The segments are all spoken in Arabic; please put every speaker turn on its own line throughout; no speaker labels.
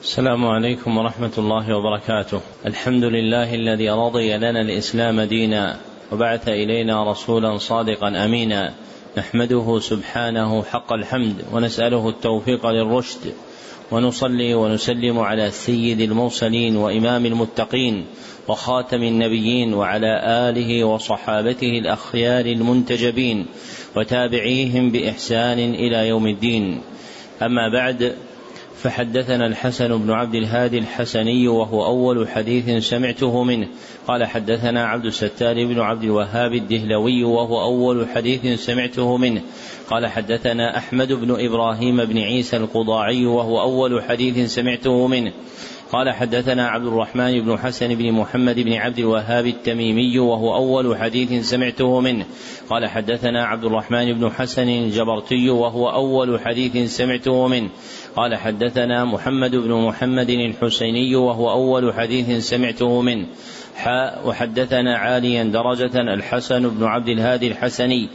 السلام عليكم ورحمة الله وبركاته. الحمد لله الذي رضي لنا الإسلام دينا وبعث إلينا رسولا صادقا أمينا نحمده سبحانه حق الحمد ونسأله التوفيق للرشد ونصلي ونسلم على سيد المرسلين وإمام المتقين وخاتم النبيين وعلى آله وصحابته الأخيار المنتجبين وتابعيهم بإحسان إلى يوم الدين. أما بعد فحدثنا الحسن بن عبد الهادي الحسني وهو أول حديث سمعته منه. قال حدثنا عبد الستار بن عبد الوهاب الدهلوي وهو أول حديث سمعته منه. قال حدثنا أحمد بن إبراهيم بن عيسى القضاعي وهو أول حديث سمعته منه. قال حدثنا عبد الرحمن بن حسن بن محمد بن عبد الوهاب التميمي وهو أول حديث سمعته منه. قال حدثنا عبد الرحمن بن حسن الجبرتي وهو أول حديث سمعته منه. قال حدثنا محمد بن محمد الحسيني وهو أول حديث سمعته منه. حاء وحدثنا عاليا درجة الحسن بن عبد الهادي الحسني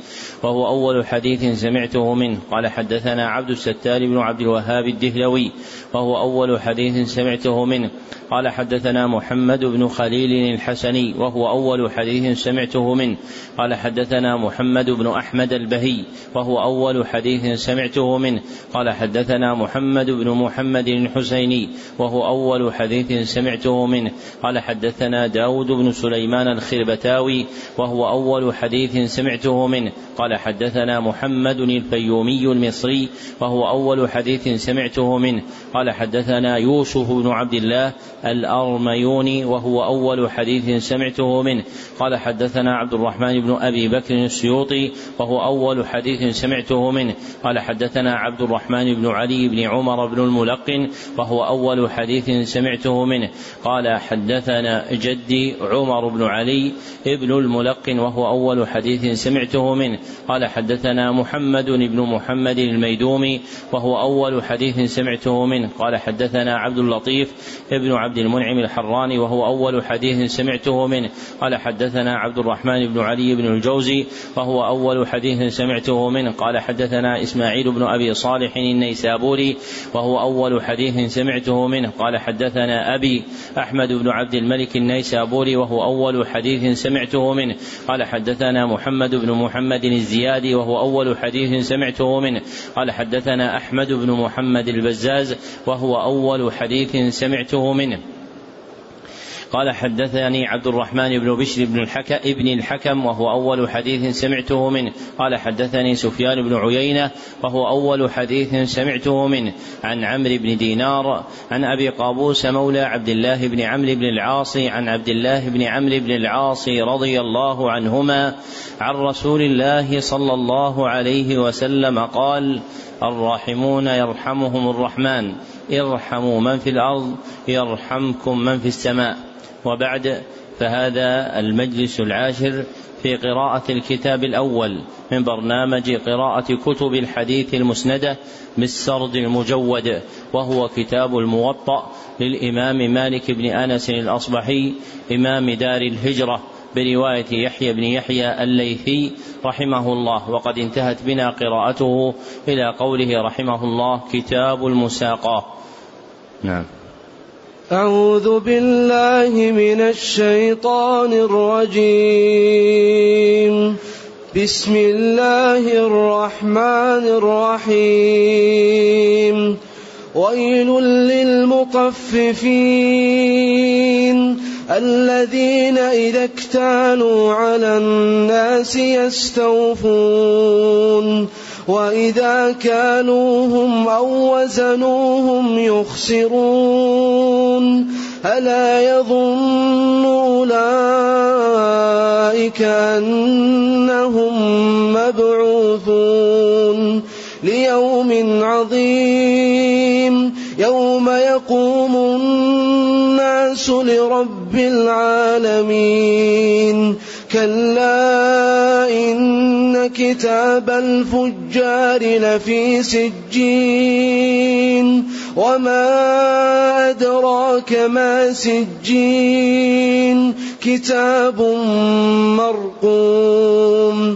وهو أول حديث سمعته منه. قال حدثنا عبد الستار بن عبد الوهاب الدهلوي وهو أول حديث سمعته منه. قال حدثنا محمد بن خليل الحسني وهو أول حديث سمعته منه. قال حدثنا محمد بن أحمد البهي وهو أول حديث سمعته منه. قال حدثنا محمد بن محمد الحسيني وهو أول حديث سمعته منه. قال حدثنا داود بن سليمان الخربتاوي وهو أول حديث سمعته منه. قال حدثنا محمد الفيومي المصري وهو أول حديث سمعته منه. قال حدثنا يوسف بن عبد الله الأرميوني وهو أول حديث سمعته منه. قال حدثنا عبد الرحمن بن أبي بكر السيوطي وهو أول حديث سمعته منه. قال حدثنا عبد الرحمن بن علي بن عمر بن الملقن وهو أول حديث سمعته منه. قال حدثنا جدي عمر بن علي ابن الملقن وهو أول حديث سمعته منه. قال حدثنا محمد بن محمد الميدومي وهو أول حديث سمعته منه. قال حدثنا عبد اللطيف ابن عبد المنعم الحراني وهو أول حديث سمعته منه. قال حدثنا عبد الرحمن بن علي بن الجوزي وهو أول حديث سمعته منه. قال حدثنا إسماعيل بن أبي صالح النيسابوري وهو أول حديث سمعته منه. قال حدثنا أبي أحمد بن عبد الملك النيسابوري وهو أول حديث سمعته منه. قال حدثنا محمد بن محمد الزيادي وهو أول حديث سمعته منه. قال حدثنا أحمد بن محمد البزاز وهو أول حديث سمعته منه. قال حدثني عبد الرحمن بن بشر بن الحكم ابن الحكم وهو أول حديث سمعته منه. قال حدثني سفيان بن عيينة وهو أول حديث سمعته منه. عن عمرو بن دينار عن أبي قابوس مولى عبد الله بن عمرو بن العاص عن عبد الله بن عمرو بن العاص رضي الله عنهما عن رسول الله صلى الله عليه وسلم قال الراحمون يرحمهم الرحمن ارحموا من في الأرض يرحمكم من في السماء. وبعد فهذا المجلس العاشر في قراءة الكتاب الأول من برنامج قراءة كتب الحديث المسندة بالسرد المجود وهو كتاب الموطأ للإمام مالك بن أنس الأصبحي إمام دار الهجرة برواية يحيى بن يحيى الليثي رحمه الله. وقد انتهت بنا قراءته إلى قوله رحمه الله كتاب المساقاة نعم.
أعوذ بالله من الشيطان الرجيم. بسم الله الرحمن الرحيم. ويل للمطففين الذين إذا اكتالوا على الناس يستوفون. وإذا كانوهم أو وزنوهم يخسرون ألا يظن أولئك أنهم مبعوثون ليوم عظيم يوم يقوم الناس لرب العالمين كلا إن كتاب الفجار لفي سجين وما أدراك ما سجين كتاب مرقوم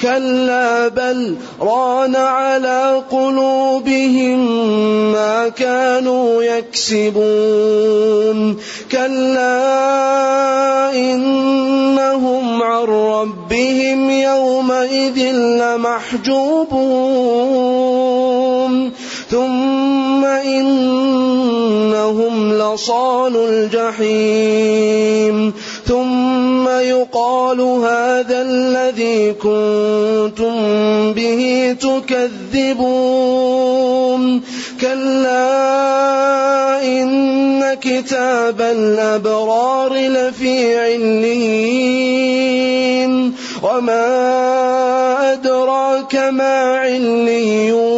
كلا بل ران على قلوبهم ما كانوا يكسبون. كلا إنهم عن ربهم يومئذ لمحجوبون. ثم إنهم لصال الجحيم. يقال هذا الذي كنتم به تكذبون. كلا إن كتاب الأبرار لفي عليين. وما أدراك ما عليون.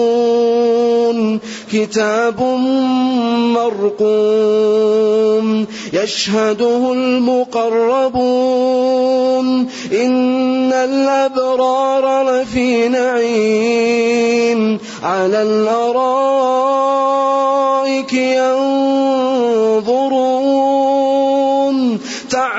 كتاب مرقوم يشهده المقربون إن الأبرار لفي نعيم على الأرائك ينظرون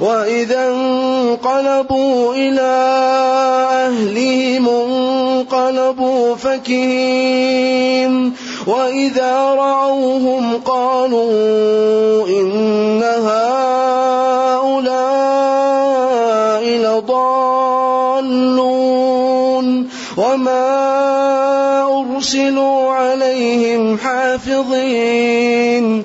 وإذا انقلبوا إلى أهلهم انقلبوا فكين وإذا رأوهم قالوا إن هؤلاء لضالون وما أرسلوا عليهم حافظين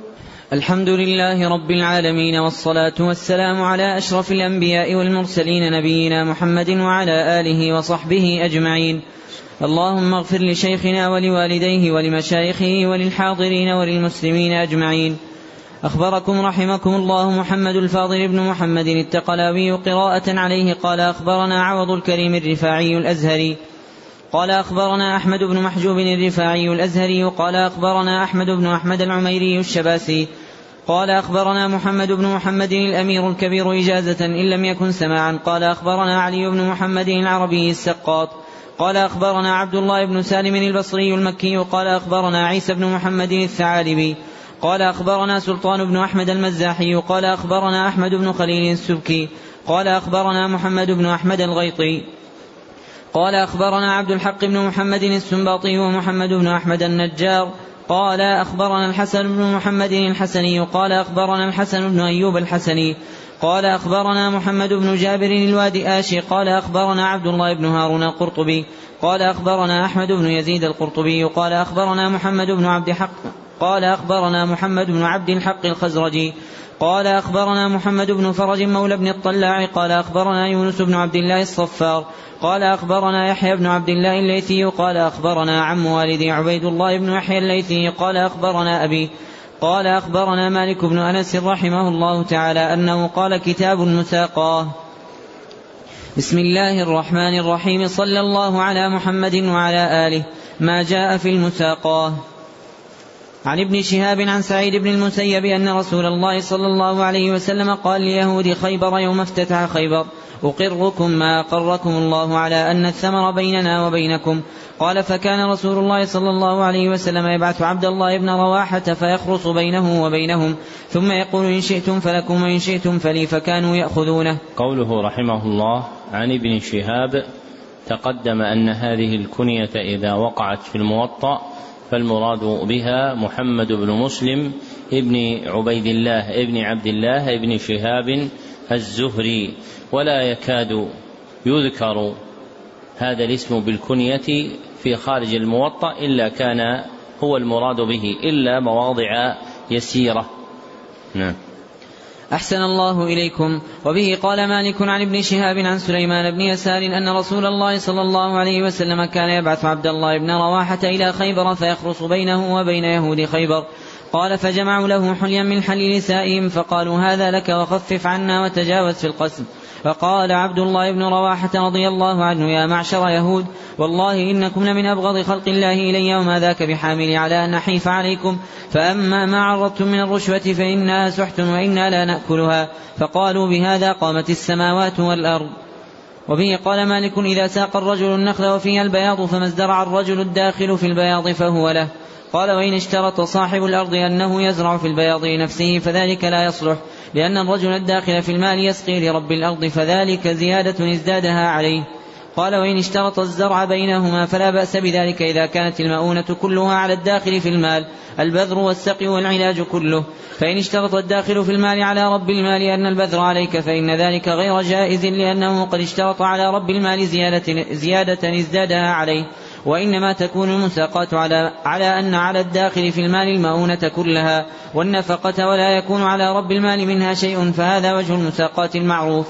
الحمد لله رب العالمين والصلاة والسلام على أشرف الأنبياء والمرسلين نبينا محمد وعلى آله وصحبه أجمعين. اللهم اغفر لشيخنا ولوالديه ولمشايخه وللحاضرين وللمسلمين أجمعين. أخبركم رحمكم الله محمد الفاضل بن محمد التقلاوي قراءة عليه قال أخبرنا عوض الكريم الرفاعي الأزهري. قال أخبرنا أحمد بن محجوب الرفاعي الأزهري قال أخبرنا أحمد بن أحمد العميري الشباسي. قال أخبرنا محمد بن محمد الأمير الكبير إجازة إن لم يكن سماعا. قال أخبرنا علي بن محمد العربي السقاط. قال أخبرنا عبد الله بن سالم البصري المكي. قال أخبرنا عيسى بن محمد الثعالبي. قال أخبرنا سلطان بن أحمد المزاحي. قال أخبرنا أحمد بن خليل السبكي. قال أخبرنا محمد بن أحمد الغيطي. قال أخبرنا عبد الحق بن محمد السنباطي ومحمد بن أحمد النجار. قال أخبرنا الحسن بن محمد الحسني قال أخبرنا الحسن بن أيوب الحسني قال أخبرنا محمد بن جابر الوادي آشي قال أخبرنا عبد الله بن هارون القرطبي قال أخبرنا أحمد بن يزيد القرطبي قال أخبرنا محمد بن عبد حق قال أخبرنا محمد بن عبد الحق الخزرجي. قال أخبرنا محمد بن فرج مولى بن الطلاع. قال أخبرنا يونس بن عبد الله الصفار. قال أخبرنا يحيى بن عبد الله الليثي. قال أخبرنا عم والدي عبيد الله بن يحيى الليثي. قال أخبرنا أبي. قال أخبرنا مالك بن أنس رحمه الله تعالى أنه قال كتاب مساقاه بسم الله الرحمن الرحيم. صلى الله على محمد وعلى آله. ما جاء في المساقاه عن ابن شهاب عن سعيد بن المسيب أن رسول الله صلى الله عليه وسلم قال ليهود خيبر يوم افتتح خيبر أقركم ما أقركم الله على أن الثمر بيننا وبينكم. قال فكان رسول الله صلى الله عليه وسلم يبعث عبد الله بن رواحة فيخرص بينه وبينهم ثم يقول إن شئتم فلكم وإن شئتم فلي فكانوا يأخذونه.
قوله رحمه الله عن ابن شهاب تقدم أن هذه الكنية إذا وقعت في الموطأ فالمراد بها محمد بن مسلم ابن عبيد الله ابن عبد الله ابن شهاب الزهري. ولا يكاد يذكر هذا الاسم بالكنية في خارج الموطأ إلا كان هو المراد به إلا مواضع يسيرة. نعم.
أحسن الله إليكم. وبه قال مالك عن ابن شهاب عن سليمان بن يسار أن رسول الله صلى الله عليه وسلم كان يبعث عبد الله بن رواحة إلى خيبر فيخرص بينه وبين يهود خيبر. قال فجمعوا له حليا من حل نسائهم فقالوا هذا لك وخفف عنا وتجاوز في القسم. فقال عبد الله بن رواحة رضي الله عنه يا معشر يهود والله إنكم لمن أبغض خلق الله إلي وما ذاك بحامل على أن نحيف عليكم. فأما ما عرضتم من الرشوة فإنها سحت وإنا لا نأكلها. فقالوا بهذا قامت السماوات والأرض. وبه قال مالك إذا ساق الرجل النخل وفيها البياض فما ازدرع الرجل الداخل في البياض فهو له. قال وإن اشترط صاحب الأرض أنه يزرع في البياض نفسه فذلك لا يصلح لأن الرجل الداخل في المال يسقي لرب الأرض فذلك زيادة ازدادها عليه. قال وإن اشترط الزرع بينهما فلا بأس بذلك إذا كانت المؤونة كلها على الداخل في المال البذر والسقي والعلاج كله. فإن اشترط الداخل في المال على رب المال أن البذر عليك فإن ذلك غير جائز لأنه قد اشترط على رب المال زيادة, زيادة ازدادها عليه. وإنما تكون المساقات على, على أن على الداخل في المال المؤونة كلها والنفقة ولا يكون على رب المال منها شيء فهذا وجه المساقات المعروف.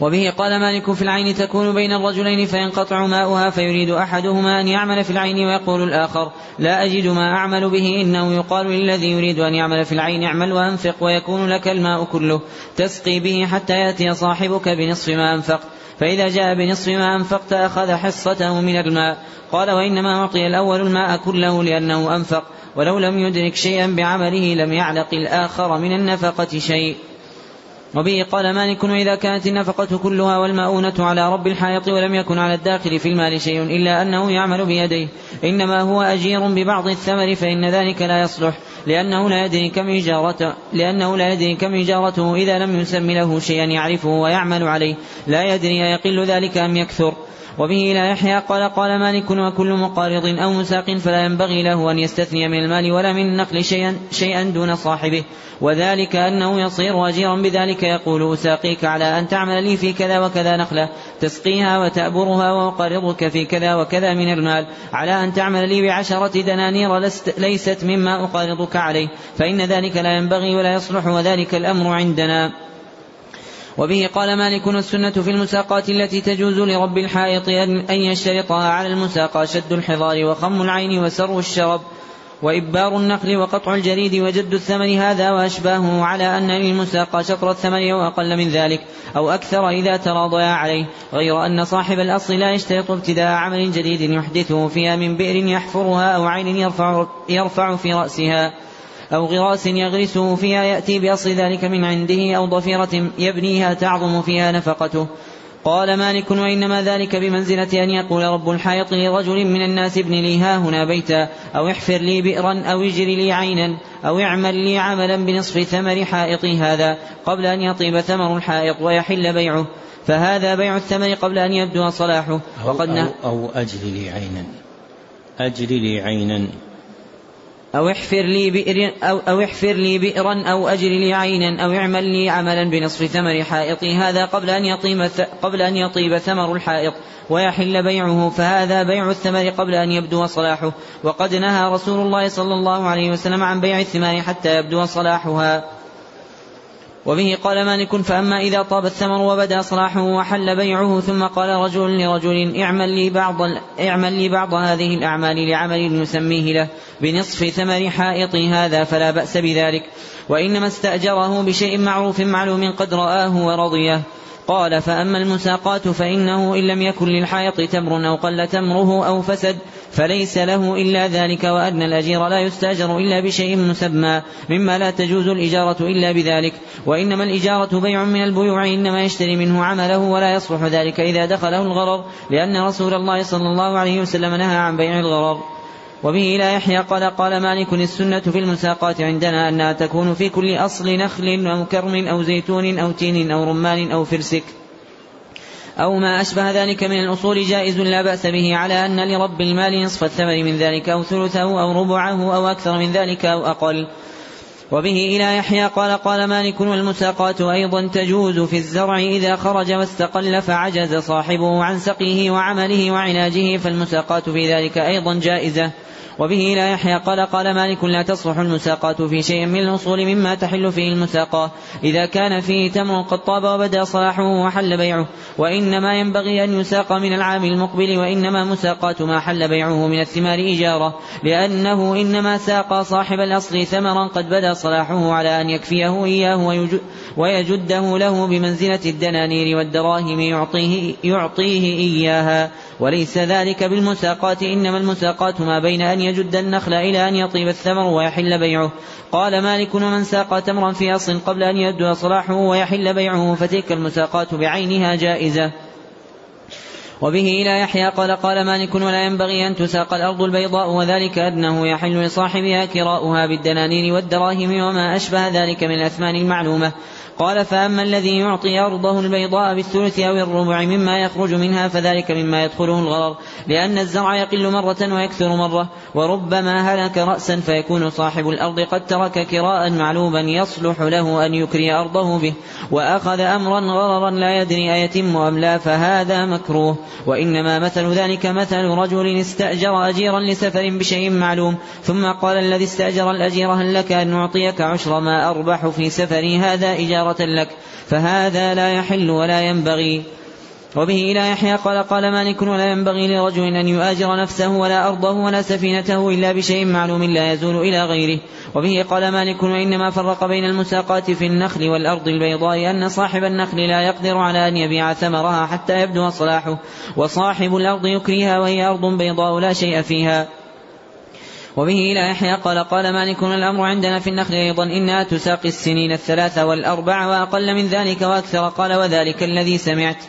وبه قال مالك في العين تكون بين الرجلين فينقطع ماؤها فيريد أحدهما أن يعمل في العين ويقول الآخر لا أجد ما أعمل به إنه يقال للذي يريد أن يعمل في العين اعمل وأنفق ويكون لك الماء كله تسقي به حتى يأتي صاحبك بنصف ما أنفقت. فإذا جاء بنصف ما أنفقت أخذ حصته من الماء. قال وإنما أعطي الأول الماء كله لأنه أنفق ولو لم يدرك شيئا بعمله لم يعلق الآخر من النفقة شيء. وبه قال مالك وإذا كانت النفقة كلها والمؤونة على رب الحائط ولم يكن على الداخل في المال شيء إلا أنه يعمل بيديه إنما هو أجير ببعض الثمر فإن ذلك لا يصلح لأنه لا يدري كم إجارته لأنه لا يدري كم إجارته إذا لم يسم له شيئا يعرفه ويعمل عليه لا يدري أيقل ذلك أم يكثر. وبه لا يحيى قال قال مالك وكل مقارض أو مساق فلا ينبغي له أن يستثني من المال ولا من النقل شيئا, شيئا دون صاحبه. وذلك أنه يصير أجيرا بذلك يقول أساقيك على أن تعمل لي في كذا وكذا نخلة تسقيها وتأبرها وأقرضك في كذا وكذا من المال. على أن تعمل لي بعشرة دنانير ليست مما أقارضك عليه. فإن ذلك لا ينبغي ولا يصلح وذلك الأمر عندنا. وبه قال مالك السنة في المساقات التي تجوز لرب الحائط أن يشترطها على المساقى شد الحضار وخم العين وسر الشرب وإبار النخل وقطع الجريد وجد الثمر هذا وأشباهه على أن للمساقى شطر الثمر أو أقل من ذلك أو أكثر إذا تراضيا عليه غير أن صاحب الأصل لا يشترط ابتداء عمل جديد يحدثه فيها من بئر يحفرها أو عين يرفع, يرفع في رأسها. أو غراس يغرسه فيها يأتي بأصل ذلك من عنده أو ضفيرة يبنيها تعظم فيها نفقته. قال مالك وإنما ذلك بمنزلة أن يقول رب الحائط لرجل من الناس ابن لي ها هنا بيتا أو احفر لي بئرا أو اجر لي عينا أو اعمل لي عملا بنصف ثمر حائطي هذا قبل أن يطيب ثمر الحائط ويحل بيعه. فهذا بيع الثمر قبل أن يبدو صلاحه.
وقد أو, أو, أو أجر لي عينا. أجر لي عينا.
أو احفر لي بئر أو, أو احفر لي بئرا أو أجر لي عينا أو اعمل لي عملا بنصف ثمر حائطي. هذا قبل أن يطيب قبل أن يطيب ثمر الحائط. ويحل بيعه فهذا بيع الثمر قبل أن يبدو صلاحه. وقد نهى رسول الله صلى الله عليه وسلم عن بيع الثمار حتى يبدو صلاحها. وبه قال مالك فأما إذا طاب الثمر وبدأ صلاحه وحل بيعه ثم قال رجل لرجل اعمل لي بعض اعمل لي بعض هذه الأعمال لعمل نسميه له بنصف ثمر حائطي هذا فلا بأس بذلك. وإنما استأجره بشيء معروف معلوم قد رآه ورضيه. قال فأما المساقات فإنه إن لم يكن للحائط تمر أو قل تمره أو فسد فليس له إلا ذلك وأن الأجير لا يستأجر إلا بشيء مسمى مما لا تجوز الإجارة إلا بذلك وإنما الإجارة بيع من البيوع إنما يشتري منه عمله ولا يصلح ذلك إذا دخله الغرر لأن رسول الله صلى الله عليه وسلم نهى عن بيع الغرر. وبه لا يحيى قال قال مالك السنة في المساقات عندنا أنها تكون في كل أصل نخل أو كرم أو زيتون أو تين أو رمان أو فرسك. أو ما أشبه ذلك من الأصول جائز لا بأس به على أن لرب المال نصف الثمن من ذلك أو ثلثه أو ربعه أو أكثر من ذلك أو أقل. وبه إلى يحيى قال قال مالك والمساقات أيضا تجوز في الزرع إذا خرج واستقل فعجز صاحبه عن سقيه وعمله وعلاجه فالمساقات في ذلك أيضا جائزة. وبه لا يحيى قال قال مالك لا تصلح المساقات في شيء من الأصول مما تحل فيه المساقاة إذا كان فيه تمر قد طاب وبدأ صلاحه وحل بيعه. وإنما ينبغي أن يساق من العام المقبل وإنما مساقات ما حل بيعه من الثمار إجارة لأنه إنما ساق صاحب الأصل ثمرا قد بدا صلاحه على أن يكفيه إياه ويجده له بمنزلة الدنانير والدراهم يعطيه, يعطيه إياها. وليس ذلك بالمساقات إنما المساقات ما بين أن يجد النخل إلى أن يطيب الثمر ويحل بيعه. قال مالك ومن ساق تمرا في أصل قبل أن يبدو صلاحه ويحل بيعه فتلك المساقات بعينها جائزة. وبه لا يحيى قال قال مالك ولا ينبغي أن تساق الأرض البيضاء وذلك أنه يحل لصاحبها كراؤها بالدنانير والدراهم وما أشبه ذلك من الأثمان المعلومة. قال فأما الذي يعطي أرضه البيضاء بالثلث أو الربع مما يخرج منها فذلك مما يدخله الغرر لأن الزرع يقل مرة ويكثر مرة وربما هلك رأسا فيكون صاحب الأرض قد ترك كراء معلوما يصلح له أن يكري أرضه به وأخذ أمرا غررا لا يدري أيتم أم لا فهذا مكروه وإنما مثل ذلك مثل رجل استأجر أجيرا لسفر بشيء معلوم ثم قال الذي استأجر الأجير هل لك أن نعطيك عشر ما أربح في سفري هذا إجارة لك فهذا لا يحل ولا ينبغي. وبه إلى يحيى قال قال مالك ولا ينبغي لرجل أن يؤاجر نفسه ولا أرضه ولا سفينته إلا بشيء معلوم لا يزول إلى غيره. وبه قال مالك وإنما فرق بين المساقات في النخل والأرض البيضاء أن صاحب النخل لا يقدر على أن يبيع ثمرها حتى يبدو صلاحه وصاحب الأرض يكريها وهي أرض بيضاء لا شيء فيها. وبه إلى يحيى قال قال مالك الأمر عندنا في النخل أيضا. إنها تساقي السنين الثلاثة والأربع وأقل من ذلك وأكثر. قال وذلك الذي سمعت.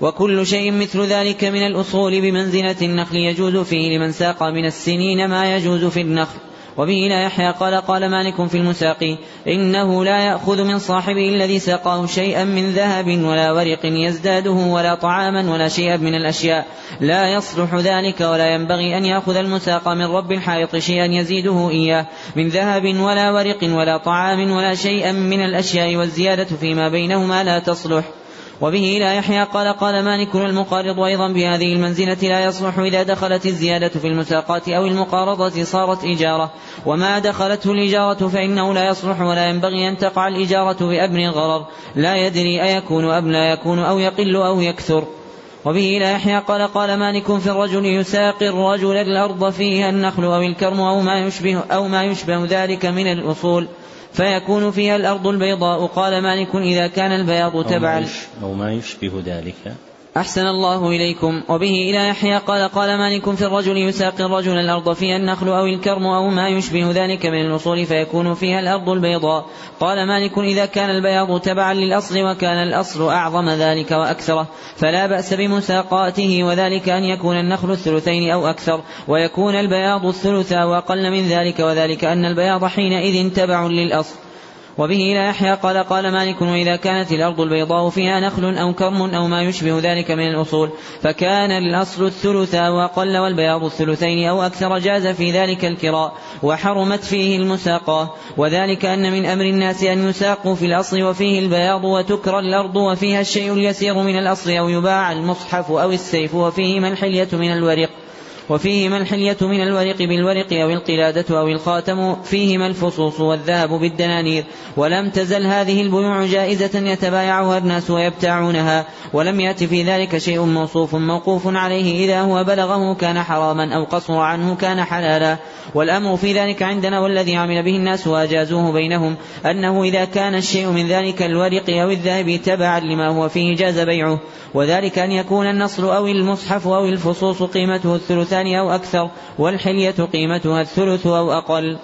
وكل شيء مثل ذلك من الأصول بمنزلة النخل يجوز فيه لمن ساق من السنين ما يجوز في النخل. وبه لا يحيى قال قال مالك في المساقي إنه لا يأخذ من صاحبه الذي ساقه شيئا من ذهب ولا ورق يزداده ولا طعاما ولا شيئا من الأشياء. لا يصلح ذلك ولا ينبغي أن يأخذ المساق من رب الحائط شيئا يزيده إياه من ذهب ولا ورق ولا طعام ولا شيئا من الأشياء والزيادة فيما بينهما لا تصلح. وبه لا يحيى قال قال مالك المقارض أيضا بهذه المنزلة لا يصلح إذا دخلت الزيادة في المساقات أو المقارضة صارت إجارة وما دخلته الإجارة فإنه لا يصلح ولا ينبغي أن تقع الإجارة بأبن غرر. لا يدري أيكون أم لا يكون أو يقل أو يكثر. وبه لا يحيى قال قال مالك في الرجل يساقي الرجل الأرض فيها النخل أو الكرم أو ما يشبه أو ما يشبه ذلك من الأصول. فيكون فيها الأرض البيضاء. قال مالك إذا كان البياض تبعا.
أو ما يشبه ذلك.
أحسن الله إليكم. وبه إلى يحيى قال قال مالك في الرجل يساقي الرجل الأرض فيها النخل أو الكرم أو ما يشبه ذلك من الأصول فيكون فيها الأرض البيضاء. قال مالك إذا كان البياض تبعا للأصل وكان الأصل أعظم ذلك وأكثره. فلا بأس بمساقاته وذلك أن يكون النخل الثلثين أو أكثر ويكون البياض الثلث وأقل من ذلك وذلك أن البياض حينئذ تبع للأصل. وبه لا يحيى قال قال مالك وإذا كانت الأرض البيضاء فيها نخل أو كرم أو ما يشبه ذلك من الأصول فكان الأصل الثلث وأقل والبياض الثلثين أو أكثر جاز في ذلك الكراء وحرمت فيه المساقاة وذلك أن من أمر الناس أن يساقوا في الأصل وفيه البياض وتكرى الأرض وفيها الشيء اليسير من الأصل أو يباع المصحف أو السيف وفيهما الحلية من الورق. وفيهما الحلية من الورق بالورق أو القلادة أو الخاتم فيهما الفصوص والذهب بالدنانير. ولم تزل هذه البيوع جائزة يتبايعها الناس ويبتاعونها. ولم يأت في ذلك شيء موصوف موقوف عليه إذا هو بلغه كان حراما أو قصر عنه كان حلالا. والأمر في ذلك عندنا والذي عمل به الناس وأجازوه بينهم أنه إذا كان الشيء من ذلك الورق أو الذهب تبعا لما هو فيه جاز بيعه. وذلك أن يكون النصر أو المصحف أو الفصوص قيمته الثلثان أو أكثر والحلية قيمتها الثلث أو أقل.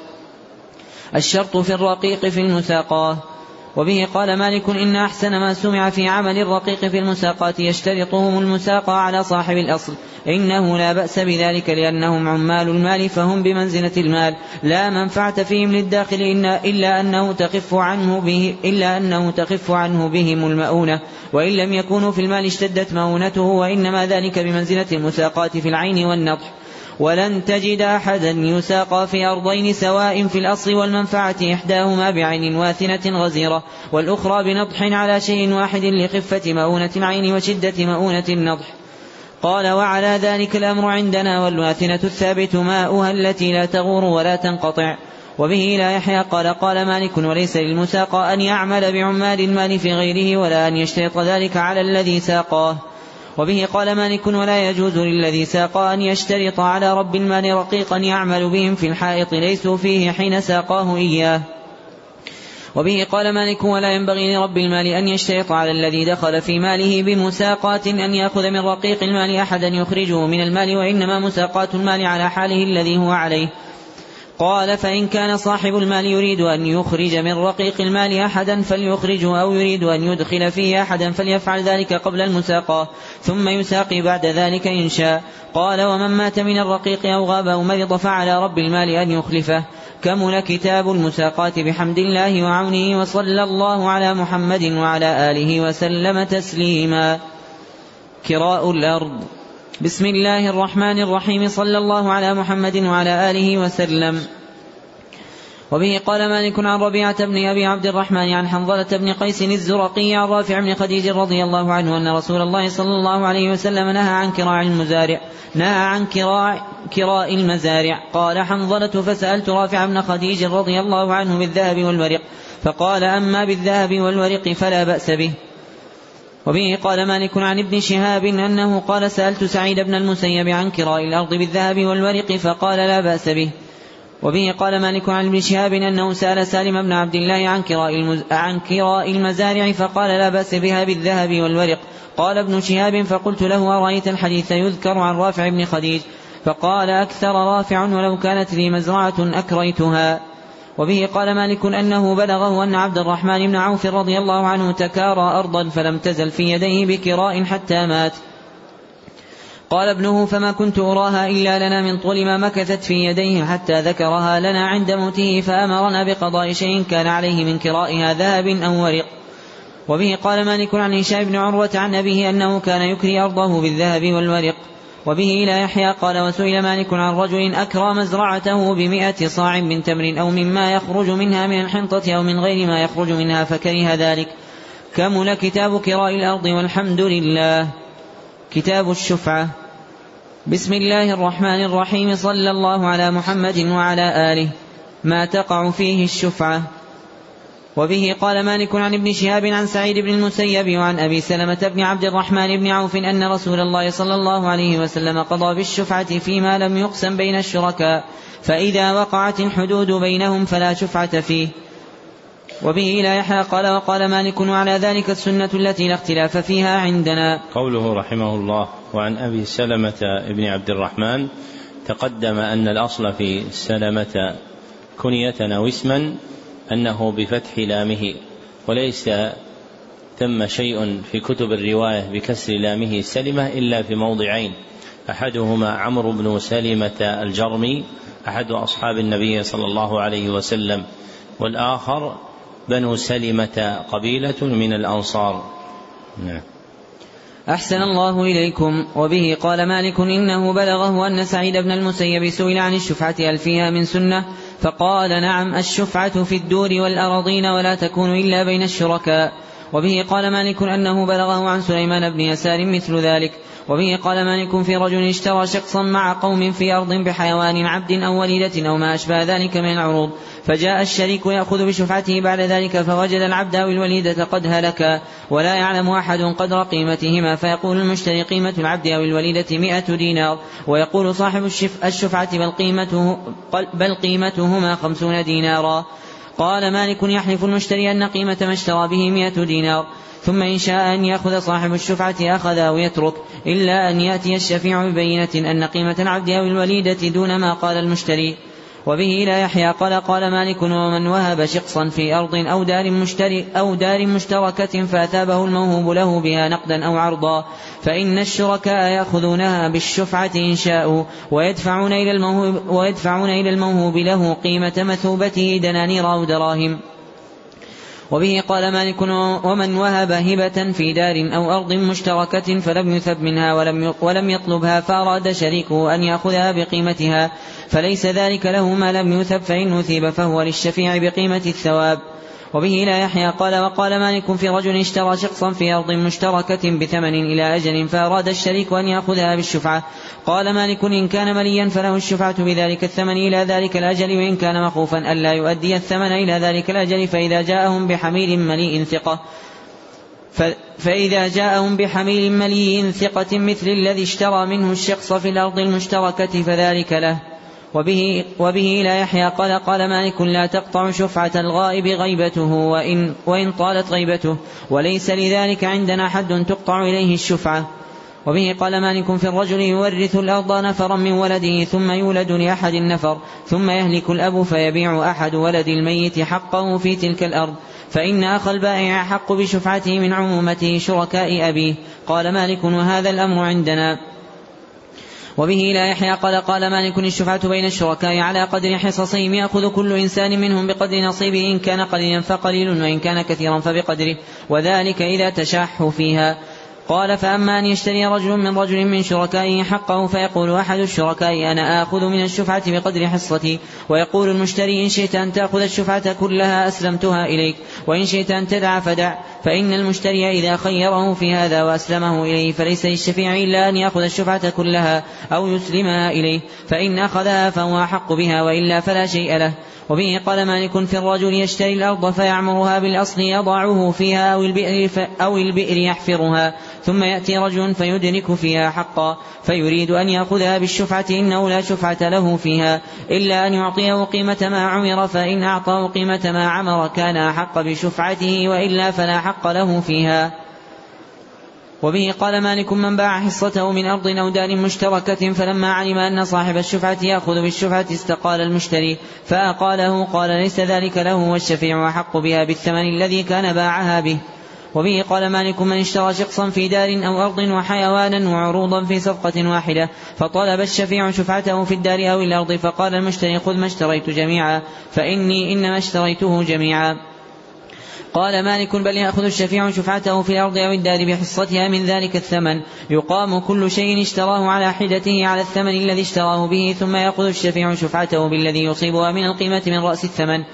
الشرط في الرقيق في المساقاة. وبه قال مالك إن أحسن ما سمع في عمل الرقيق في المساقات يشترطهم المساقى على صاحب الأصل. إنه لا بأس بذلك لأنهم عمال المال فهم بمنزلة المال. لا منفعة فيهم للداخل إلا أنه تخف عنه به إلا أنه تخف عنه بهم المؤونة. وإن لم يكونوا في المال اشتدت مؤونته وإنما ذلك بمنزلة المساقات في العين والنضح ولن تجد أحدا يساقى في أرضين سواء في الأصل والمنفعة إحداهما بعين واثنة غزيرة والأخرى بنضح على شيء واحد لخفة مؤونة العين وشدة مؤونة النضح. قال وعلى ذلك الأمر عندنا والواثنة الثابت ماؤها التي لا تغور ولا تنقطع. وبه لا يحيى قال قال مالك وليس للمساقى أن يعمل بعمال المال في غيره ولا أن يشترط ذلك على الذي ساقاه. وبه قال مالك ولا يجوز للذي ساقى أن يشترط على رب المال رقيقا يعمل بهم في الحائط ليسوا فيه حين ساقاه إياه. وبه قال مالك ولا ينبغي لرب المال أن يشترط على الذي دخل في ماله بمساقات أن يأخذ من رقيق المال أحدا يخرجه من المال وإنما مساقات المال على حاله الذي هو عليه. قال فإن كان صاحب المال يريد أن يخرج من رقيق المال أحدا فليخرجه أو يريد أن يدخل فيه أحدا فليفعل ذلك قبل المساقاة ثم يساقي بعد ذلك إن شاء. قال ومن مات من الرقيق أو غاب أو مرض فعلى رب المال أن يخلفه. كمل كتاب المساقاة بحمد الله وعونه وصلى الله على محمد وعلى آله وسلم تسليما. كراء الأرض. بسم الله الرحمن الرحيم. صلى الله على محمد وعلى آله وسلم. وبه قال مالك عن ربيعة بن أبي عبد الرحمن عن حنظلة بن قيس الزرقي عن رافع بن خديج رضي الله عنه أن رسول الله صلى الله عليه وسلم نهى عن كراع المزارع. نهى عن كراع كراء المزارع. قال حنظلة فسألت رافع بن خديج رضي الله عنه بالذهب والورق. فقال أما بالذهب والورق فلا بأس به. وبه قال مالك عن ابن شهاب أنه قال سألت سعيد بن المسيب عن كراء الأرض بالذهب والورق فقال لا بأس به. وبه قال مالك عن ابن شهاب أنه سأل سالم بن عبد الله عن كراء, المز... عن كراء المزارع فقال لا بأس بها بالذهب والورق. قال ابن شهاب فقلت له أرأيت الحديث يذكر عن رافع بن خديج؟ فقال أكثر رافع ولو كانت لي مزرعة أكريتها. وبه قال مالك أنه بلغه أن عبد الرحمن بن عوف رضي الله عنه تكارى أرضا فلم تزل في يديه بكراء حتى مات. قال ابنه فما كنت أراها إلا لنا من طول ما مكثت في يديه حتى ذكرها لنا عند موته فأمرنا بقضاء شيء كان عليه من كرائها ذهب أو ورق. وبه قال مالك عن هشام بن عروة عن أبيه أنه كان يكري أرضه بالذهب والورق. وبه إلى يحيى قال وسئل مالك عن رجل أكرى مزرعته بمئة صاع من تمر أو مما يخرج منها من الحنطة أو من غير ما يخرج منها فكره ذلك. كمل كتاب كراء الأرض والحمد لله. كتاب الشفعة. بسم الله الرحمن الرحيم. صلى الله على محمد وعلى آله. ما تقع فيه الشفعة. وبه قال مالك عن ابن شهاب عن سعيد بن المسيب وعن أبي سلمة بن عبد الرحمن بن عوف أن رسول الله صلى الله عليه وسلم قضى بالشفعة فيما لم يقسم بين الشركاء فإذا وقعت الحدود بينهم فلا شفعة فيه. وبه لا يحيى قال وقال مالك وعلى ذلك السنة التي لا اختلاف فيها عندنا.
قوله رحمه الله وعن أبي سلمة بن عبد الرحمن تقدم أن الأصل في سلمة كنية أو اسما أنه بفتح لامه وليس ثم شيء في كتب الرواية بكسر لامه سلمة إلا في موضعين. أحدهما عمرو بن سلمة الجرمي أحد أصحاب النبي صلى الله عليه وسلم والآخر بنو سلمة قبيلة من الأنصار.
نعم. أحسن الله إليكم. وبه قال مالك إنه بلغه أن سعيد بن المسيب سئل عن الشفعة هل فيها من سنة فقال نعم الشفعة في الدور والأراضين ولا تكون إلا بين الشركاء. وبه قال مالك أنه بلغه عن سليمان بن يسار مثل ذلك. وبه قال مالك في رجل اشترى شخصا مع قوم في أرض بحيوان عبد أو وليدة أو ما أشبه ذلك من العروض. فجاء الشريك يأخذ بشفعته بعد ذلك فوجد العبد أو الوليدة قد هلكا ولا يعلم أحد قدر قيمتهما. فيقول المشتري قيمة العبد أو الوليدة مئة دينار. ويقول صاحب الشفعة بل قيمته بل قيمتهما خمسون دينارا. قال مالك يحلف المشتري أن قيمة ما اشترى به مئة دينار ثم إن شاء أن يأخذ صاحب الشفعة أخذ أو يترك إلا أن يأتي الشفيع ببينة أن قيمة العبد أو الوليدة دون ما قال المشتري. وبه لا يحيى قال قال مالك ومن وهب شقصا في أرض أو دار مشتري أو دار مشتركة فأثابه الموهوب له بها نقدا أو عرضا. فإن الشركاء يأخذونها بالشفعة إن شاءوا. ويدفعون إلى الموهوب ويدفعون إلى الموهوب له قيمة مثوبته دنانير أو دراهم. وبه قال مالك ومن وهب هبة في دار أو أرض مشتركة فلم يثب منها ولم ولم يطلبها فأراد شريكه أن يأخذها بقيمتها فليس ذلك له ما لم يثب فإن أثيب فهو للشفيع بقيمة الثواب. وبه لا يحيى قال وقال مالك في رجل اشترى شخصا في أرض مشتركة بثمن إلى أجل فأراد الشريك أن يأخذها بالشفعة. قال مالك إن كان مليا فله الشفعة بذلك الثمن إلى ذلك الأجل وإن كان مخوفا ألا يؤدي الثمن إلى ذلك الأجل فإذا جاءهم بحميل مليء ثقة. فإذا جاءهم بحميل مليء ثقة مثل الذي اشترى منه الشخص في الأرض المشتركة فذلك له. وبه, وبه لا يحيى قال قال مالك لا تقطع شفعة الغائب غيبته وإن, وإن طالت غيبته وليس لذلك عندنا حد تقطع إليه الشفعة. وبه قال مالك في الرجل يورث الأرض نفرا من ولده ثم يولد لأحد النفر ثم يهلك الأب فيبيع أحد ولد الميت حقه في تلك الأرض. فإن أخ البائع أحق بشفعته من عمومته شركاء أبيه. قال مالك وهذا الأمر عندنا. وبه لا يحيى قال قال مالك الشفعة بين الشركاء على قدر حصصهم يأخذ كل إنسان منهم بقدر نصيبه إن كان قليلا فقليل وإن كان كثيرا فبقدره. وذلك إذا تشاحوا فيها. قال فأما أن يشتري رجل من رجل من شركائه حقه فيقول أحد الشركاء أنا آخذ من الشفعة بقدر حصتي. ويقول المشتري إن شئت أن تأخذ الشفعة كلها أسلمتها إليك وإن شئت أن تدع فدع فإن المشتري إذا خيره في هذا وأسلمه إليه فليس للشفيع إلا أن يأخذ الشفعة كلها أو يسلمها إليه فإن أخذها فهو أحق بها وإلا فلا شيء له. وبه قال مالك في الرجل يشتري الأرض فيعمرها بالأصل يضعه فيها أو البئر, أو البئر يحفرها. ثم يأتي رجل فيدرك فيها حقا فيريد أن يأخذها بالشفعة إنه لا شفعة له فيها إلا أن يعطيه قيمة ما عمر فإن أعطاه قيمة ما عمر كان أحق بشفعته وإلا فلا حق له فيها. وبه قال مالك من باع حصته من أرض أو دار مشتركة فلما علم أن صاحب الشفعة يأخذ بالشفعة استقال المشتري فأقاله قال ليس ذلك له والشفيع أحق بها بالثمن الذي كان باعها به. وبه قال مالك من اشترى شخصا في دار أو أرض وحيوانا وعروضا في صفقة واحدة فطلب الشفيع شفعته في الدار أو الأرض فقال المشتري خذ ما اشتريت جميعا فإني إنما اشتريته جميعا. قال مالك بل يأخذ الشفيع شفعته في الأرض أو الدار بحصتها من ذلك الثمن. يقام كل شيء اشتراه على حدته على الثمن الذي اشتراه به ثم يأخذ الشفيع شفعته بالذي يصيبها من القيمة من رأس الثمن.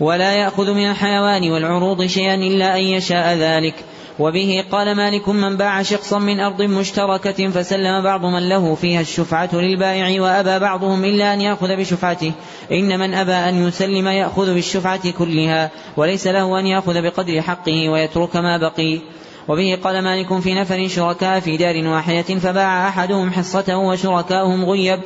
ولا يأخذ من الحيوان والعروض شيئا إلا أن يشاء ذلك. وبه قال مالك من باع شخصا من أرض مشتركة فسلم بعض من له فيها الشفعة للبائع وأبى بعضهم إلا أن يأخذ بشفعته. إن من أبى أن يسلم يأخذ بالشفعة كلها وليس له أن يأخذ بقدر حقه ويترك ما بقي. وبه قال مالك في نفر شركاء في دار واحدة فباع أحدهم حصته وشركاؤهم غيب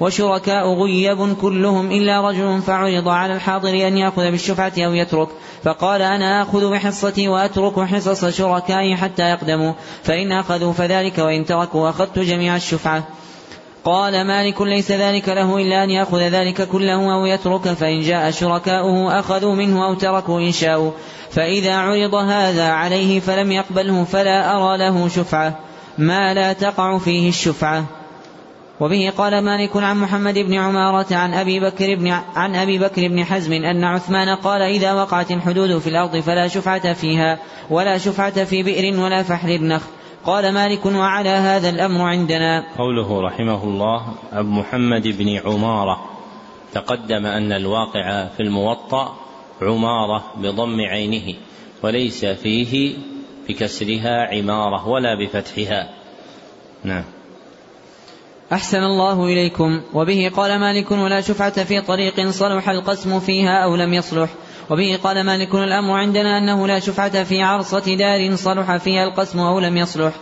وشركاء غيب كلهم إلا رجل فعرض على الحاضر أن يأخذ بالشفعة أو يترك. فقال أنا آخذ بحصتي وأترك حصص شركائي حتى يقدموا. فإن أخذوا فذلك وإن تركوا أخذت جميع الشفعة. قال مالك ليس ذلك له إلا أن يأخذ ذلك كله أو يترك. فإن جاء شركاؤه أخذوا منه أو تركوا إن شاءوا. فإذا عرض هذا عليه فلم يقبله فلا أرى له شفعة. ما لا تقع فيه الشفعة. وبه قال مالك عن محمد بن عمارة عن أبي بكر بن عن أبي بكر بن حزم أن عثمان قال إذا وقعت الحدود في الأرض فلا شفعة فيها ولا شفعة في بئر ولا فحل النخل. قال مالك وعلى هذا الأمر عندنا.
قوله رحمه الله عن محمد بن عمارة. تقدم أن الواقع في الموطأ عمارة بضم عينه وليس فيه بكسرها عمارة ولا بفتحها. نعم.
أحسن الله إليكم. وبه قال مالك ولا شفعة في طريق صلح القسم فيها أو لم يصلح. وبه قال مالك الأمر عندنا أنه لا شفعة في عرصة دار صلح فيها القسم أو لم يصلح.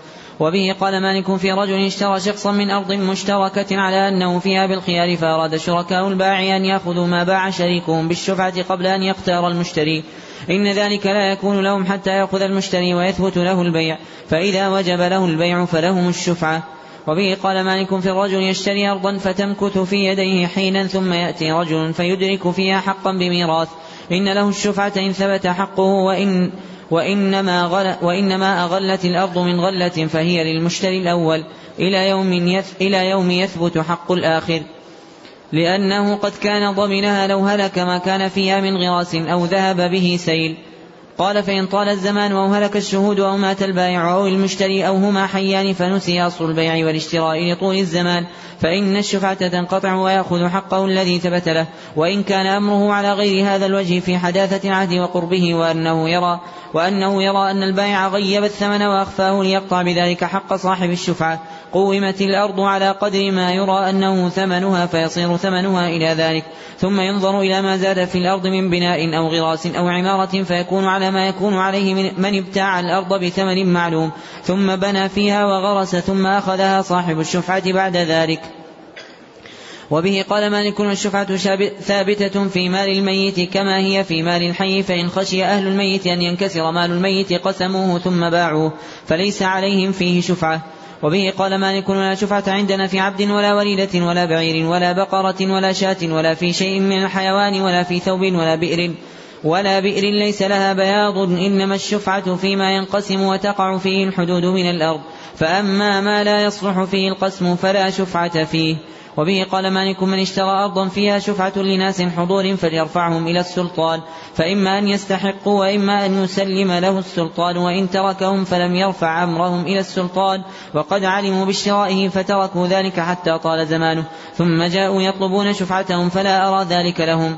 وبه قال مالك في رجل اشترى شخصا من أرض مشتركة على أنه فيها بالخيار فأراد شركاء الباع أن يأخذوا ما باع شريكهم بالشفعة قبل أن يختار المشتري. إن ذلك لا يكون لهم حتى يأخذ المشتري ويثبت له البيع. فإذا وجب له البيع فلهم الشفعة. وبه قال مالك في الرجل يشتري أرضا فتمكث في يديه حينا ثم يأتي رجل فيدرك فيها حقا بميراث. إن له الشفعة إن ثبت حقه وإن وإنما, غل وإنما أغلت الأرض من غلة فهي للمشتري الأول. إلى يوم, يث إلى يوم يثبت حق الآخر. لأنه قد كان ضمنها لو هلك ما كان فيها من غراس أو ذهب به سيل. قال فإن طال الزمان أو هلك الشهود أو مات البائع أو المشتري أو هما حيان فنسي أصل البيع والاشتراء لطول الزمان. فإن الشفعة تنقطع ويأخذ حقه الذي ثبت له. وإن كان أمره على غير هذا الوجه في حداثة العهد وقربه وأنه يرى وأنه يرى أن البائع غيب الثمن وأخفاه ليقطع بذلك حق صاحب الشفعة. قومت الأرض على قدر ما يرى أنه ثمنها فيصير ثمنها إلى ذلك. ثم ينظر إلى ما زاد في الأرض من بناء أو غراس أو عمارة فيكون على ما يكون عليه من, من ابتاع الأرض بثمن معلوم. ثم بنى فيها وغرس ثم أخذها صاحب الشفعة بعد ذلك. وبه قال مالك الشفعة ثابتة في مال الميت كما هي في مال الحي فإن خشي أهل الميت أن ينكسر مال الميت قسموه ثم باعوه فليس عليهم فيه شفعة. وبه قال مالك ولا شفعة عندنا في عبد ولا وليدة ولا بعير ولا بقرة ولا شاة ولا في شيء من الحيوان ولا في ثوب ولا بئر ولا بئر ليس لها بياض إنما الشفعة فيما ينقسم وتقع فيه الحدود من الأرض. فأما ما لا يصلح فيه القسم فلا شفعة فيه. وبه قال مالك من اشترى أرضا فيها شفعة لناس حضور فليرفعهم إلى السلطان فإما أن يستحقوا وإما أن يسلم له السلطان وإن تركهم فلم يرفع أمرهم إلى السلطان وقد علموا باشترائه فتركوا ذلك حتى طال زمانه ثم جاءوا يطلبون شفعتهم فلا أرى ذلك لهم.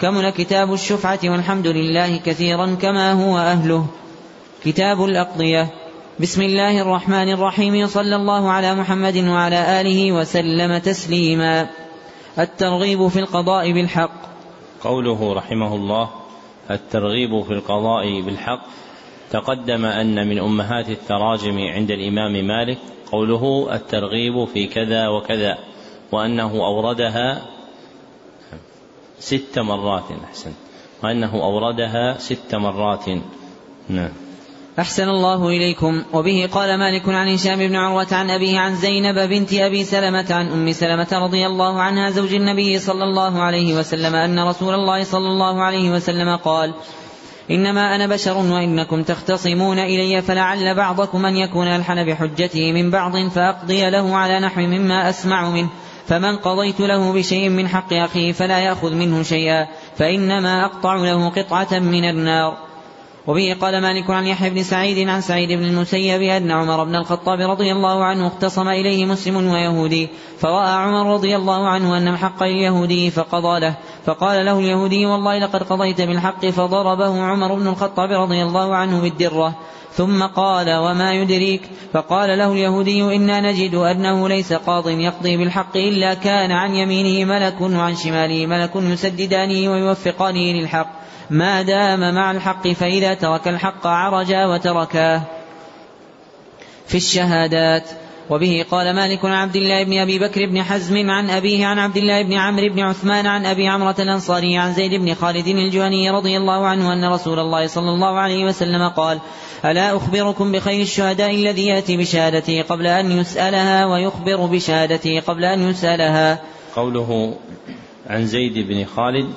كمل كتاب الشفعة والحمد لله كثيرا كما هو أهله. كتاب الأقضية. بسم الله الرحمن الرحيم صلى الله على محمد وعلى آله وسلم تسليما الترغيب في القضاء بالحق
قوله رحمه الله الترغيب في القضاء بالحق تقدم أن من أمهات التراجم عند الإمام مالك قوله الترغيب في كذا وكذا وأنه أوردها ست مرات أحسن وأنه أوردها ست مرات نعم
أحسن الله إليكم. وبه قال مالك عن هشام بن عروة عن أبيه عن زينب بنت أبي سلمة عن أم سلمة رضي الله عنها زوج النبي صلى الله عليه وسلم أن رسول الله صلى الله عليه وسلم قال إنما أنا بشر وإنكم تختصمون إلي فلعل بعضكم أن يكون ألحن بحجته من بعض فأقضي له على نحو مما أسمع منه فمن قضيت له بشيء من حق أخيه فلا يأخذ منه شيئا فإنما أقطع له قطعة من النار. وبه قال مالك عن يحيى بن سعيد عن سعيد بن المسيب أن عمر بن الخطاب رضي الله عنه اختصم إليه مسلم ويهودي فرأى عمر رضي الله عنه أن الحق لليهودي فقضى له فقال له اليهودي والله لقد قضيت بالحق فضربه عمر بن الخطاب رضي الله عنه بالدرة. ثم قال وما يدريك؟ فقال له اليهودي إنا نجد أنه ليس قاض يقضي بالحق إلا كان عن يمينه ملك وعن شماله ملك يسددانه ويوفقانه للحق. ما دام مع الحق فإذا ترك الحق عرجا وتركاه في الشهادات. وبه قال مالك عن عبد الله بن أبي بكر بن حزم عن أبيه عن عبد الله بن عمرو بن عثمان عن أبي عمرة الأنصاري عن زيد بن خالد الجهني رضي الله عنه أن رسول الله صلى الله عليه وسلم قال ألا أخبركم بخير الشهداء الذي يأتي بشهادته قبل أن يسألها ويخبر بشهادته قبل أن يسألها؟
قوله عن زيد بن خالد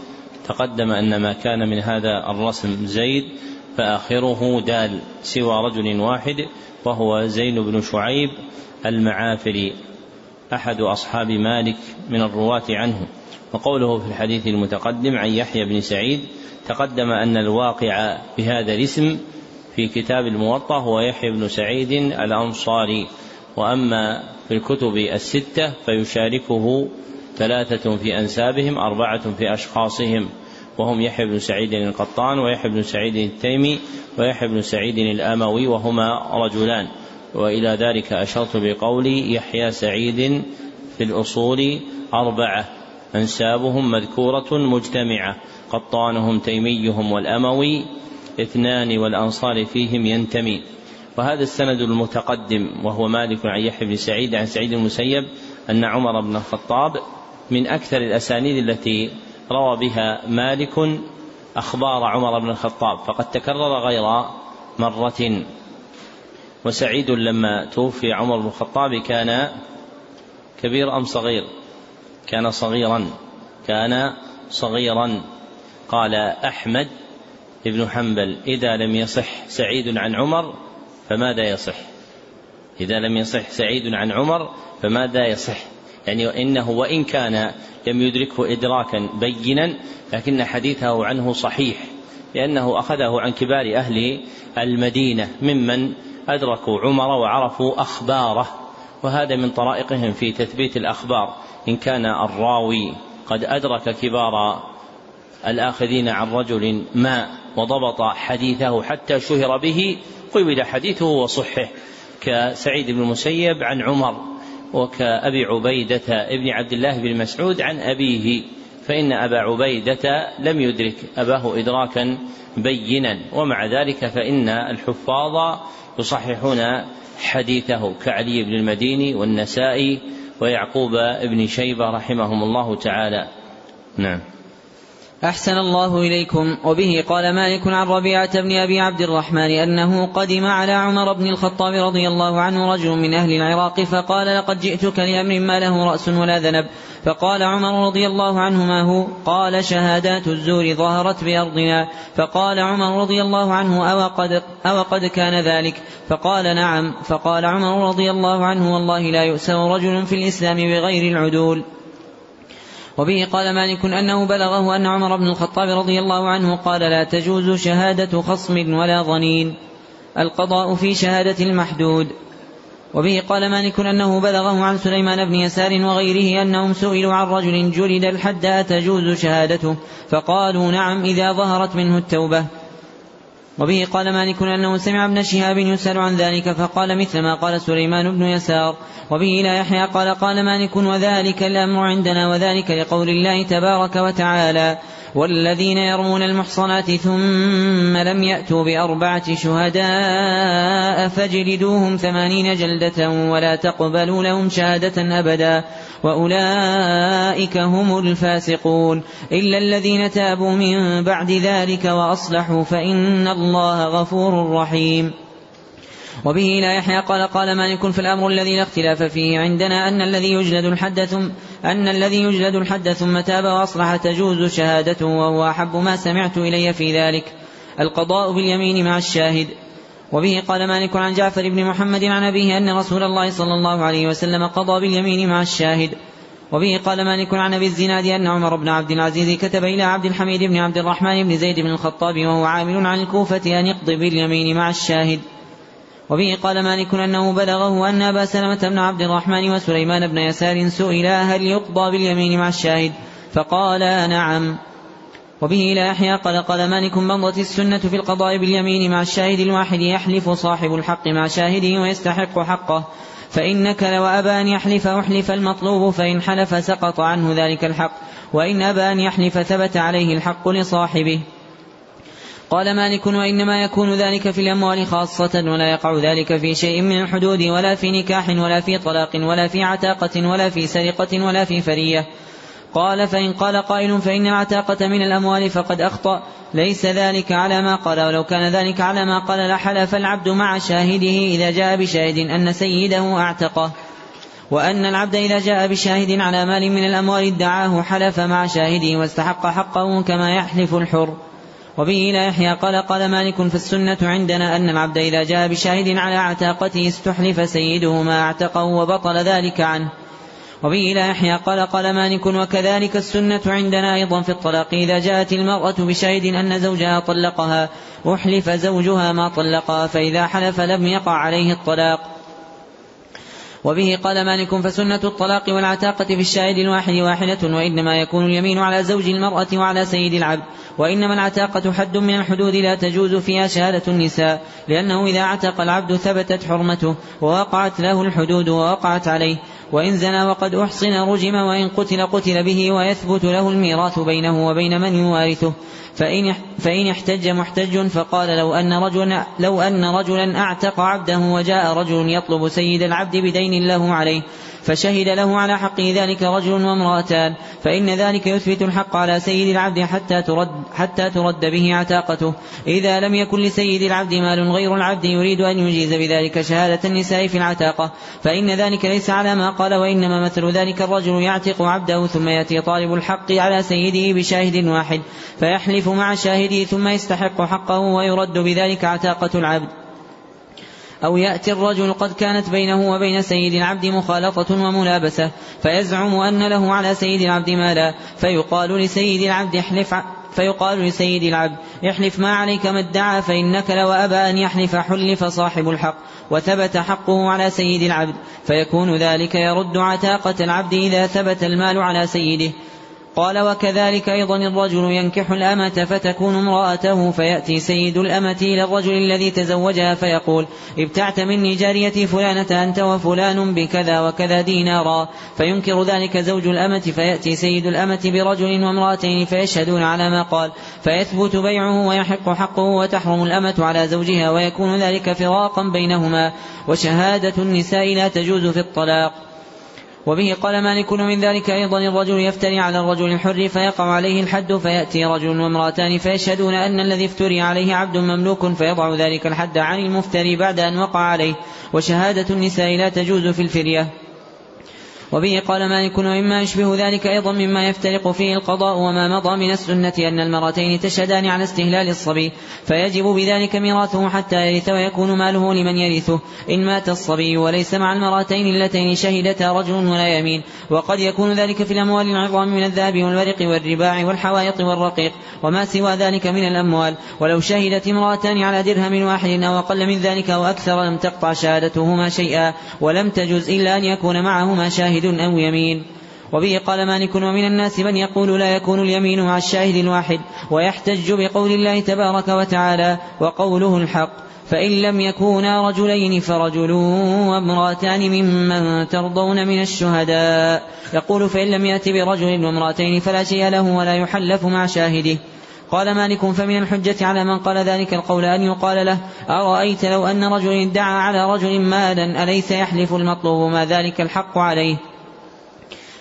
تقدم أن ما كان من هذا الرسم زيد فآخره دال سوى رجل واحد وهو زين بن شعيب المعافري أحد أصحاب مالك من الرواة عنه. وقوله في الحديث المتقدم عن يحيى بن سعيد تقدم أن الواقع بهذا الاسم في كتاب الموطأ هو يحيى بن سعيد الأنصاري. وأما في الكتب الستة فيشاركه ثلاثة في أنسابهم أربعة في أشخاصهم. وهم يحيى بن سعيد القطان ويحيى بن سعيد التيمي ويحيى بن سعيد الأموي وهما رجلان. وإلى ذلك أشرت بقولي يحيى سعيد في الأصول أربعة. أنسابهم مذكورة مجتمعة. قطانهم تيميهم والأموي. اثنان والأنصار فيهم ينتمي. وهذا السند المتقدم وهو مالك عن يحيى بن سعيد عن سعيد المسيب أن عمر بن الخطاب من أكثر الأسانيد التي روى بها مالك أخبار عمر بن الخطاب فقد تكرر غير مرة. وسعيد لما توفي عمر بن الخطاب كان كبير أم صغير؟ كان صغيرا كان صغيرا. قال أحمد ابن حنبل إذا لم يصح سعيد عن عمر فماذا يصح؟ إذا لم يصح سعيد عن عمر فماذا يصح؟ يعني إنه وإن كان لم يدركه إدراكا بينا لكن حديثه عنه صحيح لأنه أخذه عن كبار أهل المدينة ممن أدركوا عمر وعرفوا أخباره وهذا من طرائقهم في تثبيت الأخبار. إن كان الراوي قد أدرك كبار الآخذين عن رجل ما وضبط حديثه حتى شهر به قبل حديثه وصحه. كسعيد بن المسيب عن عمر وكأبي عبيدة ابن عبد الله بن مسعود عن أبيه فإن أبا عبيدة لم يدرك أباه إدراكا بينا ومع ذلك فإن الحفاظ يصححون حديثه كعلي بن المديني والنسائي ويعقوب بن شيبة رحمهم الله تعالى. نعم.
أحسن الله إليكم. وبه قال مالك عن ربيعة بن أبي عبد الرحمن أنه قدم على عمر بن الخطاب رضي الله عنه رجل من أهل العراق فقال لقد جئتك لأمر ما له رأس ولا ذنب. فقال عمر رضي الله عنه ما هو؟ قال شهادات الزور ظهرت بأرضنا. فقال عمر رضي الله عنه أو قد, أو قد كان ذلك؟ فقال نعم. فقال عمر رضي الله عنه والله لا يؤسر رجل في الإسلام بغير العدول. وبه قال مالك أنه بلغه أن عمر بن الخطاب رضي الله عنه قال لا تجوز شهادة خصم ولا ظنين القضاء في شهادة المحدود. وبه قال مالك أنه بلغه عن سليمان بن يسار وغيره أنهم سئلوا عن رجل جلد الحد أتجوز شهادته؟ فقالوا نعم إذا ظهرت منه التوبة. وبه قال مالك أنه سمع ابن شهاب يسأل عن ذلك فقال مثل ما قال سليمان بن يسار. وبه لا يحيى قال قال مالك وذلك الأمر عندنا وذلك لقول الله تبارك وتعالى والذين يرمون المحصنات ثم لم يأتوا بأربعة شهداء فاجلدوهم ثمانين جلدة ولا تقبلوا لهم شهادة أبدا. وأولئك هم الفاسقون. إلا الذين تابوا من بعد ذلك وأصلحوا فإن الله غفور رحيم. وبه لا يحيى قال قال مالك في الأمر الذي لا اختلاف فيه عندنا أن الذي يجلد الحد ثم أن الذي يجلد الحد ثم تاب وأصلح تجوز شهادته وهو أحب ما سمعت إلي في ذلك. القضاء باليمين مع الشاهد. وبه قال مالك عن جعفر بن محمد عن أبيه أن رسول الله صلى الله عليه وسلم قضى باليمين مع الشاهد. وبه قال مالك عن أبي الزناد أن عمر بن عبد العزيز كتب إلى عبد الحميد بن عبد الرحمن بن زيد بن الخطاب وهو عامل عن الكوفة أن يقضي باليمين مع الشاهد. وبه قال مالك أنه بلغه أن أبا سلمة بن عبد الرحمن وسليمان بن يسار سئلا هل يقضى باليمين مع الشاهد؟ فقالا نعم. وبه لا يحيى قال قال مالك مضت السنة في القضاء باليمين مع الشاهد الواحد يحلف صاحب الحق مع شاهده ويستحق حقه. فإنك لو أبى أن يحلف أحلف المطلوب فإن حلف سقط عنه ذلك الحق. وإن أبى أن يحلف ثبت عليه الحق لصاحبه. قال مالك وإنما يكون ذلك في الأموال خاصة ولا يقع ذلك في شيء من الحدود ولا في نكاح ولا في طلاق ولا في عتاقة ولا في سرقة ولا في فرية. قال فإن قال قائل فإن العتاقة من الأموال فقد أخطأ. ليس ذلك على ما قال ولو كان ذلك على ما قال لحلف العبد مع شاهده إذا جاء بشاهد أن سيده أعتقه. وأن العبد إذا جاء بشاهد على مال من الأموال ادعاه حلف مع شاهده واستحق حقه كما يحلف الحر. وبه لا يحيى قال قال مالك فالسنة عندنا أن العبد إذا جاء بشاهد على عتاقته استحلف سيده ما اعتقه وبطل ذلك عنه. وبه لا يحيى قال قال مالك وكذلك السنة عندنا أيضا في الطلاق. إذا جاءت المرأة بشاهد أن زوجها طلقها أحلف زوجها ما طلقها فإذا حلف لم يقع عليه الطلاق. وبه قال مالك فسنة الطلاق والعتاقة في الشاهد الواحد واحدة وإنما يكون اليمين على زوج المرأة وعلى سيد العبد. وإنما العتاقة حد من الحدود لا تجوز فيها شهادة النساء لأنه إذا عتق العبد ثبتت حرمته ووقعت له الحدود ووقعت عليه. وإن زنى وقد أحصن رجم وإن قتل قتل به ويثبت له الميراث بينه وبين من يوارثه. فإن فإن احتج محتج فقال لو أن رجلا لو أن رجلا أعتق عبده وجاء رجل يطلب سيد العبد بدين له عليه. فشهد له على حقه ذلك رجل وامرأتان فإن ذلك يثبت الحق على سيد العبد حتى ترد حتى ترد به عتاقته. إذا لم يكن لسيد العبد مال غير العبد يريد أن يجيز بذلك شهادة النساء في العتاقة. فإن ذلك ليس على ما قال وإنما مثل ذلك الرجل يعتق عبده ثم يأتي طالب الحق على سيده بشاهد واحد فيحلف مع شاهده ثم يستحق حقه ويرد بذلك عتاقة العبد. أو يأتي الرجل قد كانت بينه وبين سيد العبد مخالطة وملابسة فيزعم أن له على سيد العبد مالا فيقال لسيد العبد احلف فيقال لسيد العبد احلف ما عليك ما ادعى فإنك لو أبى أن يحلف حلف صاحب الحق وثبت حقه على سيد العبد فيكون ذلك يرد عتاقة العبد إذا ثبت المال على سيده. قال وكذلك أيضا الرجل ينكح الأمة فتكون امرأته فيأتي سيد الأمة إلى الرجل الذي تزوجها فيقول ابتعت مني جاريتي فلانة أنت وفلان بكذا وكذا دينارا. فينكر ذلك زوج الأمة فيأتي سيد الأمة برجل وامرأتين فيشهدون على ما قال. فيثبت بيعه ويحق حقه وتحرم الأمة على زوجها ويكون ذلك فراقا بينهما. وشهادة النساء لا تجوز في الطلاق. وبه قال مالك من ذلك أيضا الرجل يفتري على الرجل الحر فيقع عليه الحد فيأتي رجل وامرأتان فيشهدون أن الذي افتري عليه عبد مملوك فيضع ذلك الحد عن المفتري بعد أن وقع عليه. وشهادة النساء لا تجوز في الفرية. وبه قال مالك ومما يشبه ذلك أيضا مما يفترق فيه القضاء وما مضى من السنة أن المرتين تشهدان على استهلال الصبي فيجب بذلك ميراثه حتى يرث ويكون ماله لمن يرثه. إن مات الصبي وليس مع المرتين اللتين شهدتا رجل ولا يمين. وقد يكون ذلك في الأموال العظام من الذهب والورق والرباع والحوائط والرقيق وما سوى ذلك من الأموال. ولو شهدت امرأتان على درهم واحد أو أقل من ذلك أو أكثر لم تقطع شهادتهما شيئا ولم تجز إلا أن يكون معهما شاهد أو يمين. وبه قال مالك ومن الناس من يقول لا يكون اليمين مع الشاهد الواحد ويحتج بقول الله تبارك وتعالى وقوله الحق. فإن لم يكونا رجلين فرجل وامرأتان ممن ترضون من الشهداء. يقول فإن لم يأت برجل وامرأتين فلا شيء له ولا يحلف مع شاهده. قال مالك فمن الحجة على من قال ذلك القول أن يقال له أرأيت لو أن رجل ادعى على رجل مالا أليس يحلف المطلوب ما ذلك الحق عليه؟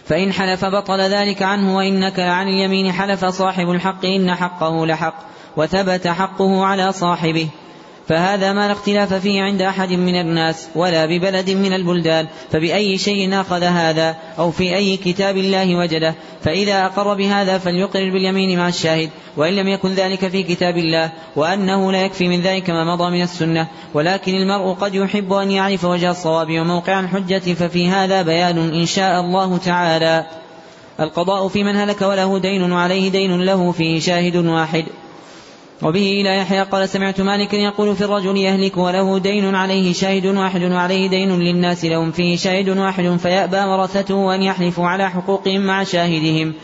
فإن حلف بطل ذلك عنه وإنك لعن اليمين حلف صاحب الحق إن حقه لحق وثبت حقه على صاحبه. فهذا ما لا اختلاف فيه عند أحد من الناس ولا ببلد من البلدان فبأي شيء أخذ هذا أو في أي كتاب الله وجده. فإذا أقر بهذا فليقر باليمين مع الشاهد وإن لم يكن ذلك في كتاب الله وأنه لا يكفي من ذلك ما مضى من السنة. ولكن المرء قد يحب أن يعرف وجه الصواب وموقع الحجة ففي هذا بيان إن شاء الله تعالى. القضاء في من هلك وله دين وعليه دين له فيه شاهد واحد. وبه إلى يحيى قال سمعت مالكا يقول في الرجل يهلك وله دين عليه شاهد واحد وعليه دين للناس لهم فيه شاهد واحد فيأبى ورثته أن يحلفوا على حقوقهم مع شاهدهم.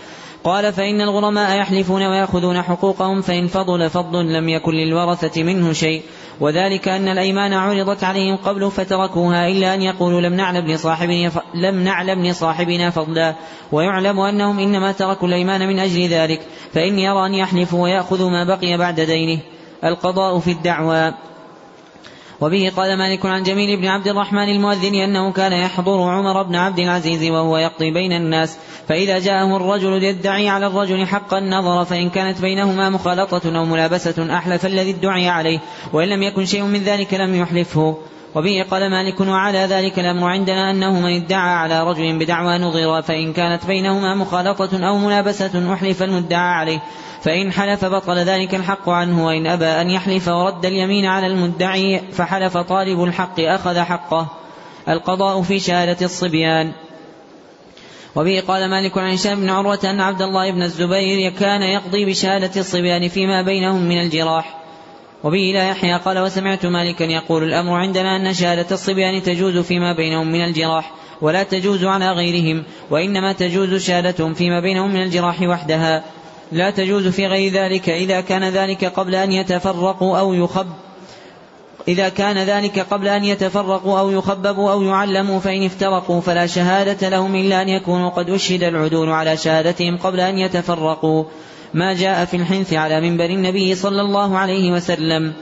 قال فإن الغرماء يحلفون ويأخذون حقوقهم فإن فضل فضل لم يكن للورثة منه شيء. وذلك أن الأيمان عرضت عليهم قبل فتركوها إلا أن يقولوا لم نعلم لصاحبنا لم نعلم لصاحبنا فضلا. ويعلم أنهم إنما تركوا الأيمان من أجل ذلك. فإن يرى أن يحلفوا ويأخذوا ما بقي بعد دينه. القضاء في الدعوى. وبه قال مالك عن جميل بن عبد الرحمن المؤذن أنه كان يحضر عمر بن عبد العزيز وهو يقضي بين الناس. فإذا جاءه الرجل يدعي على الرجل حقا نظر فإن كانت بينهما مخالطة أو ملابسة أحلف الذي ادعي عليه وإن لم يكن شيء من ذلك لم يحلفه. وبه قال مالك وعلى ذلك الأمر عندنا أنه من ادعى على رجل بدعوى نظر فإن كانت بينهما مخالطة أو ملابسة أحلف المدعى عليه. فإن حلف بطل ذلك الحق عنه وإن أبى أن يحلف ورد اليمين على المدعي فحلف طالب الحق أخذ حقه. القضاء في شهادة الصبيان. وبه قال مالك عن هشام بن عروة أن عبد الله بن الزبير كان يقضي بشهادة الصبيان فيما بينهم من الجراح. وبه لا يحيى قال وسمعت مالكا يقول الأمر عندنا أن شهادة الصبيان تجوز فيما بينهم من الجراح ولا تجوز على غيرهم وإنما تجوز شهادتهم فيما بينهم من الجراح وحدها. لا تجوز في غير ذلك إذا كان ذلك قبل أن يتفرقوا أو يخب إذا كان ذلك قبل أن يتفرقوا أو يخببوا أو يعلموا فإن افترقوا فلا شهادة لهم إلا أن يكونوا قد أشهد العدول على شهادتهم قبل أن يتفرقوا. ما جاء في الحنث على منبر النبي صلى الله عليه وسلم.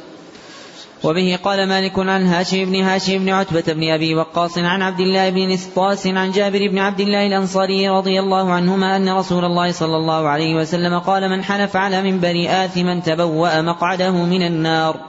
وبه قال مالك عن هاشم بن هاشم بن عتبة بن أبي وقاص عن عبد الله بن نسطاس عن جابر بن عبد الله الأنصاري رضي الله عنهما أن رسول الله صلى الله عليه وسلم قال من حلف على منبر آثما تبوأ مقعده من النار.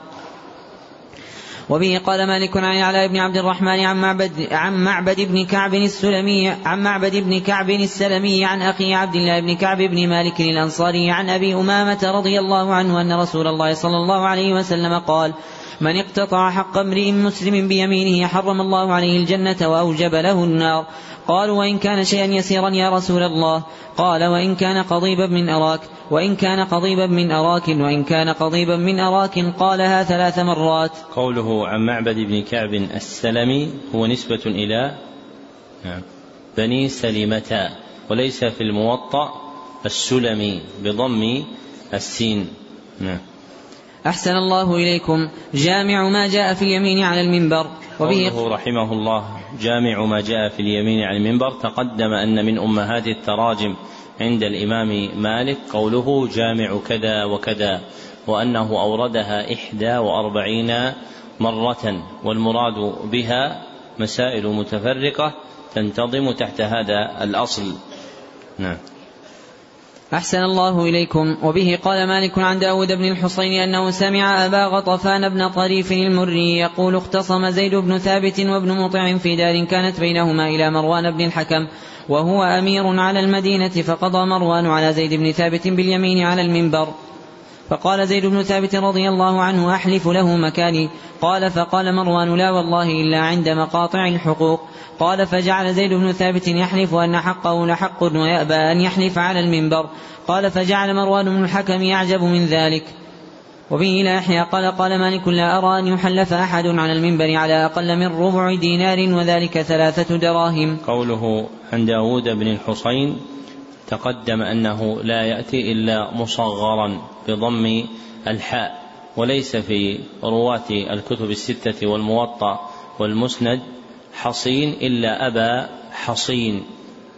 وبه قال مالك عن علاء بن عبد الرحمن عن معبد عن معبد بن كعب السلمي عن معبد بن كعب السلمي عن أخي عبد الله بن كعب بن مالك الأنصاري عن أبي أمامة رضي الله عنه أن رسول الله صلى الله عليه وسلم قال من اقتطع حق امرئ مسلم بيمينه حرم الله عليه الجنة وأوجب له النار. قالوا وإن كان شيئا يسيرا يا رسول الله. قال وإن كان قضيبا من أراك وإن كان قضيبا من أراك وإن كان قضيبا من أراك. قالها ثلاث مرات.
قوله عن معبد بن كعب السلمي هو نسبة إلى نعم بني سلمة وليس في الموطأ السلمي بضم السين. نعم.
أحسن الله إليكم. جامع ما جاء في اليمين على المنبر.
وبه رحمه الله جامع ما جاء في اليمين على المنبر تقدم أن من أمهات التراجم عند الإمام مالك قوله جامع كذا وكذا وأنه أوردها إحدى وأربعين مرة والمراد بها مسائل متفرقة تنتظم تحت هذا الأصل. نعم.
أحسن الله إليكم. وبه قال مالك عن داود بن الحصين أنه سمع أبا غطفان بن طريف المري يقول اختصم زيد بن ثابت وابن مطع في دار كانت بينهما إلى مروان بن الحكم وهو أمير على المدينة فقضى مروان على زيد بن ثابت باليمين على المنبر. فقال زيد بن ثابت رضي الله عنه أحلف له مكاني. قال فقال مروان لا والله إلا عند مقاطع الحقوق. قال فجعل زيد بن ثابت يحلف أن حقه لحق ويأبى أن يحلف على المنبر. قال فجعل مروان بن الحكم يعجب من ذلك. وبه لا يحيى قال قال مالك لا أرى أن يحلف أحد على المنبر على أقل من ربع دينار وذلك ثلاثة دراهم.
قوله عن داود بن الحصين تقدم أنه لا يأتي إلا مصغرا. بضم الحاء وليس في رواة الكتب الستة والموطأ والمسند حصين إلا أبا حصين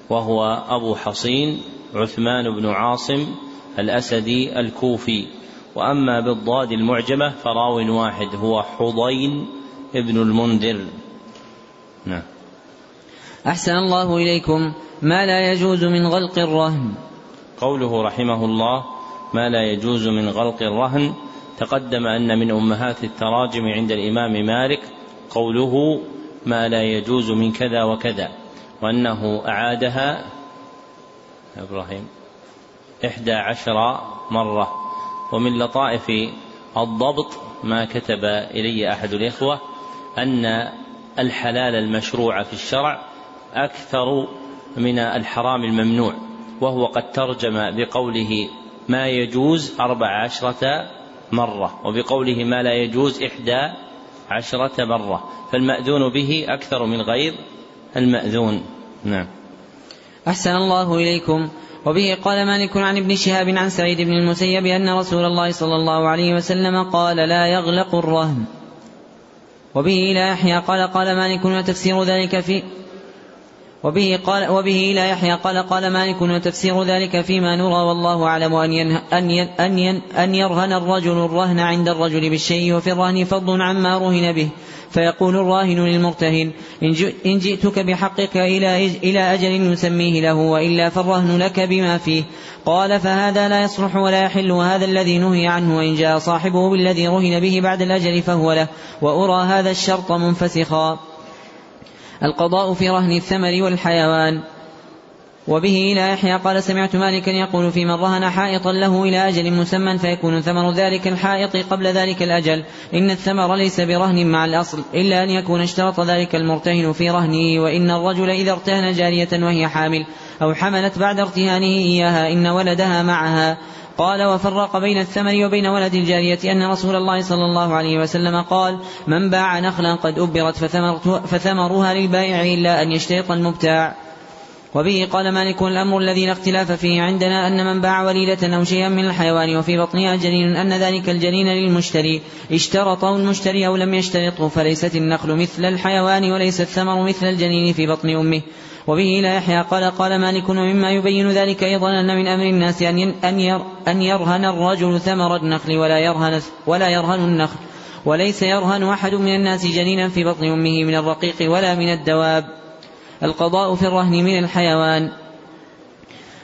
وهو أبو حصين عثمان بن عاصم الأسدي الكوفي. وأما بالضاد المعجمة فراو واحد هو حضين ابن المنذر. نعم.
أحسن الله إليكم. ما لا يجوز من غلق الرهن؟
قوله رحمه الله ما لا يجوز من غلق الرهن. تقدم أن من أمهات التراجم عند الإمام مالك قوله ما لا يجوز من كذا وكذا وأنه أعادها إبراهيم إحدى عشر مرة. ومن لطائف الضبط ما كتب إلي أحد الإخوة أن الحلال المشروع في الشرع أكثر من الحرام الممنوع وهو قد ترجم بقوله ما يجوز أربع عشرة مرة وبقوله ما لا يجوز إحدى عشرة مرة فالمأذون به أكثر من غير المأذون. نعم.
أحسن الله إليكم. وبه قال مالك عن ابن شهاب عن سعيد بن المسيب أن رسول الله صلى الله عليه وسلم قال لا يغلق الرهن. وبه لا يحيى قال قال مالك وتفسير ذلك في وبه قال وبه لا يحيى قال قال مالك وتفسير ذلك فيما نرى والله أعلم أن ينه أن ين أن, ين أن يرهن الرجل الرهن عند الرجل بالشيء وفي الرهن فضل عما رهن به. فيقول الراهن للمرتهن إن جئتك بحقك إلى إلى أجل نسميه له وإلا فالرهن لك بما فيه. قال فهذا لا يصلح ولا يحل وهذا الذي نهي عنه وإن جاء صاحبه بالذي رهن به بعد الأجل فهو له وأرى هذا الشرط منفسخا. القضاء في رهن الثمر والحيوان. وبه إلى يحيى قال سمعت مالكا يقول في من رهن حائطا له إلى أجل مسمى فيكون ثمر ذلك الحائط قبل ذلك الأجل. إن الثمر ليس برهن مع الأصل إلا أن يكون اشترط ذلك المرتهن في رهنه وإن الرجل إذا ارتهن جارية وهي حامل أو حملت بعد ارتهانه إياها إن ولدها معها. قال وفرق بين الثمر وبين ولد الجارية أن رسول الله صلى الله عليه وسلم قال من باع نخلا قد أبرت فثمرها للبائع إلا أن يشترط المبتاع. وبه قال مالك الأمر الذي لا اختلاف فيه عندنا أن من باع وليدة أو شيئا من الحيوان وفي بطنها جنين أن ذلك الجنين للمشتري. اشترطه المشتري أو لم يشترطه فليست النخل مثل الحيوان وليس الثمر مثل الجنين في بطن أمه. وبه لا يحيى قال قال مالك ومما يبين ذلك أيضا أن من أمر الناس أن أن يرهن الرجل ثمر النخل ولا يرهن ولا يرهن النخل. وليس يرهن أحد من الناس جنينا في بطن أمه من الرقيق ولا من الدواب. القضاء في الرهن من الحيوان.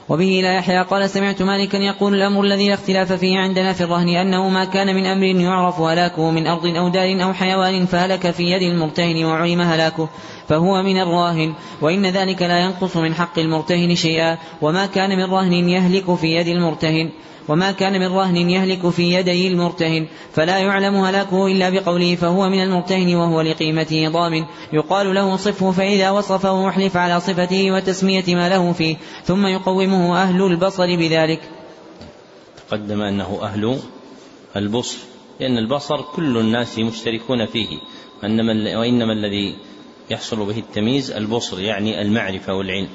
وبه لا يحيى قال سمعت مالكا يقول الأمر الذي لا اختلاف فيه عندنا في الرهن أنه ما كان من أمر يعرف هلاكه من أرض أو دار أو حيوان فهلك في يد المرتهن وعلم هلاكه فهو من الراهن. وإن ذلك لا ينقص من حق المرتهن شيئا وما كان من رهن يهلك في يد المرتهن. وما كان من رهن يهلك في يدي المرتهن فلا يعلم هلاكه إلا بقوله فهو من المرتهن وهو لقيمته ضامن. يقال له صفه فإذا وصفه أحلف على صفته وتسمية ما له فيه ثم يقومه أهل البصر بذلك.
تقدم أنه أهل البصر لأن البصر كل الناس مشتركون فيه. وإنما الذي يحصل به التمييز البصر يعني المعرفة والعلم.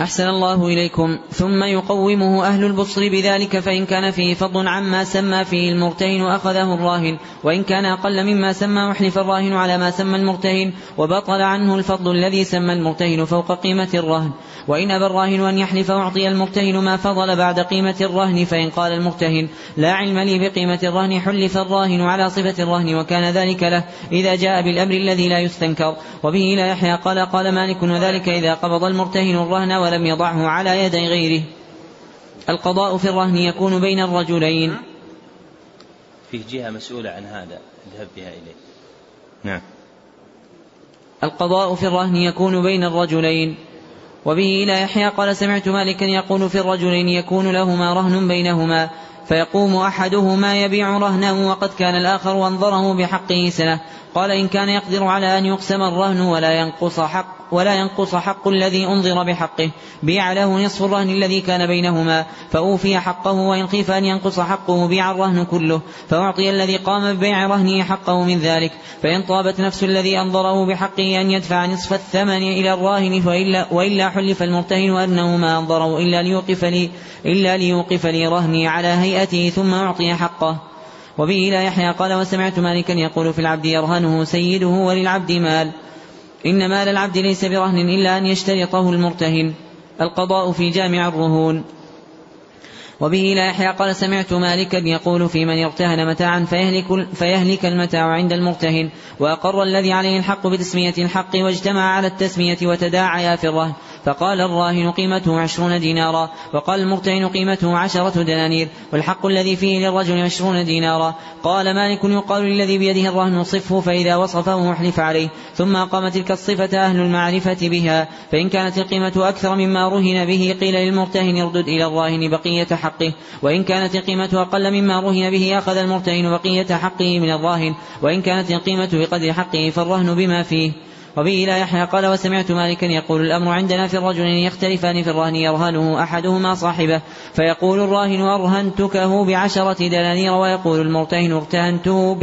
أحسن الله إليكم. ثم يقومه أهل البصر بذلك فإن كان فيه فضل عما سمى فيه المرتهن أخذه الراهن وإن كان أقل مما سمى أحلف الراهن على ما سمى المرتهن وبطل عنه الفضل الذي سمى المرتهن فوق قيمة الرهن. وإن أبى الراهن أن يحلف أعطي المرتهن ما فضل بعد قيمة الرهن فإن قال المرتهن لا علم لي بقيمة الرهن حلف الراهن على صفة الرهن وكان ذلك له إذا جاء بالأمر الذي لا يستنكر. وبه لا يحيى قال قال مالك وذلك إذا قبض المرتهن الرهن ولم يضعه على يدي غيره. القضاء في الرهن يكون بين الرجلين.
فيه جهة مسؤولة عن هذا. اذهب بها إليه. نعم.
القضاء في الرهن يكون بين الرجلين. وبه إلى يحيى قال سمعت مالكا يقول في الرجلين يكون لهما رهن بينهما فيقوم أحدهما يبيع رهنه وقد كان الآخر أنظره بحقه سنة. قال إن كان يقدر على أن يقسم الرهن ولا ينقص حق ولا ينقص حق الذي أنظر بحقه. بيع له نصف الرهن الذي كان بينهما. فأوفي حقه وإن خيف أن ينقص حقه بيع الرهن كله. فأعطي الذي قام ببيع رهنه حقه من ذلك. فإن طابت نفس الذي أنظره بحقه أن يدفع نصف الثمن إلى الراهن فإلا وإلا حلف المرتهن أنه ما أنظره إلا ليوقف لي إلا ليوقف لي رهني على هيئته ثم أعطي حقه. وبه لا يحيى قال وسمعت مالكا يقول في العبد يرهنه سيده وللعبد مال. إن مال العبد ليس برهن إلا أن يشترطه المرتهن. القضاء في جامع الرهون. وبه لا يحيى قال سمعت مالكا يقول في من ارتهن متاعا فيهلك, فيهلك المتاع عند المرتهن. وأقر الذي عليه الحق بتسمية الحق واجتمع على التسمية وتداعيا في الرهن. فقال الراهن قيمته عشرون دينارا وقال المرتهن قيمته عشرة دنانير والحق الذي فيه للرجل عشرون دينارا. قال مالك يقال للذي بيده الرهن صفه فإذا وصفه أحلف عليه. ثم أقام تلك الصفة أهل المعرفة بها فإن كانت القيمة أكثر مما رهن به قيل للمرتهن اردد إلى الراهن بقية حقه. وإن كانت القيمة أقل مما رهن به أخذ المرتهن بقية حقه من الراهن. وإن كانت القيمة بقدر حقه فالرهن بما فيه. وبه لا يحيى قال وسمعت مالكا يقول الأمر عندنا في الرجلين يختلفان في الرهن يرهنه أحدهما صاحبه فيقول الراهن أرهنتكه بعشرة دنانير ويقول المرتهن ارتهنته,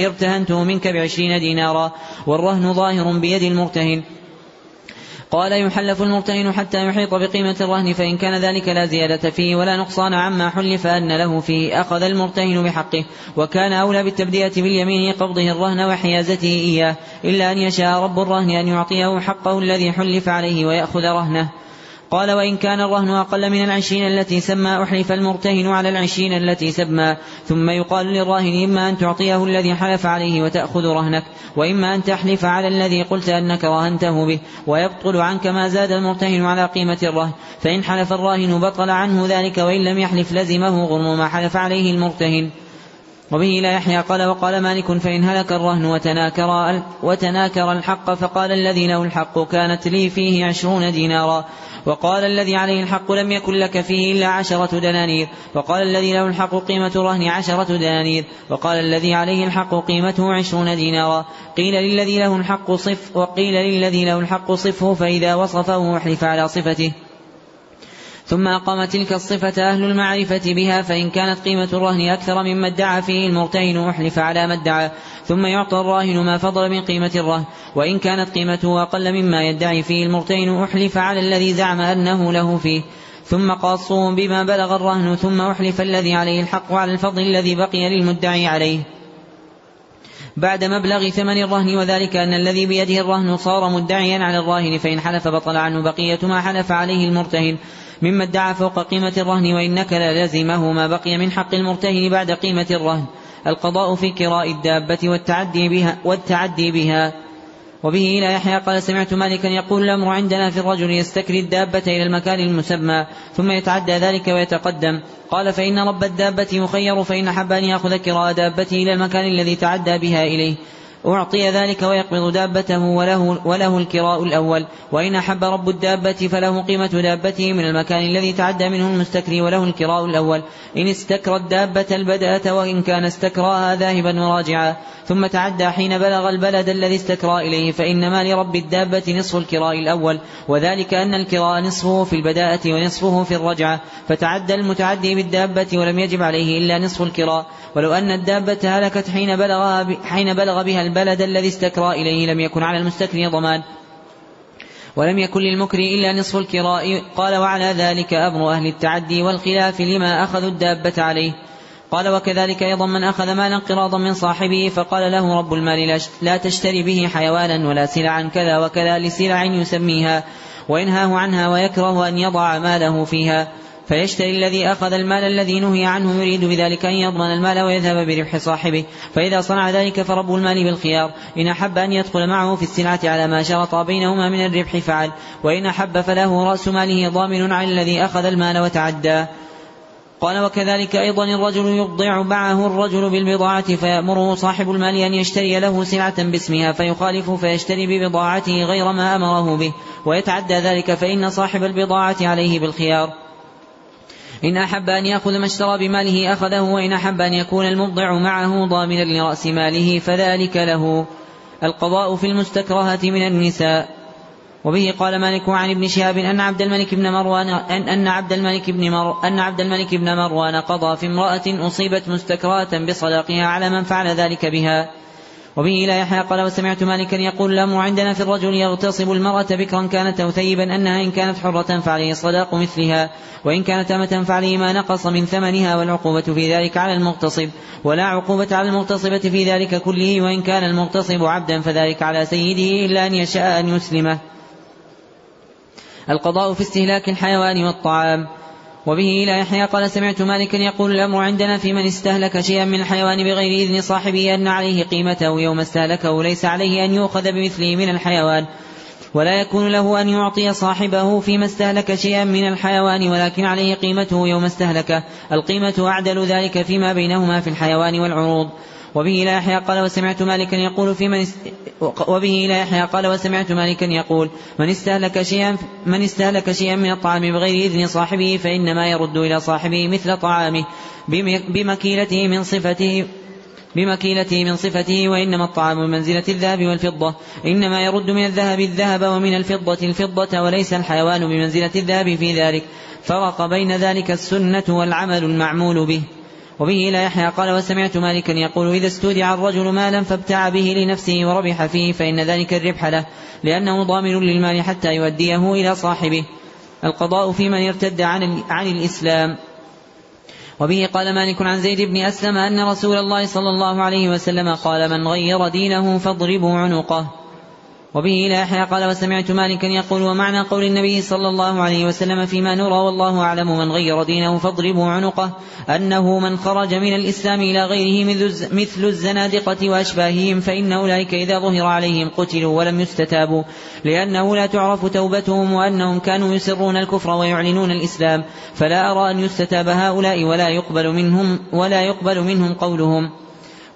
ارتهنته منك بعشرين دينارا. والرهن ظاهر بيد المرتهن. قال يحلف المرتهن حتى يحيط بقيمة الرهن فإن كان ذلك لا زيادة فيه ولا نقصان عما حلف أن له فيه أخذ المرتهن بحقه. وكان أولى بالتبدية باليمين قبضه الرهن وحيازته إياه إلا أن يشاء رب الرهن أن يعطيه حقه الذي حلف عليه ويأخذ رهنه. قال وإن كان الرهن أقل من العشرين التي سمى أحلف المرتهن على العشرين التي سمى ثم يقال للراهن إما أن تعطيه الذي حلف عليه وتأخذ رهنك وإما أن تحلف على الذي قلت أنك راهنته به ويبطل عنك ما زاد المرتهن على قيمة الرهن فإن حلف الراهن بطل عنه ذلك وإن لم يحلف لزمه غرم ما حلف عليه المرتهن. وبه لا يحيى قال وقال مالك فإن هلك الرهن وتناكر, وتناكر الحق فقال الذي له الحق كانت لي فيه عشرون دينارا. وقال الذي عليه الحق لم يكن لك فيه إلا عشرة دنانير. وقال الذي له الحق قيمة رهن عشرة دنانير. وقال الذي عليه الحق قيمته عشرون دينارا. قيل للذي له الحق صف وقيل للذي له الحق صفه فإذا وصفه احلف على صفته. ثم أقام تلك الصفة أهل المعرفة بها فإن كانت قيمة الرهن أكثر مما ادعى فيه المرتهن أحلف على ما ادعى ثم يعطى الراهن ما فضل من قيمة الرهن وإن كانت قيمته أقل مما يدعي فيه المرتهن أحلف على الذي زعم أنه له فيه. ثم قاصوه بما بلغ الرهن ثم أحلف الذي عليه الحق على الفضل الذي بقي للمدعي عليه. بعد مبلغ ثمن الرهن وذلك أن الذي بيده الرهن صار مدعيا على الراهن فإن حلف بطل عنه بقية ما حلف عليه المرتهن. مما ادعى فوق قيمة الرهن وإن نكل لزمه ما بقي من حق المرتهن بعد قيمة الرهن. القضاء في كراء الدابة والتعدي بها والتعدي بها. وبه إلى يحيى قال سمعت مالكا يقول الأمر عندنا في الرجل يستكري الدابة إلى المكان المسمى ثم يتعدى ذلك ويتقدم. قال فإن رب الدابة مخير فإن أحب أن يأخذ كراء دابته إلى المكان الذي تعدى بها إليه. أعطي ذلك ويقبض دابته وله, وله الكراء الأول. وإن أحب رب الدابة فله قيمة دابته من المكان الذي تعدى منه المستكري وله الكراء الأول. إن استكرى الدابة البدأة وإن كان استكراها ذاهبا وراجعا. ثم تعدى حين بلغ البلد الذي استكرى إليه فإنما لرب الدابة نصف الكراء الأول. وذلك أن الكراء نصفه في البداءة ونصفه في الرجعة. فتعدى المتعدي بالدابة ولم يجب عليه إلا نصف الكراء. ولو أن الدابة هلكت حين بلغ حين بلغ بها البلد الذي استكرى إليه لم يكن على المستكري ضمان. ولم يكن للمكري إلا نصف الكراء. قال وعلى ذلك أمر أهل التعدي والخلاف لما أخذوا الدابة عليه. قال وكذلك أيضا من أخذ مالا قراضا من صاحبه فقال له رب المال لا تشتري به حيوانا ولا سلعا كذا وكذا لسلع يسميها وينهاه عنها ويكره أن يضع ماله فيها. فيشتري الذي أخذ المال الذي نهي عنه يريد بذلك أن يضمن المال ويذهب بربح صاحبه. فإذا صنع ذلك فرب المال بالخيار. إن أحب أن يدخل معه في السلعة على ما شرط بينهما من الربح فعل. وإن أحب فله رأس ماله ضامن على الذي أخذ المال وتعدى. قال وكذلك أيضا الرجل يبضع معه الرجل بالبضاعة فيأمره صاحب المال أن يشتري له سلعة باسمها فيخالف فيشتري ببضاعته غير ما أمره به. ويتعدى ذلك فإن صاحب البضاعة عليه بالخيار. إن أحب أن يأخذ ما اشترى بماله أخذه وإن أحب أن يكون المبضع معه ضامنا لرأس ماله فذلك له. القضاء في المستكرهة من النساء. وبه قال مالك عن ابن شهاب أن عبد الملك بن مروان أن, أن عبد الملك بن مر أن عبد الملك بن مروان قضى في امرأة أصيبت مستكرهة بصداقها على من فعل ذلك بها. وبه لا يحيى قال وسمعت مالكا يقول الأمر عندنا في الرجل يغتصب المرأة بكرا كانت أو ثيبا أنها إن كانت حرة فعليه صداق مثلها وإن كانت أمة فعليه ما نقص من ثمنها والعقوبة في ذلك على المغتصب ولا عقوبة على المغتصبة في ذلك كله وإن كان المغتصب عبدا فذلك على سيده إلا أن يشاء أن يسلمه. القضاء في استهلاك الحيوان والطعام. وبه إلى يحيى قال سمعت مالكا يقول الأمر عندنا في من استهلك شيئا من الحيوان بغير إذن صاحبه أن عليه قيمته يوم استهلكه ليس عليه أن يؤخذ بمثله من الحيوان. ولا يكون له أن يعطي صاحبه فيما استهلك شيئا من الحيوان ولكن عليه قيمته يوم استهلكه. القيمة أعدل ذلك فيما بينهما في الحيوان والعروض. وبه لا يحيى قال وسمعت مالكا يقول في من وبه لا يحيى قال وسمعت مالكا يقول من استهلك شيئا من استهلك شيئا من الطعام بغير إذن صاحبه فإنما يرد إلى صاحبه مثل طعامه بمكيلته من صفته بمكيلته من صفته وإنما الطعام بمنزلة الذهب والفضة إنما يرد من الذهب الذهب ومن الفضة الفضة وليس الحيوان بمنزلة الذهب في ذلك فرق بين ذلك السنة والعمل المعمول به. وبه لا يحيى قال وسمعت مالكا يقول إذا استودع الرجل مالا فابتاع به لنفسه وربح فيه فإن ذلك الربح له لأنه ضامن للمال حتى يؤديه إلى صاحبه. القضاء في من ارتد عن, عن الإسلام. وبه قال مالك عن زيد بن أسلم أن رسول الله صلى الله عليه وسلم قال من غير دينه فاضربوا عنقه. وبه إلى يحيى قال وسمعت مالكا يقول ومعنى قول النبي صلى الله عليه وسلم فيما نرى والله أعلم من غير دينه فاضربوا عنقه أنه من خرج من الإسلام إلى غيره مثل الزنادقة وأشباههم فإن أولئك إذا ظهر عليهم قتلوا ولم يستتابوا لأنه لا تعرف توبتهم وأنهم كانوا يسرون الكفر ويعلنون الإسلام فلا أرى أن يستتاب هؤلاء ولا يقبل منهم ولا يقبل منهم قولهم.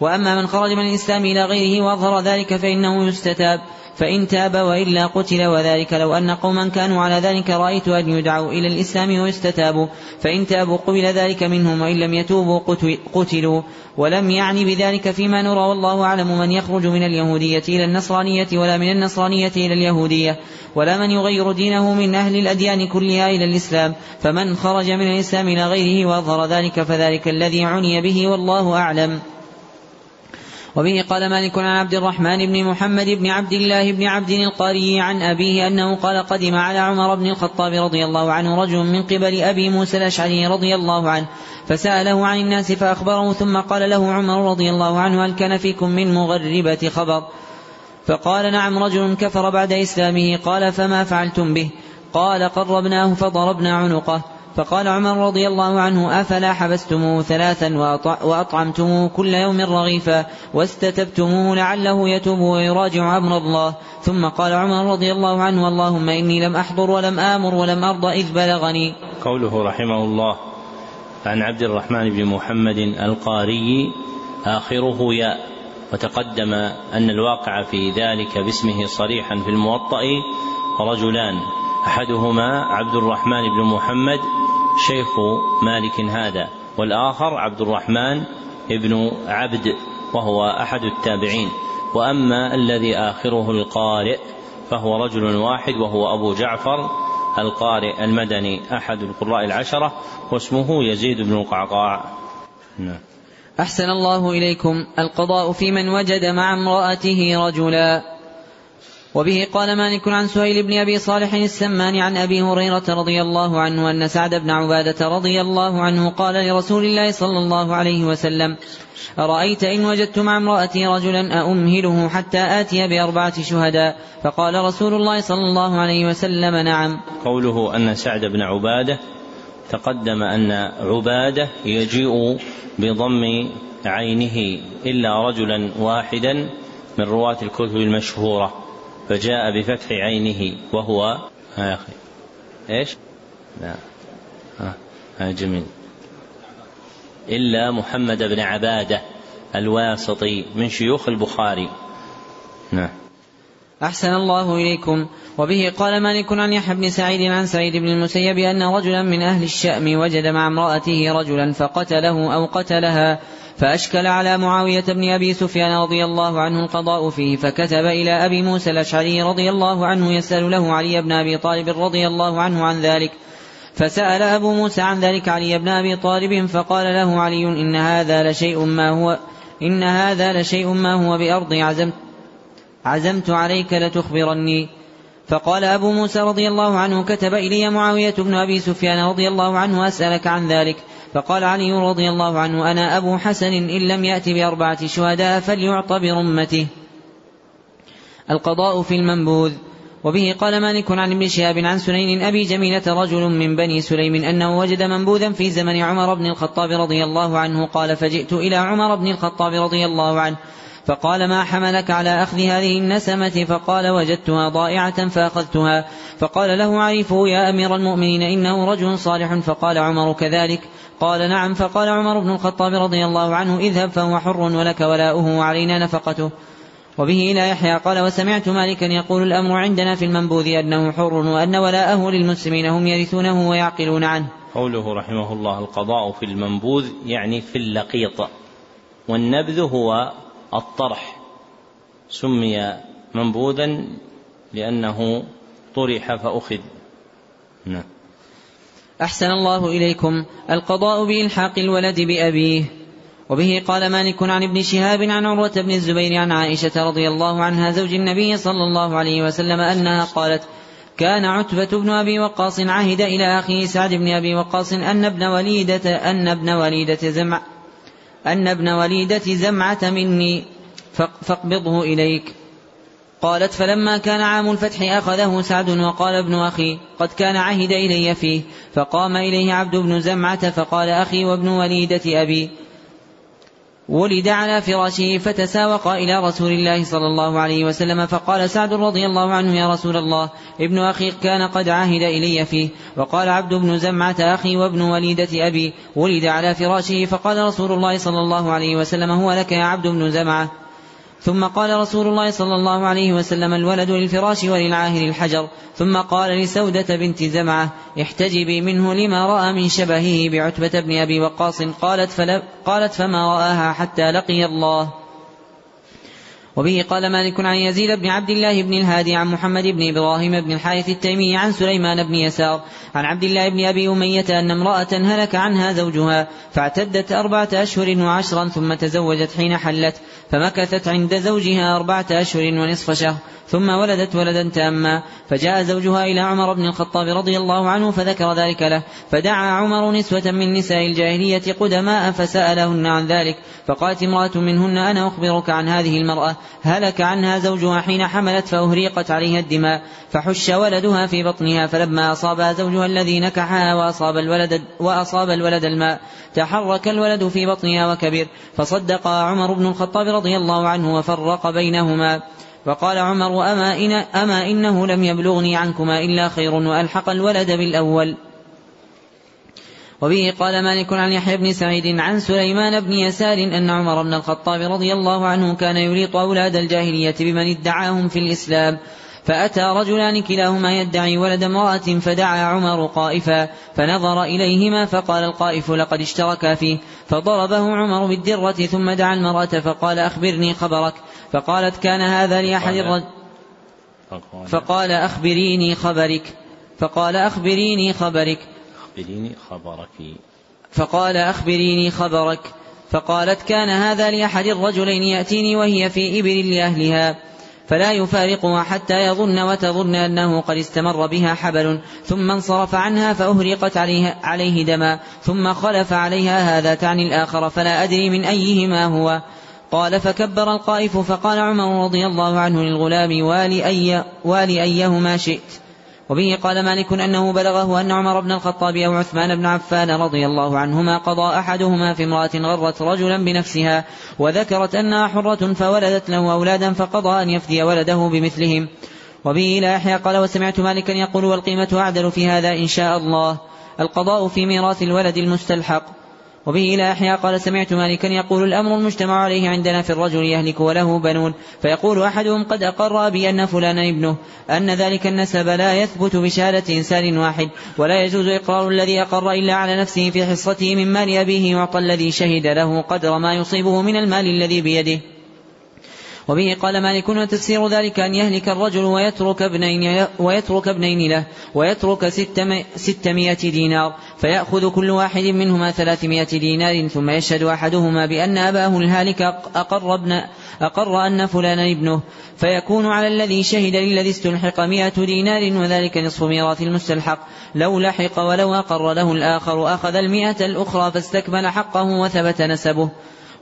وأما من خرج من الإسلام إلى غيره وأظهر ذلك فإنه يستتاب. فإن تاب وإلا قتل وذلك لو أن قوما كانوا على ذلك رأيت أن يدعوا إلى الإسلام ويستتابوا فإن تابوا قبل ذلك منهم وإن لم يتوبوا قتلوا ولم يعني بذلك فيما نرى والله أعلم من يخرج من اليهودية إلى النصرانية ولا من النصرانية إلى اليهودية ولا من يغير دينه من أهل الأديان كلها إلى الإسلام فمن خرج من الإسلام إلى غيره وأظهر ذلك فذلك الذي عني به والله أعلم وبه قال مالك عن عبد الرحمن بن محمد بن عبد الله بن عبد القاري عن أبيه أنه قال قدم على عمر بن الخطاب رضي الله عنه رجل من قبل أبي موسى الأشعري رضي الله عنه فسأله عن الناس فأخبره ثم قال له عمر رضي الله عنه هل كان فيكم من مغربة خبر؟ فقال نعم رجل كفر بعد إسلامه قال فما فعلتم به؟ قال قربناه فضربنا عنقه. فقال عمر رضي الله عنه أفلا حبستموه ثلاثا وأطعمتموه كل يوم رغيفا واستتبتموه لعله يتوب ويراجع أمر الله. ثم قال عمر رضي الله عنه اللهم إني لم أحضر ولم آمر ولم أرض إذ بلغني.
قوله رحمه الله عن عبد الرحمن بن محمد القاري آخره ياء وتقدم أن الواقع في ذلك باسمه صريحا في الموطأ رجلان أحدهما عبد الرحمن بن محمد شيخ مالك هذا والآخر عبد الرحمن بن عبد وهو أحد التابعين. وأما الذي آخره القارئ فهو رجل واحد وهو أبو جعفر القارئ المدني أحد القراء العشرة واسمه يزيد بن القعقاع.
نعم. أحسن الله إليكم. القضاء في من وجد مع امرأته رجلا. وبه قال مالك عن سهيل بن أبي صالح السمان عن أبي هريرة رضي الله عنه أن سعد بن عبادة رضي الله عنه قال لرسول الله صلى الله عليه وسلم أرأيت إن وجدت مع امرأتي رجلا أأمهله حتى آتي بأربعة شهداء؟ فقال رسول الله صلى الله عليه وسلم نعم.
قوله أن سعد بن عبادة تقدم أن عبادة يجيء بضم عينه إلا رجلا واحدا من رواة الكتب المشهورة. فجاء بفتح عينه وهو ها يا أخي إيش؟ لا ها, ها جميل. إلا محمد بن عبادة الواسطي من شيوخ البخاري. نعم.
أحسن الله إليكم. وبه قال مالك عن يحيى بن سعيد عن سعيد بن المسيب أن رجلا من أهل الشأم وجد مع امرأته رجلا فقتله أو قتلها فأشكل على معاوية بن أبي سفيان رضي الله عنه القضاء فيه فكتب إلى أبي موسى الأشعري رضي الله عنه يسأل له علي بن أبي طالب رضي الله عنه عن ذلك. فسأل أبو موسى عن ذلك علي بن أبي طالب فقال له علي إن هذا لشيء ما هو إن هذا لشيء ما هو بأرضي عزمت عزمت عليك لتخبرني. فقال أبو موسى رضي الله عنه كتب إلي معاوية بن أبي سفيان رضي الله عنه أسألك عن ذلك. فقال علي رضي الله عنه أنا أبو حسن إن لم يأت بأربعة شهداء فليعط برمته. القضاء في المنبوذ. وبه قال مالك عن ابن شهاب عن سنين أبي جميلة رجل من بني سليم أنه وجد منبوذا في زمن عمر بن الخطاب رضي الله عنه قال فجئت إلى عمر بن الخطاب رضي الله عنه. فقال ما حملك على أخذ هذه النسمة؟ فقال وجدتها ضائعة فأخذتها. فقال له عرفه يا أمير المؤمنين إنه رجل صالح. فقال عمر كذلك. قال نعم. فقال عمر بن الخطاب رضي الله عنه اذهب فهو حر ولك ولاؤه وعلينا نفقته. وبه إلى يحيى. قال وسمعت مالكا يقول الأمر عندنا في المنبوذ أنه حر وأن ولاءه للمسلمين هم يرثونه ويعقلون عنه.
قوله رحمه الله القضاء في المنبوذ يعني في اللقيط. والنبذ هو الطرح سمي منبوذا لأنه طرح فأخذ. نعم.
أحسن الله إليكم. القضاء بإلحاق الولد بأبيه. وبه قال مالك عن ابن شهاب عن عروة بن الزبير عن عائشة رضي الله عنها زوج النبي صلى الله عليه وسلم أنها قالت كان عتبة بن أبي وقاص عهد إلى أخيه سعد بن أبي وقاص أن ابن وليدة أن ابن وليدة زمع أن ابن وليدة زمعة مني فاقبضه إليك. قالت فلما كان عام الفتح أخذه سعد وقال ابن أخي قد كان عهد إلي فيه. فقام إليه عبد بن زمعة فقال أخي وابن وليدة أبي. ولد على فراشه فتساوق إلى رسول الله صلى الله عليه وسلم فقال سعد رضي الله عنه يا رسول الله ابن أخي كان قد عهد إلي فيه وقال عبد بن زمعة أخي وابن وليدة أبي ولد على فراشه فقال رسول الله صلى الله عليه وسلم هو لك يا عبد بن زمعة. ثم قال رسول الله صلى الله عليه وسلم الولد للفراش وللعاهر الحجر. ثم قال لسودة بنت زمعة احتجبي منه لما رأى من شبهه بعتبة بن أبي وقاص قالت, قالت فما رآها حتى لقي الله. وبه قال مالك عن يزيد بن عبد الله بن الهادي عن محمد بن إبراهيم بن الحارث التيمي عن سليمان بن يسار عن عبد الله بن أبي أمية أن امرأة هلك عنها زوجها فاعتدت أربعة أشهر وعشرا ثم تزوجت حين حلت فمكثت عند زوجها أربعة أشهر ونصف شهر ثم ولدت ولدا تاما فجاء زوجها إلى عمر بن الخطاب رضي الله عنه فذكر ذلك له فدعا عمر نسوة من نساء الجاهلية قدماء فسألهن عن ذلك فقالت امرأة منهن أنا أخبرك عن هذه المرأة هلك عنها زوجها حين حملت فأهريقت عليها الدماء فحش ولدها في بطنها فلما أصابها زوجها الذي نكحها وأصاب الولد, وأصاب الولد الماء تحرك الولد في بطنها وكبر فصدق عمر بن الخطاب رضي الله عنه وفرق بينهما. وقال عمر أما, إن أما إنه لم يبلغني عنكما إلا خير وألحق الولد بالأول. وبه قال مالك عن يحيى بن سعيد عن سليمان بن يسار أن عمر بن الخطاب رضي الله عنه كان يريط أولاد الجاهلية بمن ادعاهم في الإسلام. فأتى رجلان كلاهما يدعي ولد امرأة فدعا عمر قائفا فنظر إليهما فقال القائف لقد اشتركا فيه فضربه عمر بالدرة ثم دعا المرأة فقال أخبرني خبرك فقالت كان هذا لأحد الرجل فقال أخبريني خبرك فقال أخبريني خبرك
أخبريني خبرك.
فقال أخبريني خبرك. فقالت كان هذا لأحد الرجلين يأتيني وهي في إبل لأهلها فلا يفارقها حتى يظن وتظن أنه قد استمر بها حبل ثم انصرف عنها فأهرقت عليه, عليه دما ثم خلف عليها هذا تعني الآخر فلا أدري من أيهما هو. قال فكبر القائف فقال عمر رضي الله عنه للغلام والي, أي والي أيهما شئت؟ وبه قال مالك أنه بلغه أن عمر بن الخطاب أو عثمان بن عفان رضي الله عنهما قضى أحدهما في امرأة غرت رجلا بنفسها وذكرت أنها حرة فولدت له أولادا فقضى أن يفدي ولده بمثلهم. وبه إلى يحيى قال وسمعت مالكا يقول والقيمة أعدل في هذا إن شاء الله. القضاء في ميراث الولد المستلحق. وبه إلى أحياء قال سمعت مالكا يقول الأمر المجتمع عليه عندنا في الرجل يهلك وله بنون فيقول أحدهم قد أقر بأن فلانا ابنه أن ذلك النسب لا يثبت بشهادة إنسان واحد ولا يجوز إقرار الذي أقر إلا على نفسه في حصته من مال أبيه يعطى الذي شهد له قدر ما يصيبه من المال الذي بيده وبه قال مالك وتفسير ذلك أن يهلك الرجل ويترك ابنين, ويترك ابنين له ويترك ستمائة دينار فيأخذ كل واحد منهما ثلاثمائة دينار ثم يشهد أحدهما بأن أباه الهالك أقر, ابن أقر أن فلانا ابنه فيكون على الذي شهد للذي استلحق مائة دينار وذلك نصف ميراث المستلحق لو لحق ولو أقر له الآخر أخذ المئة الأخرى فاستكمل حقه وثبت نسبه.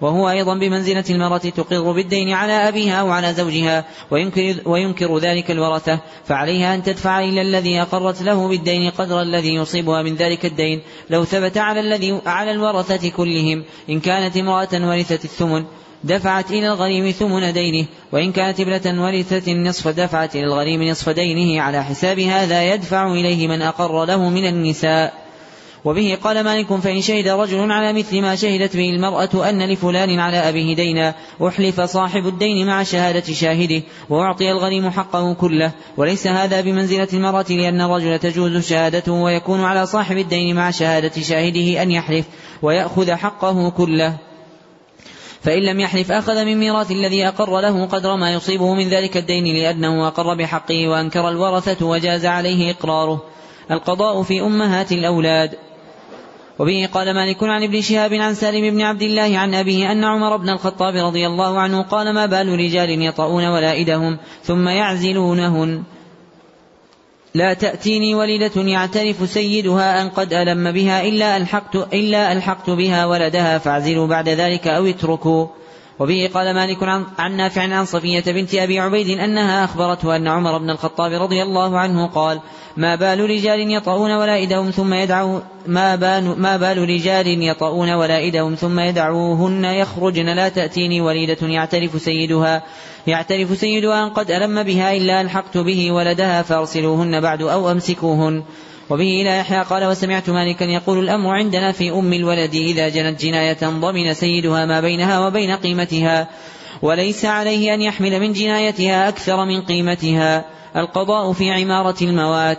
وهو أيضا بمنزلة المرأة تقر بالدين على أبيها أو على زوجها وينكر, وينكر ذلك الورثة فعليها أن تدفع إلى الذي أقرت له بالدين قدر الذي يصيبها من ذلك الدين لو ثبت على الذي على الورثة كلهم إن كانت امرأة ورثت الثمن دفعت إلى الغريم ثمن دينه وإن كانت ابنة ورثت النصف دفعت إلى الغريم نصف دينه على حساب هذا يدفع إليه من أقر له من النساء. وبه قال مالك فإن شهد رجل على مثل ما شهدت به المرأة أن لفلان على أبيه دينا أحلف صاحب الدين مع شهادة شاهده وأعطي الغريم حقه كله. وليس هذا بمنزلة المرأة لأن الرجل تجوز شهادته ويكون على صاحب الدين مع شهادة شاهده أن يحلف ويأخذ حقه كله. فإن لم يحلف أخذ من ميراث الذي أقر له قدر ما يصيبه من ذلك الدين لأنه أقر بحقه وأنكر الورثة وجاز عليه إقراره. القضاء في أمهات الأولاد. وبه قال مالك عن ابن شهاب عن سالم بن عبد الله عن أبيه أن عمر بن الخطاب رضي الله عنه قال ما بال رجال يطؤون ولائدهم ثم يعزلونهن؟ لا تأتيني وليدة يعترف سيدها أن قد ألم بها إلا ألحقت, إلا ألحقت بها ولدها فاعزلوا بعد ذلك أو اتركوا. وبه قال مالك عن نافع عن صفية بنت أبي عبيد أنها أخبرته أن عمر بن الخطاب رضي الله عنه قال ما بال رجال يطؤون ولائدهم ثم يدعو ما ما بال رجال يطؤون ولائدهم ثم يدعوهن يخرجن لا تأتيني وليدة يعترف سيدها يعترف سيدها أن قد ألم بها إلا ألحقت به ولدها فأرسلوهن بعد أو أمسكوهن. وبه إلى يحيى قال وسمعت مالكا يقول الأمر عندنا في أم الولد إذا جنت جناية ضمن سيدها ما بينها وبين قيمتها وليس عليه أن يحمل من جنايتها أكثر من قيمتها. القضاء في عمارة الموات.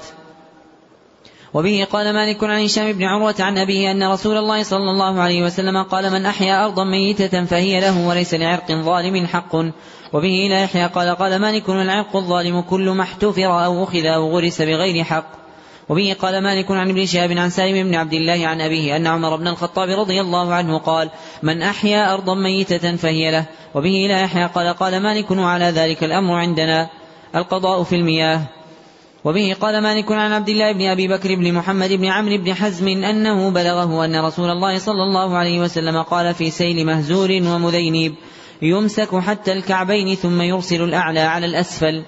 وبه قال مالك عن هشام بن عروة عن أبيه أن رسول الله صلى الله عليه وسلم قال من أحيا أرضا ميتة فهي له وليس لعرق ظالم حق. وبه لا يحيى قال قال مالك العرق الظالم كل ما احتفر أو أخذ أو غرس بغير حق. وبه قال مالك عن ابن شهاب عن سالم بن عبد الله عن أبيه أن عمر بن الخطاب رضي الله عنه قال من أحيا أرضا ميتة فهي له وبه لا يحيى قال قال مالك وعلى ذلك الأمر عندنا القضاء في المياه وبه قال مالك عن عبد الله بن أبي بكر بن محمد بن عمرو بن حزم أنه بلغه أن رسول الله صلى الله عليه وسلم قال في سيل مهزور ومذينيب يمسك حتى الكعبين ثم يرسل الأعلى على الأسفل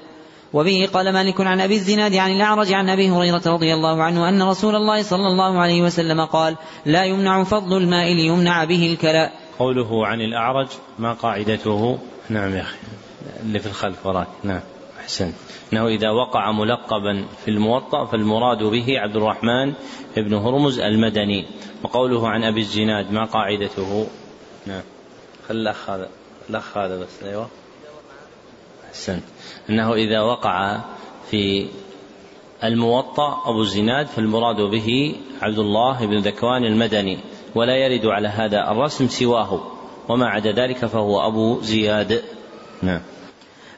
وبه قال مالك عن أبي الزناد عن الأعرج عن أبي هريرة رضي الله عنه أن رسول الله صلى الله عليه وسلم قال لا يمنع فضل الماء ليمنع به الكلاء.
قوله عن الأعرج ما قاعدته؟ نعم يا أخي. اللي في الخلف وراك. نعم. أحسنت أنه إذا وقع ملقبا في الموطأ فالمراد به عبد الرحمن بن هرمز المدني. وقوله عن أبي الزناد ما قاعدته؟ نعم. خل الأخ هذا. الأخ هذا بس. أيوه. أحسنت. أنه إذا وقع في الموطأ أبو الزناد فالمراد به عبد الله بن ذكوان المدني ولا يرد على هذا الرسم سواه وما عدا ذلك فهو أبو زياد. نعم.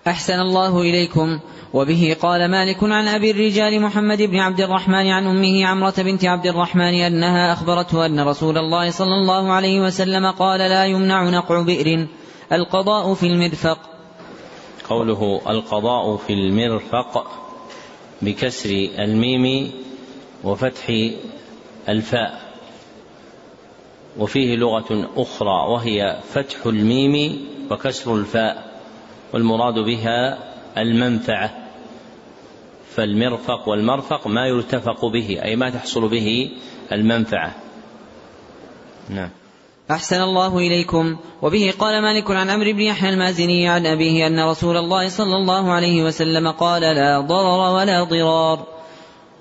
أحسن الله إليكم. وبه قال مالك عن أبي الرجال محمد بن عبد الرحمن عن أمه عمرة بنت عبد الرحمن أنها أخبرته أن رسول الله صلى الله عليه وسلم قال لا يمنع نقع بئر القضاء في المرفق.
قوله القضاء في المرفق بكسر الميم وفتح الفاء. وفيه لغة أخرى وهي فتح الميم وكسر الفاء والمراد بها المنفعة. فالمرفق والمرفق ما يرتفق به أي ما تحصل به المنفعة. نعم.
أحسن الله إليكم. وبه قال مالك عن عمرو بن يحيى المازني عن أبيه أن رسول الله صلى الله عليه وسلم قال لا ضرر ولا ضرار.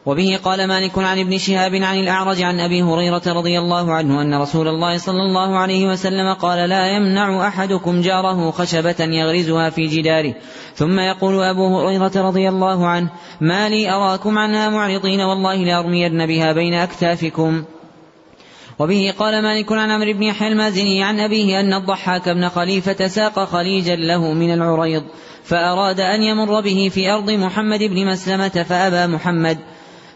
وبه قال مالك عن ابن شهاب عن الأعرج عن أبي هريرة رضي الله عنه أن رسول الله صلى الله عليه وسلم قال لا يمنع أحدكم جاره خشبة يغرزها في جداره. ثم يقول أبو هريرة رضي الله عنه ما لي أراكم عنها معرضين والله لأرمين بها بين أكتافكم. وبه قال مالك عن عمرو بن يحيى المازني عن أبيه أن الضحاك بن خليفة ساق خليجا له من العريض فأراد أن يمر به في أرض محمد بن مسلمة فأبى محمد.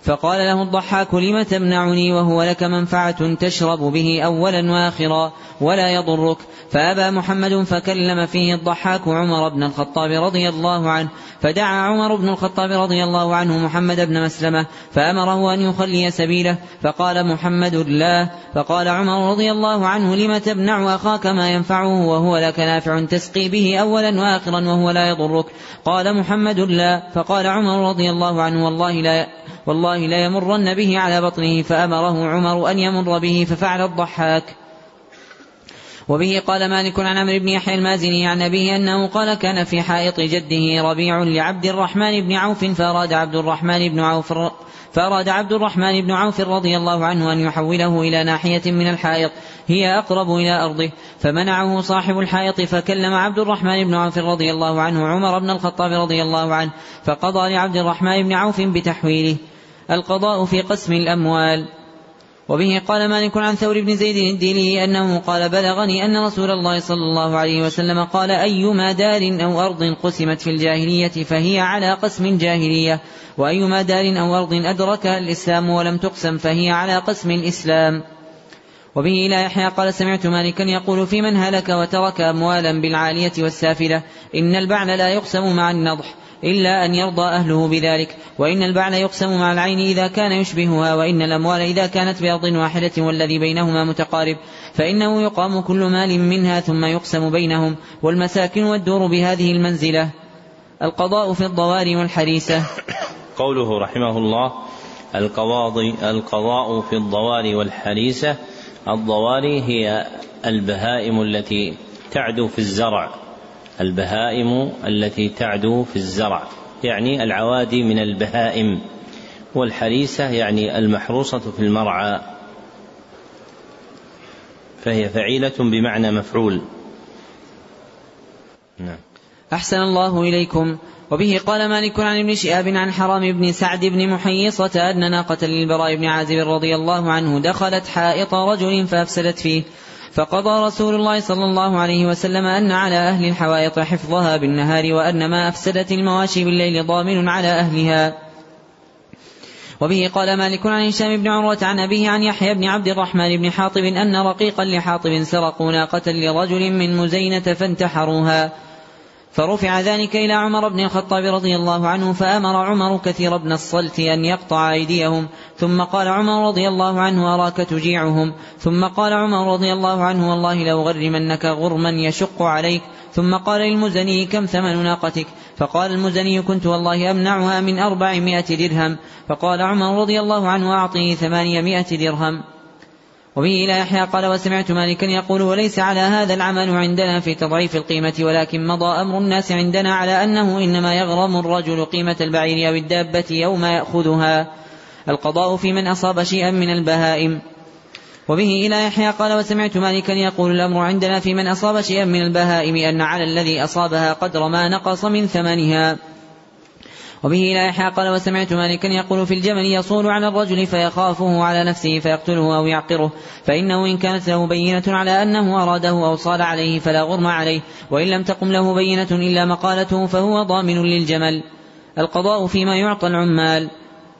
فقال له الضحاك لم تمنعني وهو لك منفعة تشرب به أولا وآخرا ولا يضرك؟ فأبى محمد فكلم فيه الضحاك عمر بن الخطاب رضي الله عنه فدعا عمر بن الخطاب رضي الله عنه محمد بن مسلمة فأمره أن يخلي سبيله فقال محمد لا فقال عمر رضي الله عنه لم تمنع أخاك ما ينفعه وهو لك نافع تسقي به أولا وآخرا وهو لا يضرك؟ قال محمد لا فقال عمر رضي الله عنه والله لا والله لا يمرن به على بطنه فأمره عمر أن يمر به ففعل الضحاك. وبه قال مالك عن عمرو بن يحيى المازني عن أبيه أنه قال كان في حائط جده ربيع لعبد الرحمن بن عوف فأراد عبد الرحمن بن عوف فأراد عبد الرحمن بن عوف رضي الله عنه أن يحوله إلى ناحية من الحائط هي أقرب إلى أرضه. فمنعه صاحب الحائط فكلم عبد الرحمن بن عوف رضي الله عنه عمر بن الخطاب رضي الله عنه فقضى لعبد الرحمن بن عوف بتحويله. القضاء في قسم الأموال. وبه قال مالك عن ثور بن زيد الديني أنه قال بلغني أن رسول الله صلى الله عليه وسلم قال أيما دار أو أرض قسمت في الجاهلية فهي على قسم جاهلية وأيما دار أو أرض أدركها الإسلام ولم تقسم فهي على قسم الإسلام. وبه إلى يحيى قال سمعت مالكا يقول في من هلك وترك أموالا بالعالية والسافلة إن البعل لا يقسم مع النضح. إلا أن يرضى أهله بذلك. وإن البعل يقسم مع العين إذا كان يشبهها وإن الأموال إذا كانت بأرض واحدة والذي بينهما متقارب. فإنه يقام كل مال منها ثم يقسم بينهم. والمساكن والدور بهذه المنزلة. القضاء في الضوار والحريسة.
قوله رحمه الله القواضي القضاء في الضوار والحريسة. الضواري هي البهائم التي تعدو في الزرع. البهائم التي تعدو في الزرع يعني العوادي من البهائم والحريسة يعني المحروسة في المرعى فهي فعيلة بمعنى مفعول. نعم.
أحسن الله إليكم. وبه قال مالك عن ابن شهاب عن حرام بن سعد بن محيصة أن ناقة للبراء بن عازب رضي الله عنه دخلت حائط رجل فأفسدت فيه. فقضى رسول الله صلى الله عليه وسلم أن على أهل الحوائط حفظها بالنهار وأن ما أفسدت المواشي بالليل ضامن على أهلها. وبه قال مالك عن هشام بن عروة عن أبيه عن يحيى بن عبد الرحمن بن حاطب أن رقيقا لحاطب سرقوا ناقة لرجل من مزينة فانتحروها. فرفع ذلك إلى عمر بن الخطاب رضي الله عنه فأمر عمر كثير بن الصلت أن يقطع أيديهم ثم قال عمر رضي الله عنه أراك تجيعهم ثم قال عمر رضي الله عنه والله لو غرمنك غرما يشق عليك ثم قال للمزني كم ثمن ناقتك؟ فقال المزني كنت والله أمنعها من أربعمائة درهم فقال عمر رضي الله عنه أعطني ثمانمائة درهم. وبه إلى يحيى قال وسمعت مالكا يقول وليس على هذا العمل عندنا في تضعيف القيمة ولكن مضى أمر الناس عندنا على أنه إنما يغرم الرجل قيمة البعير أو الدابة يوم يأخذها. القضاء في من أصاب شيئا من البهائم. وبه إلى يحيى. قال وسمعت مالكا يقول الأمر عندنا في من أصاب شيئا من البهائم أن على الذي أصابها قدر ما نقص من ثمنها. وبه إلى يحيى قال وسمعت مالكا يقول في الجمل يصول على الرجل فيخافه على نفسه فيقتله أو يعقره. فإنه إن كانت له بينة على أنه أراده أو صال عليه فلا غرم عليه. وإن لم تقم له بينة إلا مقالته فهو ضامن للجمل. القضاء فيما يعطى العمال.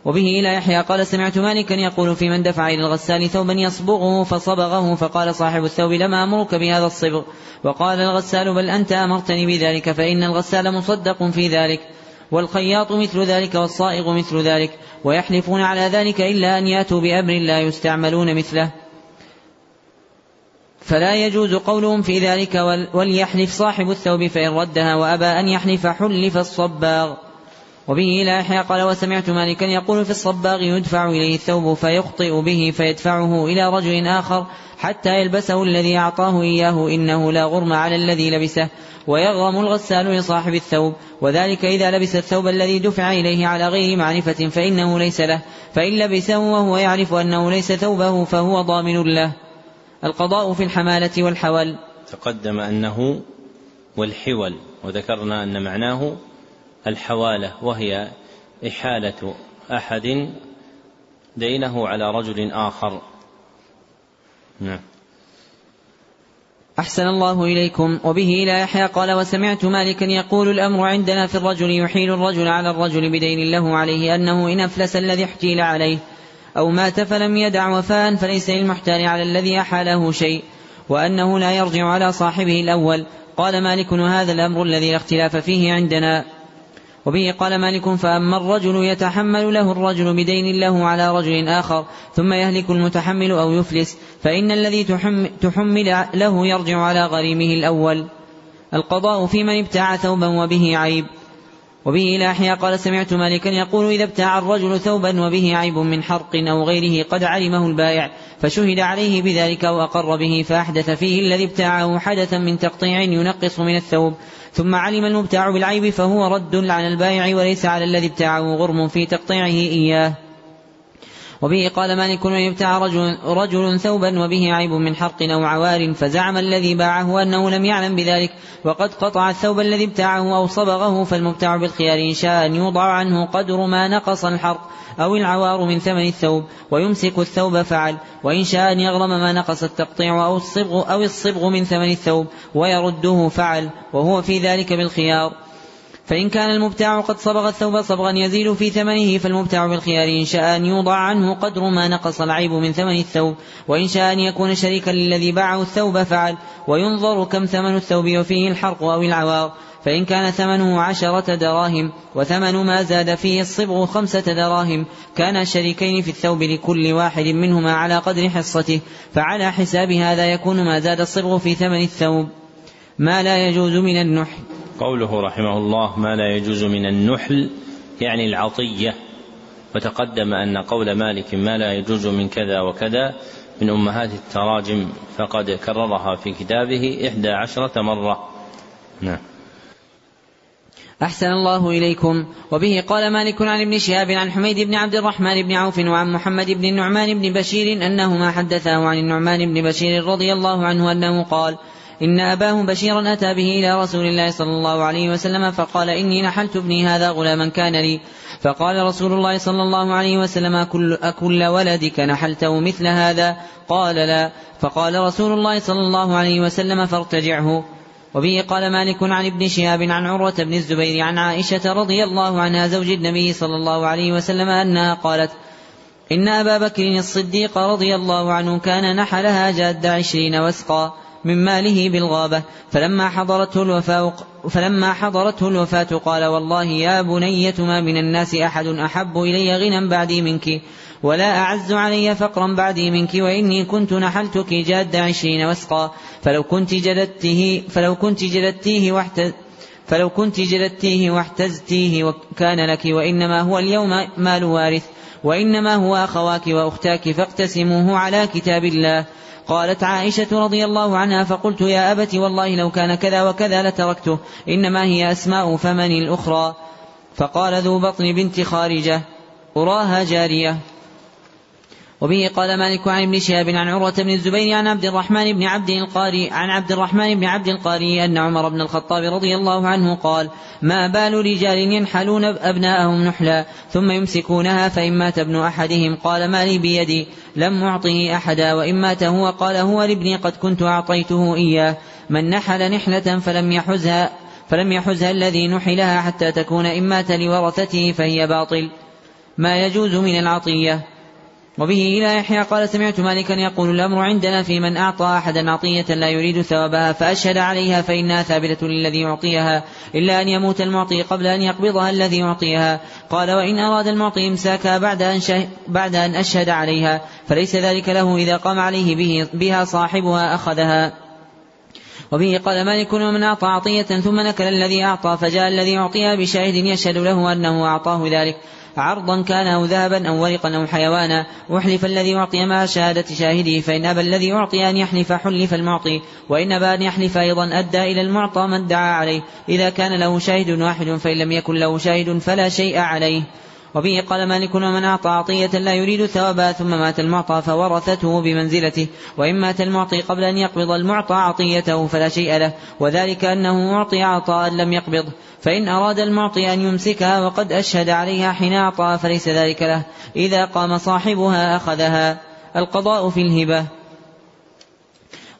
وبه إلى يحيى قال سمعت مالكا يقول في من دفع إلى الغسال ثوبا يصبغه فصبغه. فقال صاحب الثوب لما أمرك بهذا الصبغ. وقال الغسال بل أنت أمرتني بذلك فإن الغسال مصدق في ذلك. والخياط مثل ذلك والصائغ مثل ذلك ويحلفون على ذلك إلا أن يأتوا بأمر لا يستعملون مثله. فلا يجوز قولهم في ذلك وليحلف صاحب الثوب فإن ردها وأبى أن يحلف حلف الصباغ. وبه يحيى قال وسمعت مالكا يقول في الصباغ يدفع إليه الثوب فيخطئ به فيدفعه إلى رجل آخر حتى يلبسه الذي أعطاه إياه. إنه لا غرم على الذي لبسه. ويغرم الغسال لصاحب الثوب. وذلك إذا لبس الثوب الذي دفع إليه على غير معرفة فإنه ليس له. فإن لبسه وهو يعرف أنه ليس ثوبه فهو ضامن له. القضاء في الحمالة والحول.
تقدم أنه والحول. وذكرنا أن معناه الحوالة وهي إحالة أحد دينه على رجل آخر. نعم.
أحسن الله إليكم. وبه إلى يحيى قال وسمعت مالكا يقول الأمر عندنا في الرجل يحيل الرجل على الرجل بدين له عليه أنه إن أفلس الذي احتيل عليه أو مات فلم يدع وفاء فليس للمحتال على الذي أحاله شيء وأنه لا يرجع على صاحبه الأول. قال مالك هذا الأمر الذي لا اختلاف فيه عندنا. وبه قال مالك فأما الرجل يتحمل له الرجل بدين له على رجل آخر ثم يهلك المتحمل أو يفلس فإن الذي تحمل له يرجع على غريمه الأول. القضاء في من ابتاع ثوبا وبه عيب. وبه إلى أحياء قال سمعت مالكا يقول إذا ابتاع الرجل ثوبا وبه عيب من حرق أو غيره قد علمه البائع فشهد عليه بذلك وأقر به فأحدث فيه الذي ابتاعه حدثا من تقطيع ينقص من الثوب ثم علم المبتاع بالعيب فهو رد على البائع وليس على الذي ابتاعه غرم في تقطيعه إياه وبه قال مالك من ابتاع رجل, رجل ثوبا وبه عيب من حرق أو عوار فزعم الذي باعه أنه لم يعلم بذلك وقد قطع الثوب الذي ابتاعه أو صبغه فالمبتاع بالخيار إن شاء أن يوضع عنه قدر ما نقص الحرق أو العوار من ثمن الثوب ويمسك الثوب فعل وإن شاء أن يغرم ما نقص التقطيع أو الصبغ أو الصبغ من ثمن الثوب ويرده فعل وهو في ذلك بالخيار. فإن كان المبتاع قد صبغ الثوب صبغا يزيد في ثمنه فالمبتاع بالخيار إن شاء أن يوضع عنه قدر ما نقص العيب من ثمن الثوب. وإن شاء أن يكون شريكا للذي باعه الثوب فعل. وينظر كم ثمن الثوب وفيه الحرق أو العوار. فإن كان ثمنه عشرة دراهم وثمن ما زاد فيه الصبغ خمسة دراهم. كان شريكين في الثوب لكل واحد منهما على قدر حصته. فعلى حساب هذا يكون ما زاد الصبغ في ثمن الثوب. ما لا يجوز من النحل
قوله رحمه الله ما لا يجوز من النحل يعني العطية. وتقدم أن قول مالك ما لا يجوز من كذا وكذا من أمهات التراجم فقد كررها في كتابه إحدى عشرة مرة. نعم.
أحسن الله إليكم. وبه قال مالك عن ابن شهاب عن حميد بن عبد الرحمن بن عوف وعن محمد بن النعمان بن بشير أنهما حدثاه عن النعمان بن بشير رضي الله عنه أنه قال إن أباه بشيرا أتى به إلى رسول الله صلى الله عليه وسلم فقال إني نحلت ابني هذا غلاما كان لي. فقال رسول الله صلى الله عليه وسلم أكل, أكل ولدك نحلته مثل هذا؟ قال لا. فقال رسول الله صلى الله عليه وسلم فارتجعه. وبه قال مالك عن ابن شهاب عن عروة بن الزبير عن عائشة رضي الله عنها زوج النبي صلى الله عليه وسلم أنها قالت إن أبا بكر الصديق رضي الله عنه كان نحلها جاد عشرين وسقا. من ماله بالغابة. فلما حضرته الوفاة فلما حضرته الوفاة قال والله يا بنية ما من الناس أحد أحب إلي غنى بعدي منك ولا أعز علي فقرا بعدي منك وإني كنت نحلتك جاد عشرين وسقا. فلو كنت جلدته فلو كنت جلدتيه واحتز فلو كنت جلدتيه واحتزتيه وكان لك وإنما هو اليوم مال وارث وإنما هو أخواك وأختاك فاقتسموه على كتاب الله. قالت عائشة رضي الله عنها فقلت يا أبت والله لو كان كذا وكذا لتركته إنما هي أسماء فمن الأخرى. فقال ذو بطن بنت خارجة أراها جارية. وبه قال مالك عن ابن شهاب عن عروة بن الزبير عن عبد الرحمن بن عبد القاري عن عبد الرحمن بن عبد القاري أن عمر بن الخطاب رضي الله عنه قال ما بال رجال ينحلون أبناءهم نحلا ثم يمسكونها فإن مات ابن أحدهم قال ما لي بيدي لم أعطه أحدا وإن مات هو قال هو لابني قد كنت أعطيته إياه من نحل نحلة فلم يحزها فلم يحزها الذي نحلها حتى تكون إن مات لورثته فهي باطل. ما يجوز من العطية. وبه إلى يحيى قال سمعت مالكا يقول الأمر عندنا في من أعطى أحدا عطية لا يريد ثوابها فأشهد عليها فإنها ثابتة للذي يعطيها إلا أن يموت المعطي قبل أن يقبضها الذي يعطيها. قال وإن أراد المعطي إمساكها بعد أن, بعد أن أشهد عليها فليس ذلك له إذا قام عليه به بها صاحبها أخذها. وبه قال مالك ومن أعطى عطية ثم نكل الذي أعطى فجاء الذي أعطيها بشاهد يشهد له أنه أعطاه ذلك. عرضا كان أو ذهبا أو ورقا أو حيوانا. أحلف الذي أعطي مع شهادة شاهده فإن أبى الذي أعطي أن يحلف حلف المعطي وإن أبى أن يحلف أيضا أدى إلى المعطى ما ادعى عليه. إذا كان له شاهد واحد فإن لم يكن له شاهد فلا شيء عليه. وبه قال مالك ومن أعطى عطية لا يريد ثوابها ثم مات المعطى فورثته بمنزلته. وإن مات المعطي قبل أن يقبض المعطى عطيته فلا شيء له. وذلك أنه أعطي عطاء لم يقبض. فإن أراد المعطي أن يمسكها وقد أشهد عليها حين أعطى فليس ذلك له. إذا قام صاحبها أخذها. القضاء في الهبة.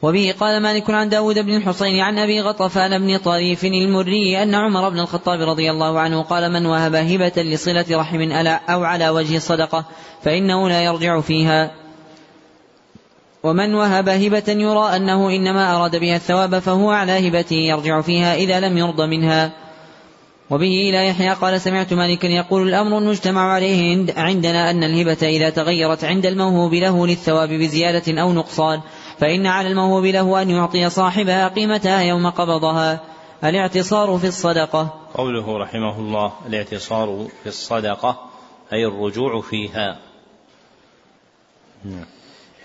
وبه قال مالك عن داود بن الحصين عن أبي غطفان بن طريف المري أن عمر بن الخطاب رضي الله عنه قال من وهب هبة لصلة رحم أو على وجه صدقة فإنه لا يرجع فيها. ومن وهب هبة يرى أنه إنما أراد بها الثواب فهو على هبته يرجع فيها إذا لم يرض منها. وبه إلى يحيى قال سمعت مالكا يقول الأمر المجتمع عليه عندنا أن الهبة إذا تغيرت عند الموهوب له للثواب بزيادة أو نقصان. فإن على الموهوب له أن يعطي صاحبها قيمتها يوم قبضها. الاعتصار في الصدقة.
قوله رحمه الله الاعتصار في الصدقة أي الرجوع فيها.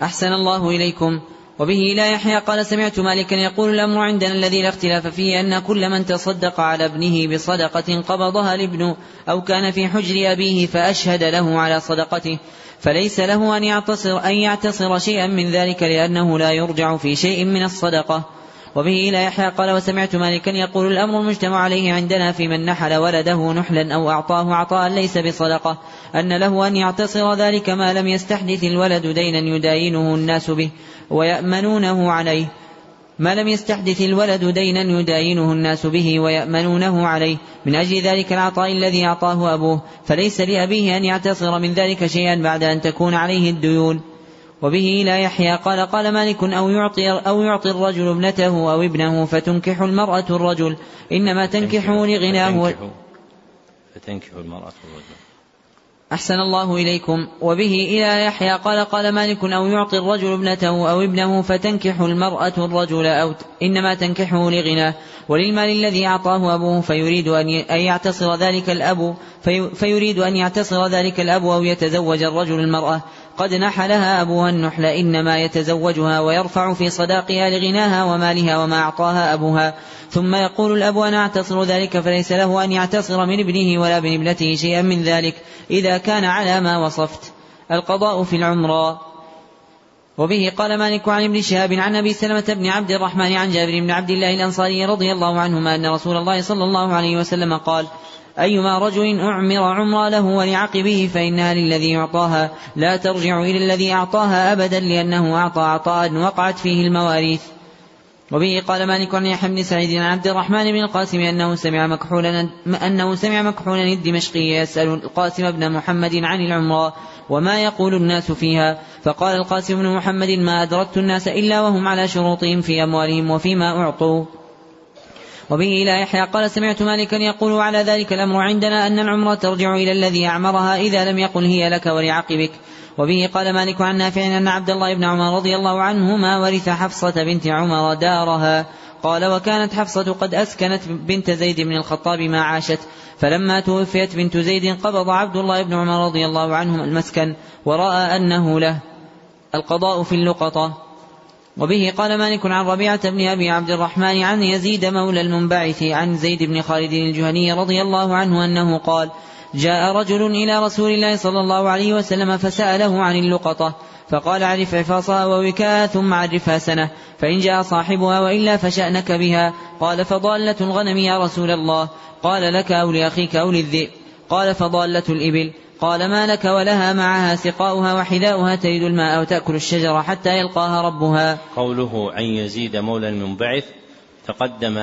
أحسن الله إليكم. وبه لا يحيى قال سمعت مالكا يقول الأمر عندنا الذي لا اختلاف فيه أن كل من تصدق على ابنه بصدقة قبضها الابن أو كان في حجر أبيه فأشهد له على صدقته. فليس له أن يعتصر أن يعتصر شيئا من ذلك لأنه لا يرجع في شيء من الصدقة. وبه إلى يحيى قال وسمعت مالكا يقول الأمر المجتمع عليه عندنا في من نحل ولده نحلا أو أعطاه عطاء ليس بصدقة أن له أن يعتصر ذلك ما لم يستحدث الولد دينا يداينه الناس به ويأمنونه عليه. ما لم يستحدث الولد دينا يداينه الناس به ويأمنونه عليه. من أجل ذلك العطاء الذي أعطاه أبوه فليس لأبيه أن يعتصر من ذلك شيئا بعد أن تكون عليه الديون. وبه لا يحيى قال قال مالك أو يعطي أو يعطي الرجل ابنته أو ابنه فتنكح المرأة الرجل. إنما تنكح لغناه
فتنكح المرأة الرجل.
أحسن الله إليكم. وبه إلى يحيى قال قال مالك أو يعطي الرجل ابنته أو ابنه فتنكح المرأة الرجل أو إنما تنكحه لغناه. وللمال الذي أعطاه أبوه فيريد أن يعتصر ذلك الأب في فيريد أن يعتصر ذلك الأب أو يتزوج الرجل المرأة. قد نحلها أبوها النحل إنما يتزوجها ويرفع في صداقها لغناها ومالها وما أعطاها أبوها. ثم يقول الأب أنا أعتصر ذلك فليس له أن يعتصر من ابنه ولا من ابنته شيئا من ذلك إذا كان على ما وصفت. القضاء في العمرة وبه قال مالك عن ابن شهاب عن أبي سلمة بن عبد الرحمن عن جابر بن عبد الله الأنصاري رضي الله عنهما أن رسول الله صلى الله عليه وسلم قال أيما رجل أعمر عمرا له ولعقبه فإنها للذي أعطاها لا ترجع إلى الذي أعطاها أبدا لأنه أعطى عطاء وقعت فيه المواريث. وبه قال مالك عن يحيى بن سعيد عن عبد الرحمن بن القاسم أنه سمع مكحولا أنه سمع مكحولا الدمشقي يسأل القاسم بن محمد عن العمرة وما يقول الناس فيها. فقال القاسم بن محمد ما أدركت الناس إلا وهم على شروطهم في أموالهم وفيما أعطوا. وبه إلى يحيى قال سمعت مالكا يقول على ذلك الأمر عندنا أن العمرة ترجع إلى الذي أعمرها إذا لم يقل هي لك ولعقبك. وبه قال مالك عن نافع أن عبد الله بن عمر رضي الله عنهما ورث حفصة بنت عمر دارها. قال وكانت حفصة قد أسكنت بنت زيد بن الخطاب ما عاشت. فلما توفيت بنت زيد قبض عبد الله بن عمر رضي الله عنهما المسكن ورأى أنه له القضاء في اللقطة. وبه قال مالك عن ربيعة بن أبي عبد الرحمن عن يزيد مولى المنبعث عن زيد بن خالد الجهني رضي الله عنه أنه قال جاء رجل إلى رسول الله صلى الله عليه وسلم فسأله عن اللقطة فقال عرف عفاصها ووكاء ثم عرفها سنة فإن جاء صاحبها وإلا فشأنك بها قال فضالة الغنم يا رسول الله قال لك أو لأخيك أو للذئب قال فضالة الإبل قال ما لك ولها معها سقاؤها وحذاؤها تريد الماء وتأكل الشجرة حتى يلقاها ربها.
قوله عن يزيد مولى المنبعث تقدم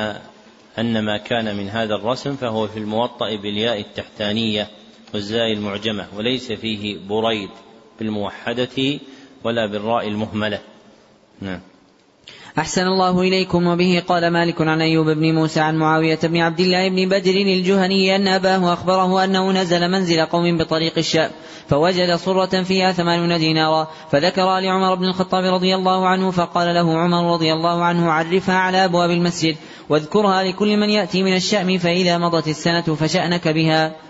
أن ما كان من هذا الرسم فهو في الموطأ بالياء التحتانية والزاي المعجمة وليس فيه بريد بالموحدة ولا بالراء المهملة. نعم.
أحسن الله إليكم. وبه قال مالك عن أيوب بن موسى عن معاوية بن عبد الله بن بدر الجهني أن أباه أخبره أنه نزل منزل قوم بطريق الشام فوجد صرة فيها ثمانون دينارا فذكر لعمر بن الخطاب رضي الله عنه فقال له عمر رضي الله عنه عرفها على أبواب المسجد واذكرها لكل من يأتي من الشأم فإذا مضت السنة فشأنك بها.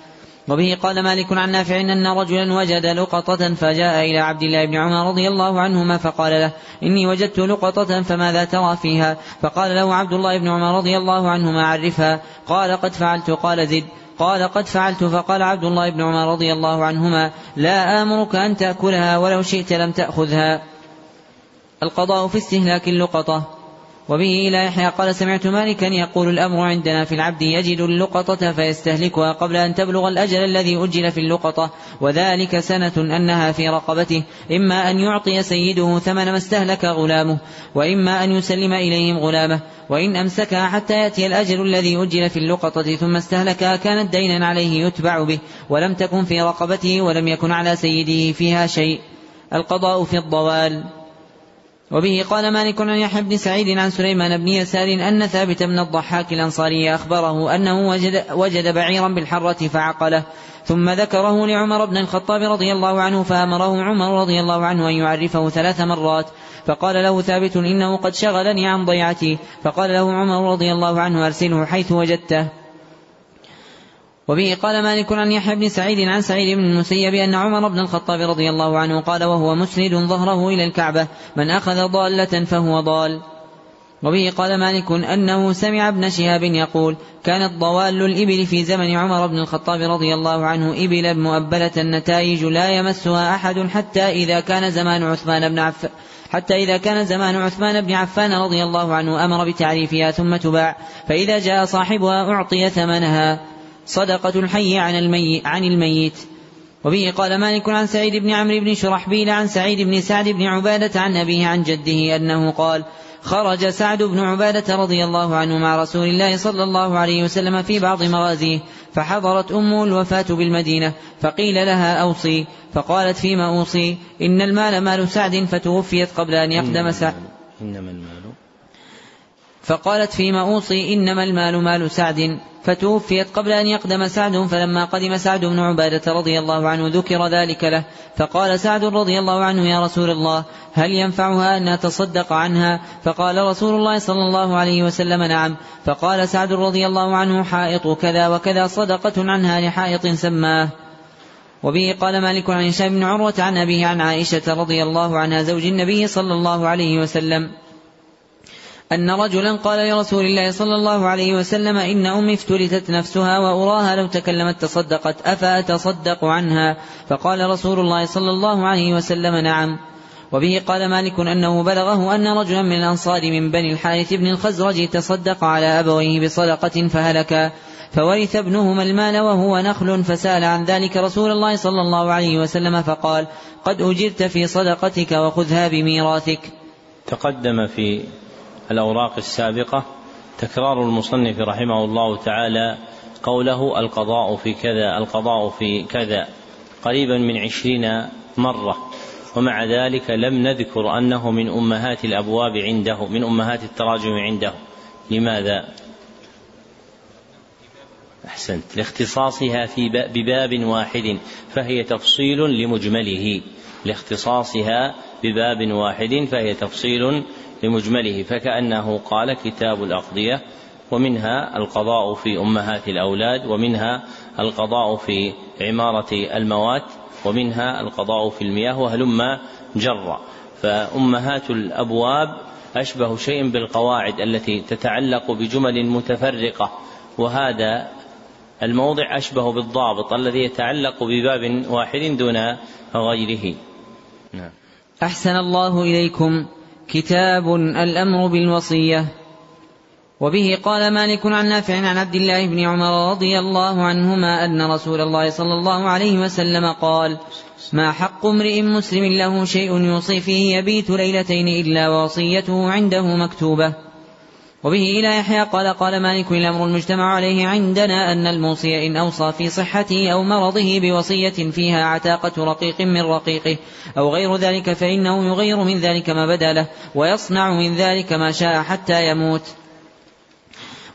وبه قال مالك عن نافع أن رجلا وجد لقطة فجاء إلى عبد الله بن عمر رضي الله عنهما فقال له إني وجدت لقطة فماذا ترى فيها؟ فقال له عبد الله بن عمر رضي الله عنهما عرفها. قال قد فعلت قال زد. قال قد فعلت فقال عبد الله بن عمر رضي الله عنهما لا آمرك أن تأكلها ولو شئت لم تأخذها. القضاء في استهلاك اللقطة. وبه إلى يحيى قال سمعت مالكا يقول الأمر عندنا في العبد يجد اللقطة فيستهلكها قبل أن تبلغ الأجل الذي أجل في اللقطة. وذلك سنة أنها في رقبته. إما أن يعطي سيده ثمن ما استهلك غلامه وإما أن يسلم إليهم غلامه. وإن أمسكها حتى يأتي الأجل الذي أجل في اللقطة ثم استهلكها كانت دينا عليه يتبع به ولم تكن في رقبته ولم يكن على سيده فيها شيء. القضاء في الضوال. وبه قال مالك عن يحيى بن سعيد عن سليمان بن يسار أن ثابت بن الضحاك الأنصاري أخبره أنه وجد, وجد بعيرا بالحرة فعقله ثم ذكره لعمر بن الخطاب رضي الله عنه فأمره عمر رضي الله عنه أن يعرفه ثلاث مرات فقال له ثابت إنه قد شغلني عن ضيعتي فقال له عمر رضي الله عنه أرسله حيث وجدته. وبه قال مالك عن يحيى بن سعيد عن سعيد بن المسيب أن عمر بن الخطاب رضي الله عنه قال وهو مسند ظهره إلى الكعبة من أخذ ضالة فهو ضال. وبه قال مالك أنه سمع ابن شهاب يقول كانت ضوال الإبل في زمن عمر بن الخطاب رضي الله عنه إبلا مؤبلة النتائج لا يمسها أحد حتى إذا كان زمان عثمان بن عفان حتى إذا كان زمان عثمان بن عفان رضي الله عنه أمر بتعريفها ثم تباع فإذا جاء صاحبها أعطي ثمنها. صدقة الحي عن الميت, عن الميت. وبه قال مالك عن سعيد بن عمرو بن شرحبيل عن سعيد بن سعد بن عبادة عن أبيه عن جده أنه قال خرج سعد بن عبادة رضي الله عنه مع رسول الله صلى الله عليه وسلم في بعض مغازيه فحضرت أمه الوفاة بالمدينة فقيل لها أوصي. فقالت فيما أوصي؟ إن المال مال سعد فتوفيت قبل أن يقدم سعد إنما المال. فقالت فيما أوصي إنما المال مال سعد فتوفيت قبل أن يقدم سعد فلما قدم سعد بن عبادة رضي الله عنه ذكر ذلك له فقال سعد رضي الله عنه يا رسول الله هل ينفعها أن أتصدق عنها؟ فقال رسول الله صلى الله عليه وسلم نعم. فقال سعد رضي الله عنه حائط كذا وكذا صدقة عنها لحائط سماه. وبه قال مالك عن هشام بن عروة عن أبيه عن عائشة رضي الله عنها زوج النبي صلى الله عليه وسلم. أن رجلا قال لرسول الله صلى الله عليه وسلم إن أمي افتلتت نفسها وأراها لو تكلمت تصدقت أفأتصدق عنها؟ فقال رسول الله صلى الله عليه وسلم نعم. وبه قال مالك أنه بلغه أن رجلا من الأنصار من بني الحارث بن الخزرج تصدق على أبويه بصدقة فهلكا فورث ابنهما المال وهو نخل فسأل عن ذلك رسول الله صلى الله عليه وسلم فقال قد أجرت في صدقتك وخذها بميراثك.
تقدم في الأوراق السابقة. تكرار المصنف رحمه الله تعالى قوله القضاء في كذا القضاء في كذا قريبا من عشرين مرة. ومع ذلك لم نذكر أنه من أمهات الأبواب عنده من أمهات التراجم عنده. لماذا؟ أحسنت. لاختصاصها في بباب واحد فهي تفصيل لمجمله. لاختصاصها بباب واحد فهي تفصيل لمجمله فكأنه قال كتاب الأقضية ومنها القضاء في أمهات الأولاد ومنها القضاء في عمارة الموات ومنها القضاء في المياه وهلم جرا فأمهات الأبواب أشبه شيء بالقواعد التي تتعلق بجمل متفرقة وهذا الموضع أشبه بالضابط الذي يتعلق بباب واحد دون غيره.
نعم. أحسن الله إليكم. كتاب الأمر بالوصية. وبه قال مالك عن نافع عن عبد الله بن عمر رضي الله عنهما أن رسول الله صلى الله عليه وسلم قال ما حق امرئ مسلم له شيء يوصي فيه يبيت ليلتين إلا ووصيته عنده مكتوبة. وبه إلى يحيى قال قال مالك الأمر المجتمع عليه عندنا أن الموصي إن أوصى في صحته أو مرضه بوصية فيها عتاقة رقيق من رقيقه أو غير ذلك فإنه يغير من ذلك ما بدا له ويصنع من ذلك ما شاء حتى يموت.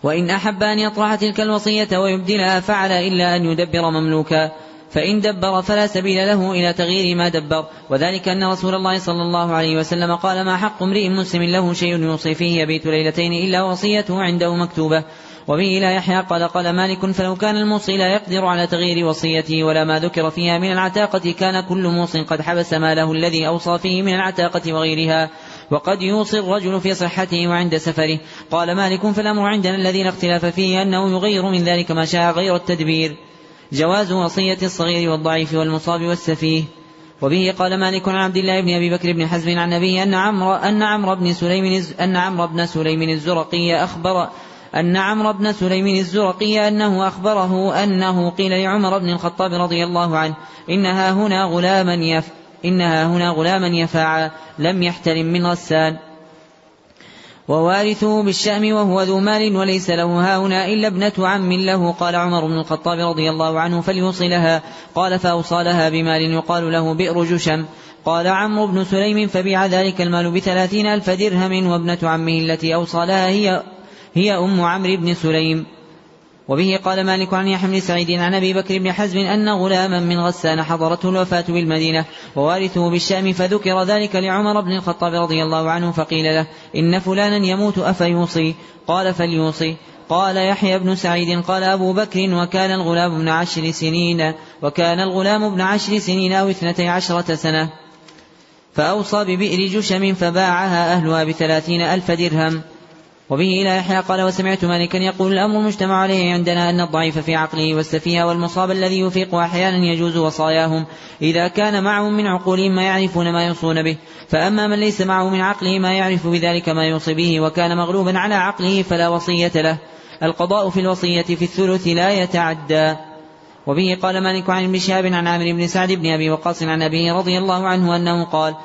وإن أحب أن يطرح تلك الوصية ويبدلها فعل إلا أن يدبر مملوكا. فإن دبر فلا سبيل له إلى تغيير ما دبر. وذلك أن رسول الله صلى الله عليه وسلم قال ما حق امرئ مسلم له شيء يوصي فيه يبيت ليلتين إلا وصيته عنده مكتوبة. وبه إلى يحيى قال قال مالك فلو كان الموصي لا يقدر على تغيير وصيته ولا ما ذكر فيها من العتاقة كان كل موص قد حبس ماله الذي أوصى فيه من العتاقة وغيرها. وقد يوصي الرجل في صحته وعند سفره. قال مالك فالأمر عندنا الذي لا اختلاف فيه أنه يغير من ذلك ما شاء غير التدبير. جواز وصية الصغير والضعيف والمصاب والسفيه. وبه قال مالك عن عبد الله بن أبي بكر بن حزم عن ابيه أن عمرو أن عمرو بن سليم أن عمرو بن سليم الزرقي اخبر أن عمرو بن سليم الزرقي أنه أخبره أنه قيل لعمر بن الخطاب رضي الله عنه إنها هنا غلاما يف إنها هنا غلاما يفاعى لم يحترم من غسان. ووارثه بالشأم وهو ذو مال وليس له هاهنا إلا ابنة عم له. قال عمر بن الخطاب رضي الله عنه فليوصلها. قال فأوصى لها بمال يقال له بئر جشم. قال عمرو بن سليم فبيع ذلك المال بثلاثين ألف درهم وابنة عمه التي أوصى لها هي هي أم عمرو بن سليم. وبه قال مالك عن يحيى بن سعيد عن أبي بكر بن حزم أن غلاما من غسان حضرته الوفاة بالمدينة ووارثه بالشام فذكر ذلك لعمر بن الخطاب رضي الله عنه فقيل له إن فلانا يموت أفيوصي؟ قال فليوصي. قال يحيى بن سعيد قال أبو بكر وكان الغلام ابن عشر سنين وكان الغلام ابن عشر سنين أو اثنتي عشرة سنة. فأوصى ببئر جشم فباعها أهلها بثلاثين ألف درهم. وبه إلى يحيى قال وسمعت مالكا يقول الأمر المجتمع عليه عندنا أن الضعيف في عقله والسفيه والمصاب الذي يفيق أحيانا يجوز وصاياهم. إذا كان معهم من عقولهم ما يعرفون ما يوصون به. فأما من ليس معه من عقله ما يعرف بذلك ما يوصي به وكان مغلوبا على عقله فلا وصية له. القضاء في الوصية في الثلث لا يتعدى. وبه قال مالك عن ابن شهاب عن عامر بن سعد بن أبي وقاص عن أبيه رضي الله عنه أنه قال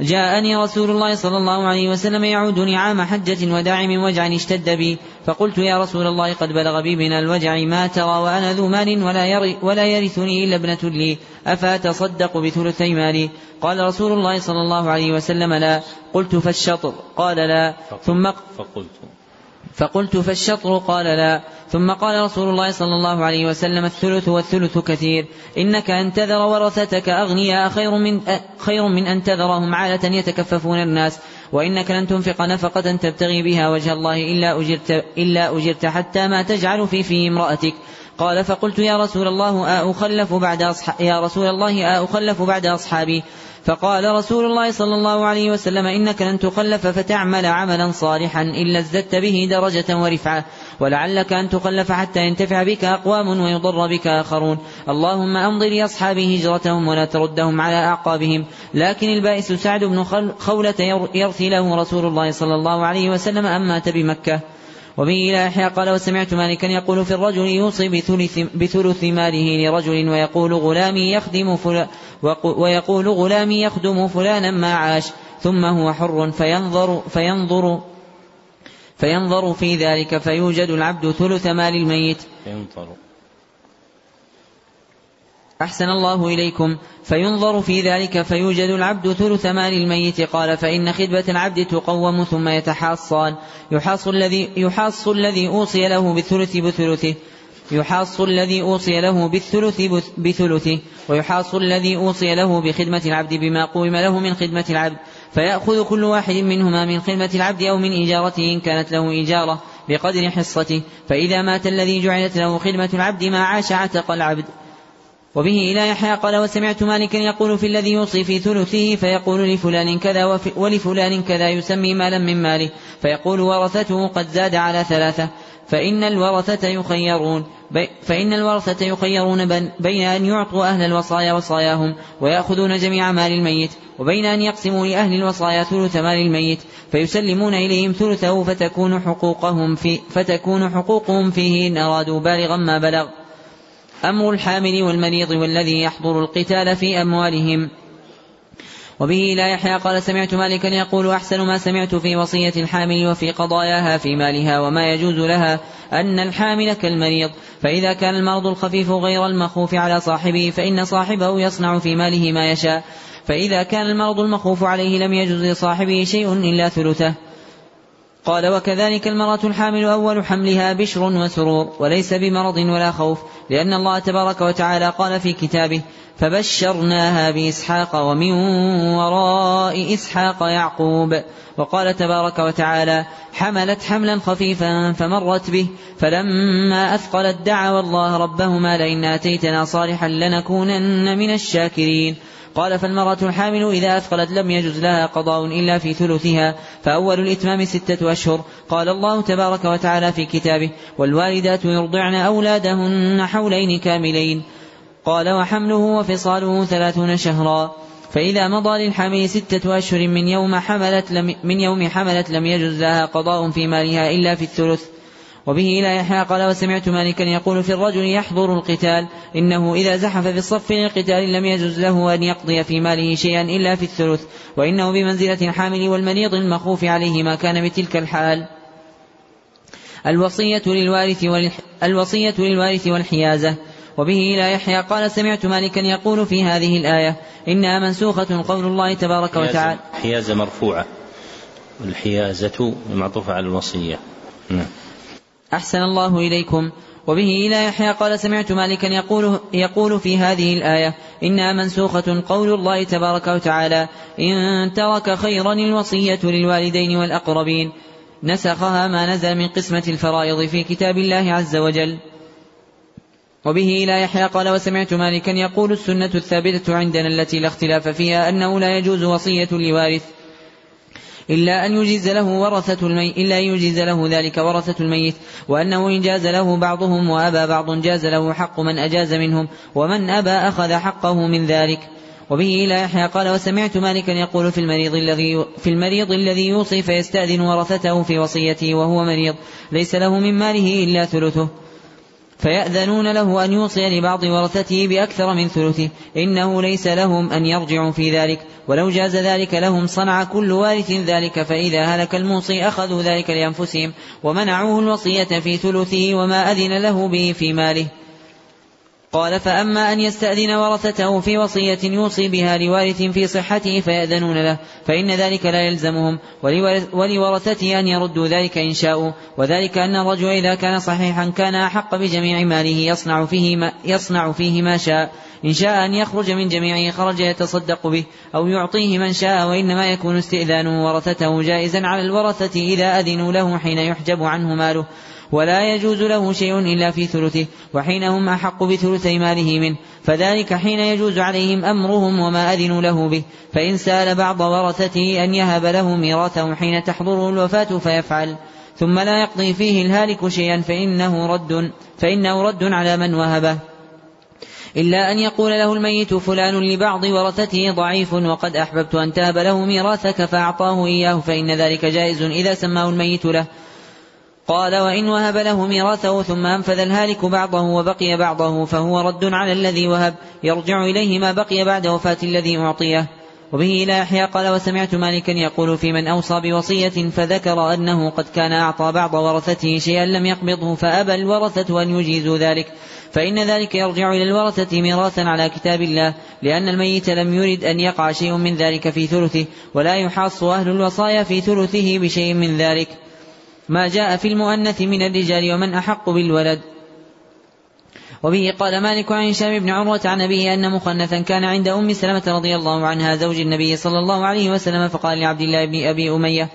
جاءني رسول الله صلى الله عليه وسلم يعودني عام حجة وداع من وجع اشتد بي فقلت يا رسول الله قد بلغ بي من الوجع ما ترى وأنا ذو مال ولا, يري ولا يرثني إلا ابنة لي أفأتصدق بثلثي مالي؟ قال رسول الله صلى الله عليه وسلم لا قلت فالشطر قال لا ثم
فقلت.
فقلت فالشطر؟ قال لا. ثم قال رسول الله صلى الله عليه وسلم الثلث والثلث كثير. إنك أن تذر ورثتك أغنياء خير من خير من أن تذرهم عالة يتكففون الناس. وإنك لن تنفق نفقة تبتغي بها وجه الله إلا أجرت إلا أجرت حتى ما تجعل في في امرأتك. قال فقلت يا رسول الله أأخلف بعد أصحابي يا رسول الله أأخلف بعد أصحابي. فقال رسول الله صلى الله عليه وسلم إنك لن تخلف فتعمل عملا صالحا إلا ازددت به درجة ورفعة ولعلك أن تخلف حتى ينتفع بك أقوام ويضر بك آخرون. اللهم أمض لأصحابي هجرتهم ولا تردهم على أعقابهم. لكن البائس سعد بن خولة يرثي له رسول الله صلى الله عليه وسلم أم مات بمكة. وبه إلى يحيى قال وسمعت مالكا يقول في الرجل يوصي بثلث, بثلث ماله لرجل ويقول غلامي يخدم فلان ويقول غلامي يخدم فلانا ما عاش ثم هو حر فينظر فينظر فينظر في ذلك فيوجد العبد ثلث مال الميت.
ينظر
أحسن الله إليكم. فينظر في ذلك فيوجد العبد ثلث مال الميت. قال فإن خدمة العبد تقوم ثم يتحاصان. يحاص الذي يحاص الذي أوصي له بالثلث بثلثه. يحاص الذي أوصي له بالثلث بثلثه ويحاص الذي أوصي له بخدمة العبد بما قوم له من خدمة العبد فيأخذ كل واحد منهما من خدمة العبد أو من إيجارته إن كانت له إيجارة بقدر حصته فإذا مات الذي جعلت له خدمة العبد ما عاش عتق العبد. وبه إلى يحيى قال وسمعت مالكا يقول في الذي يوصي في ثلثه فيقول لفلان كذا ولفلان كذا يسمي مالا من ماله فيقول ورثته قد زاد على ثلاثة فإن الورثة يخيرون فإن الورثة يخيرون بين أن يعطوا أهل الوصايا وصاياهم ويأخذون جميع مال الميت وبين أن يقسموا لأهل الوصايا ثلث مال الميت فيسلمون إليهم ثلثه فتكون حقوقهم في فتكون حقوقهم فيه إن أرادوا بالغا ما بلغ. أمر الحامل والمريض والذي يحضر القتال في أموالهم. وبه لا يحيى قال سمعت مالكا يقول أحسن ما سمعت في وصية الحامل وفي قضاياها في مالها وما يجوز لها أن الحامل كالمريض. فإذا كان المرض الخفيف غير المخوف على صاحبه فإن صاحبه يصنع في ماله ما يشاء. فإذا كان المرض المخوف عليه لم يجوز لصاحبه شيء إلا ثلثه. قال وكذلك المرأة الحامل أول حملها بشر وسرور وليس بمرض ولا خوف لأن الله تبارك وتعالى قال في كتابه فبشرناها بإسحاق ومن وراء إسحاق يعقوب. وقال تبارك وتعالى حملت حملا خفيفا فمرت به فلما أثقلت دعوا الله ربهما لئن آتيتنا صالحا لنكونن من الشاكرين. قال فالمرأة الحامل إذا أثقلت لم يجز لها قضاء إلا في ثلثها فأول الإتمام ستة أشهر. قال الله تبارك وتعالى في كتابه والوالدات يرضعن أولادهن حولين كاملين. قال وحمله وفصاله ثلاثون شهرا. فإذا مضى للحامل ستة أشهر من يوم حملت لم من يوم حملت لم يجز لها قضاء في مالها إلا في الثلث. وبه إلى يحيى قال وسمعت مالكا يقول في الرجل يحضر القتال. إنه إذا زحف في الصف للقتال لم يجوز له أن يقضي في ماله شيئا إلا في الثلث. وإنه بمنزلة الحامل والمريض المخوف عليه ما كان بتلك الحال. الوصية للوارث الوصية للوارث والحيازة. وبه إلى يحيى قال سمعت مالكا يقول في هذه الآية إنها منسوخة قول الله تبارك وتعالى.
حيازة مرفوعة. والحيازة معطوفة على الوصية. نعم.
أحسن الله إليكم. وبه إلى يحيى قال سمعت مالكا يقول, يقول في هذه الآية إنها منسوخة قول الله تبارك وتعالى. إن ترك خيرا الوصية للوالدين والأقربين. نسخها ما نزل من قسمة الفرائض في كتاب الله عز وجل. وبه إلى يحيى قال وسمعت مالكا يقول السنة الثابتة عندنا التي لا اختلاف فيها أنه لا يجوز وصية لوارث إلا أن يجيز له ورثة الميت إلا أن يجيز له ذلك ورثة الميت وأنه إن جاز له بعضهم وأبى بعض جاز له حق من أجاز منهم ومن أبى أخذ حقه من ذلك. وبه إلى يحيى قال وسمعت مالكا يقول في المريض الذي في المريض الذي يوصي فيستأذن ورثته في وصيته وهو مريض ليس له من ماله إلا ثلثه. فيأذنون له أن يوصي لبعض ورثته بأكثر من ثلثه. إنه ليس لهم أن يرجعوا في ذلك. ولو جاز ذلك لهم صنع كل وارث ذلك. فإذا هلك الموصي أخذوا ذلك لأنفسهم ومنعوه الوصية في ثلثه وما أذن له به في ماله. قال فأما أن يستأذن ورثته في وصية يوصي بها لوارث في صحته فيأذنون له فإن ذلك لا يلزمهم ولورثته أن يردوا ذلك إن شاءوا وذلك أن الرجل إذا كان صحيحا كان أحق بجميع ماله يصنع فيه ما, يصنع فيه ما شاء إن شاء أن يخرج من جميعه خرج يتصدق به أو يعطيه من شاء وإنما يكون استئذانه ورثته جائزا على الورثة إذا أذنوا له حين يحجب عنه ماله. ولا يجوز له شيء إلا في ثلثه وحين هم أحق بثلثي ماله منه فذلك حين يجوز عليهم أمرهم وما أذنوا له به فإن سأل بعض ورثته أن يهب له ميراثه حين تحضره الوفاة فيفعل ثم لا يقضي فيه الهالك شيئا فإنه رد فإنه رد على من وهبه. إلا أن يقول له الميت فلان لبعض ورثته ضعيف وقد أحببت أن تهب له ميراثك فأعطاه إياه فإن ذلك جائز إذا سماه الميت له. قال وإن وهب له ميراثه ثم أنفذ الهالك بعضه وبقي بعضه فهو رد على الذي وهب يرجع إليه ما بقي بعد وفاة الذي أعطيه. وبه إلى يحيى قال وسمعت مالكا يقول في من أوصى بوصية فذكر أنه قد كان أعطى بعض ورثته شيئا لم يقبضه فأبى الورثة أن يجيزوا ذلك. فإن ذلك يرجع إلى الورثة ميراثا على كتاب الله لأن الميت لم يرد أن يقع شيء من ذلك في ثلثه ولا يحاص أهل الوصايا في ثلثه بشيء من ذلك. ما جاء في المؤنث من الرجال ومن أحق بالولد. وبه قال مالك عن هشام بن عروة عن أبيه أن مخنثا كان عند أم سلمة رضي الله عنها زوج النبي صلى الله عليه وسلم فقال لعبد الله بن أبي أمية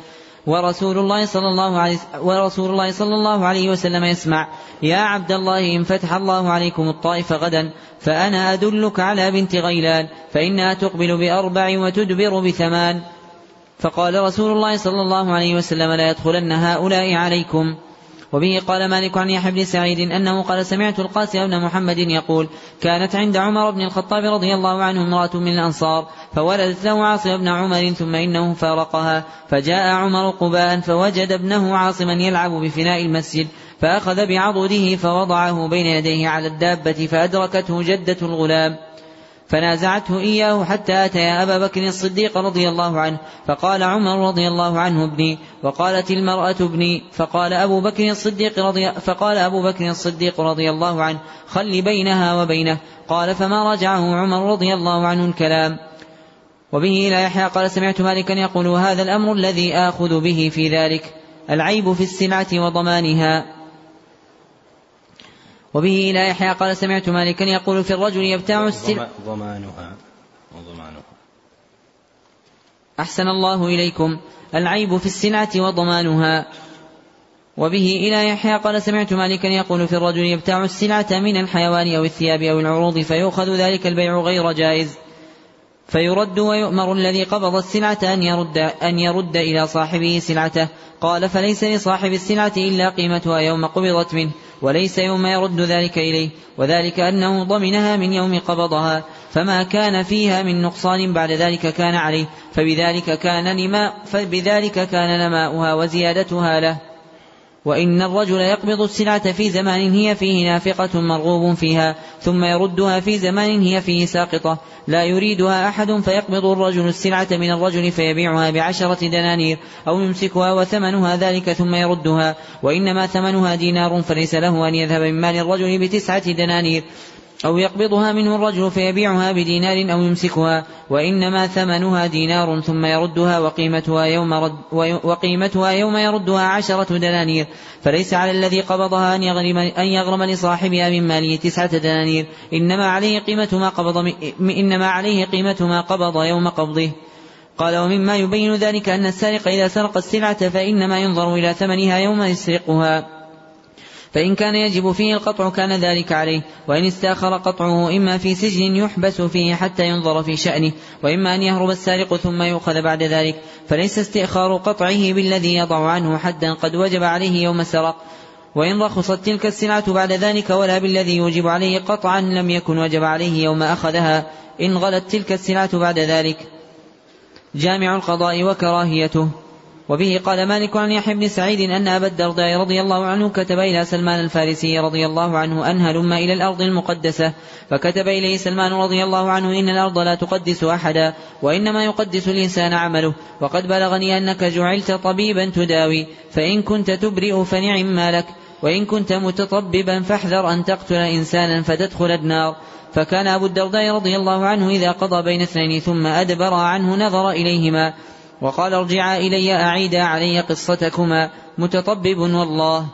ورسول الله صلى الله عليه ورسول الله صلى الله عليه وسلم يسمع يا عبد الله إن فتح الله عليكم الطائف غدا فأنا أدلك على بنت غيلان فإنها تقبل بأربع وتدبر بثمان. فقال رسول الله صلى الله عليه وسلم لا يدخلن هؤلاء عليكم. وبه قال مالك عن يحيى بن سعيد أنه قال سمعت القاسم بن محمد يقول كانت عند عمر بن الخطاب رضي الله عنه امرأة من الأنصار فولدت له عاصم بن عمر ثم إنه فارقها فجاء عمر قباء فوجد ابنه عاصما يلعب بفناء المسجد فأخذ بعضده فوضعه بين يديه على الدابة فأدركته جدة الغلام. فنازعته إياه حتى أتيا أبا بكر الصديق رضي الله عنه فقال عمر رضي الله عنه ابني وقالت المرأة ابني فقال أبو بكر الصديق رضي فقال أبو بكر الصديق رضي الله عنه خل بينها وبينه. قال فما رجعه عمر رضي الله عنه الكلام. وبه إلى يحيى قال سمعت مالكا يقول هذا الأمر الذي آخذ به في ذلك العيب في السلعة وضمانها. وبه إلى يحيى قال سمعت مالكا يقول في الرجل يبتاع السلع
ضمانها. وضمانها.
أحسن الله إليكم. العيب في السلعة وضمانها. وبه إلى يحيى قال سمعت مالكا يقول في الرجل يبتاع السلعة من الحيوان أو الثياب أو العروض فيؤخذ ذلك البيع غير جائز. فيرد ويؤمر الذي قبض السلعة أن يرد أن يرد إلى صاحبه سلعته. قال فليس لصاحب السلعة إلا قيمتها يوم قبضت منه وليس يوم يرد ذلك إليه وذلك أنه ضمنها من يوم قبضها. فما كان فيها من نقصان بعد ذلك كان عليه فبذلك كان نماء فبذلك كان نماؤها وزيادتها له. وإن الرجل يقبض السلعة في زمان هي فيه نافقة مرغوب فيها ثم يردها في زمان هي فيه ساقطة. لا يريدها أحد فيقبض الرجل السلعة من الرجل فيبيعها بعشرة دنانير أو يمسكها وثمنها ذلك ثم يردها. وإنما ثمنها دينار فليس له أن يذهب من مال الرجل بتسعة دنانير. أو يقبضها منه الرجل فيبيعها بدينار أو يمسكها وإنما ثمنها دينار ثم يردها وقيمتها يوم رد وقيمتها يوم يردها عشرة دنانير. فليس على الذي قبضها أن يغرم أن يغرم لصاحبها من ماله تسعة دنانير. إنما عليه قيمة ما قبض إنما عليه قيمة ما قبض يوم قبضه. قال ومما يبين ذلك أن السارق إذا سرق السلعة فإنما ينظر إلى ثمنها يوم يسرقها. فإن كان يجب فيه القطع كان ذلك عليه وإن استأخر قطعه إما في سجن يحبس فيه حتى ينظر في شأنه وإما أن يهرب السارق ثم يؤخذ بعد ذلك فليس استئخار قطعه بالذي يضع عنه حدا قد وجب عليه يوم سرق وإن رخصت تلك السلعة بعد ذلك ولا بالذي يوجب عليه قطعا لم يكن وجب عليه يوم أخذها إن غلت تلك السلعة بعد ذلك. جامع القضاء وكراهيته. وبه قال مالك عن يحيى بن سعيد أن أبا الدرداء رضي الله عنه كتب إلى سلمان الفارسي رضي الله عنه أن هلم إلى الأرض المقدسة فكتب إليه سلمان رضي الله عنه إن الأرض لا تقدس أحدا وإنما يقدس الإنسان عمله وقد بلغني أنك جعلت طبيبا تداوي فإن كنت تبرئ فنعم ما لك وإن كنت متطببا فاحذر أن تقتل إنسانا فتدخل النار. فكان أبو الدرداء رضي الله عنه إذا قضى بين اثنين ثم أدبر عنه نظر إليهما. وقال ارجعا إلي أعيدا علي قصتكما. متطبب والله.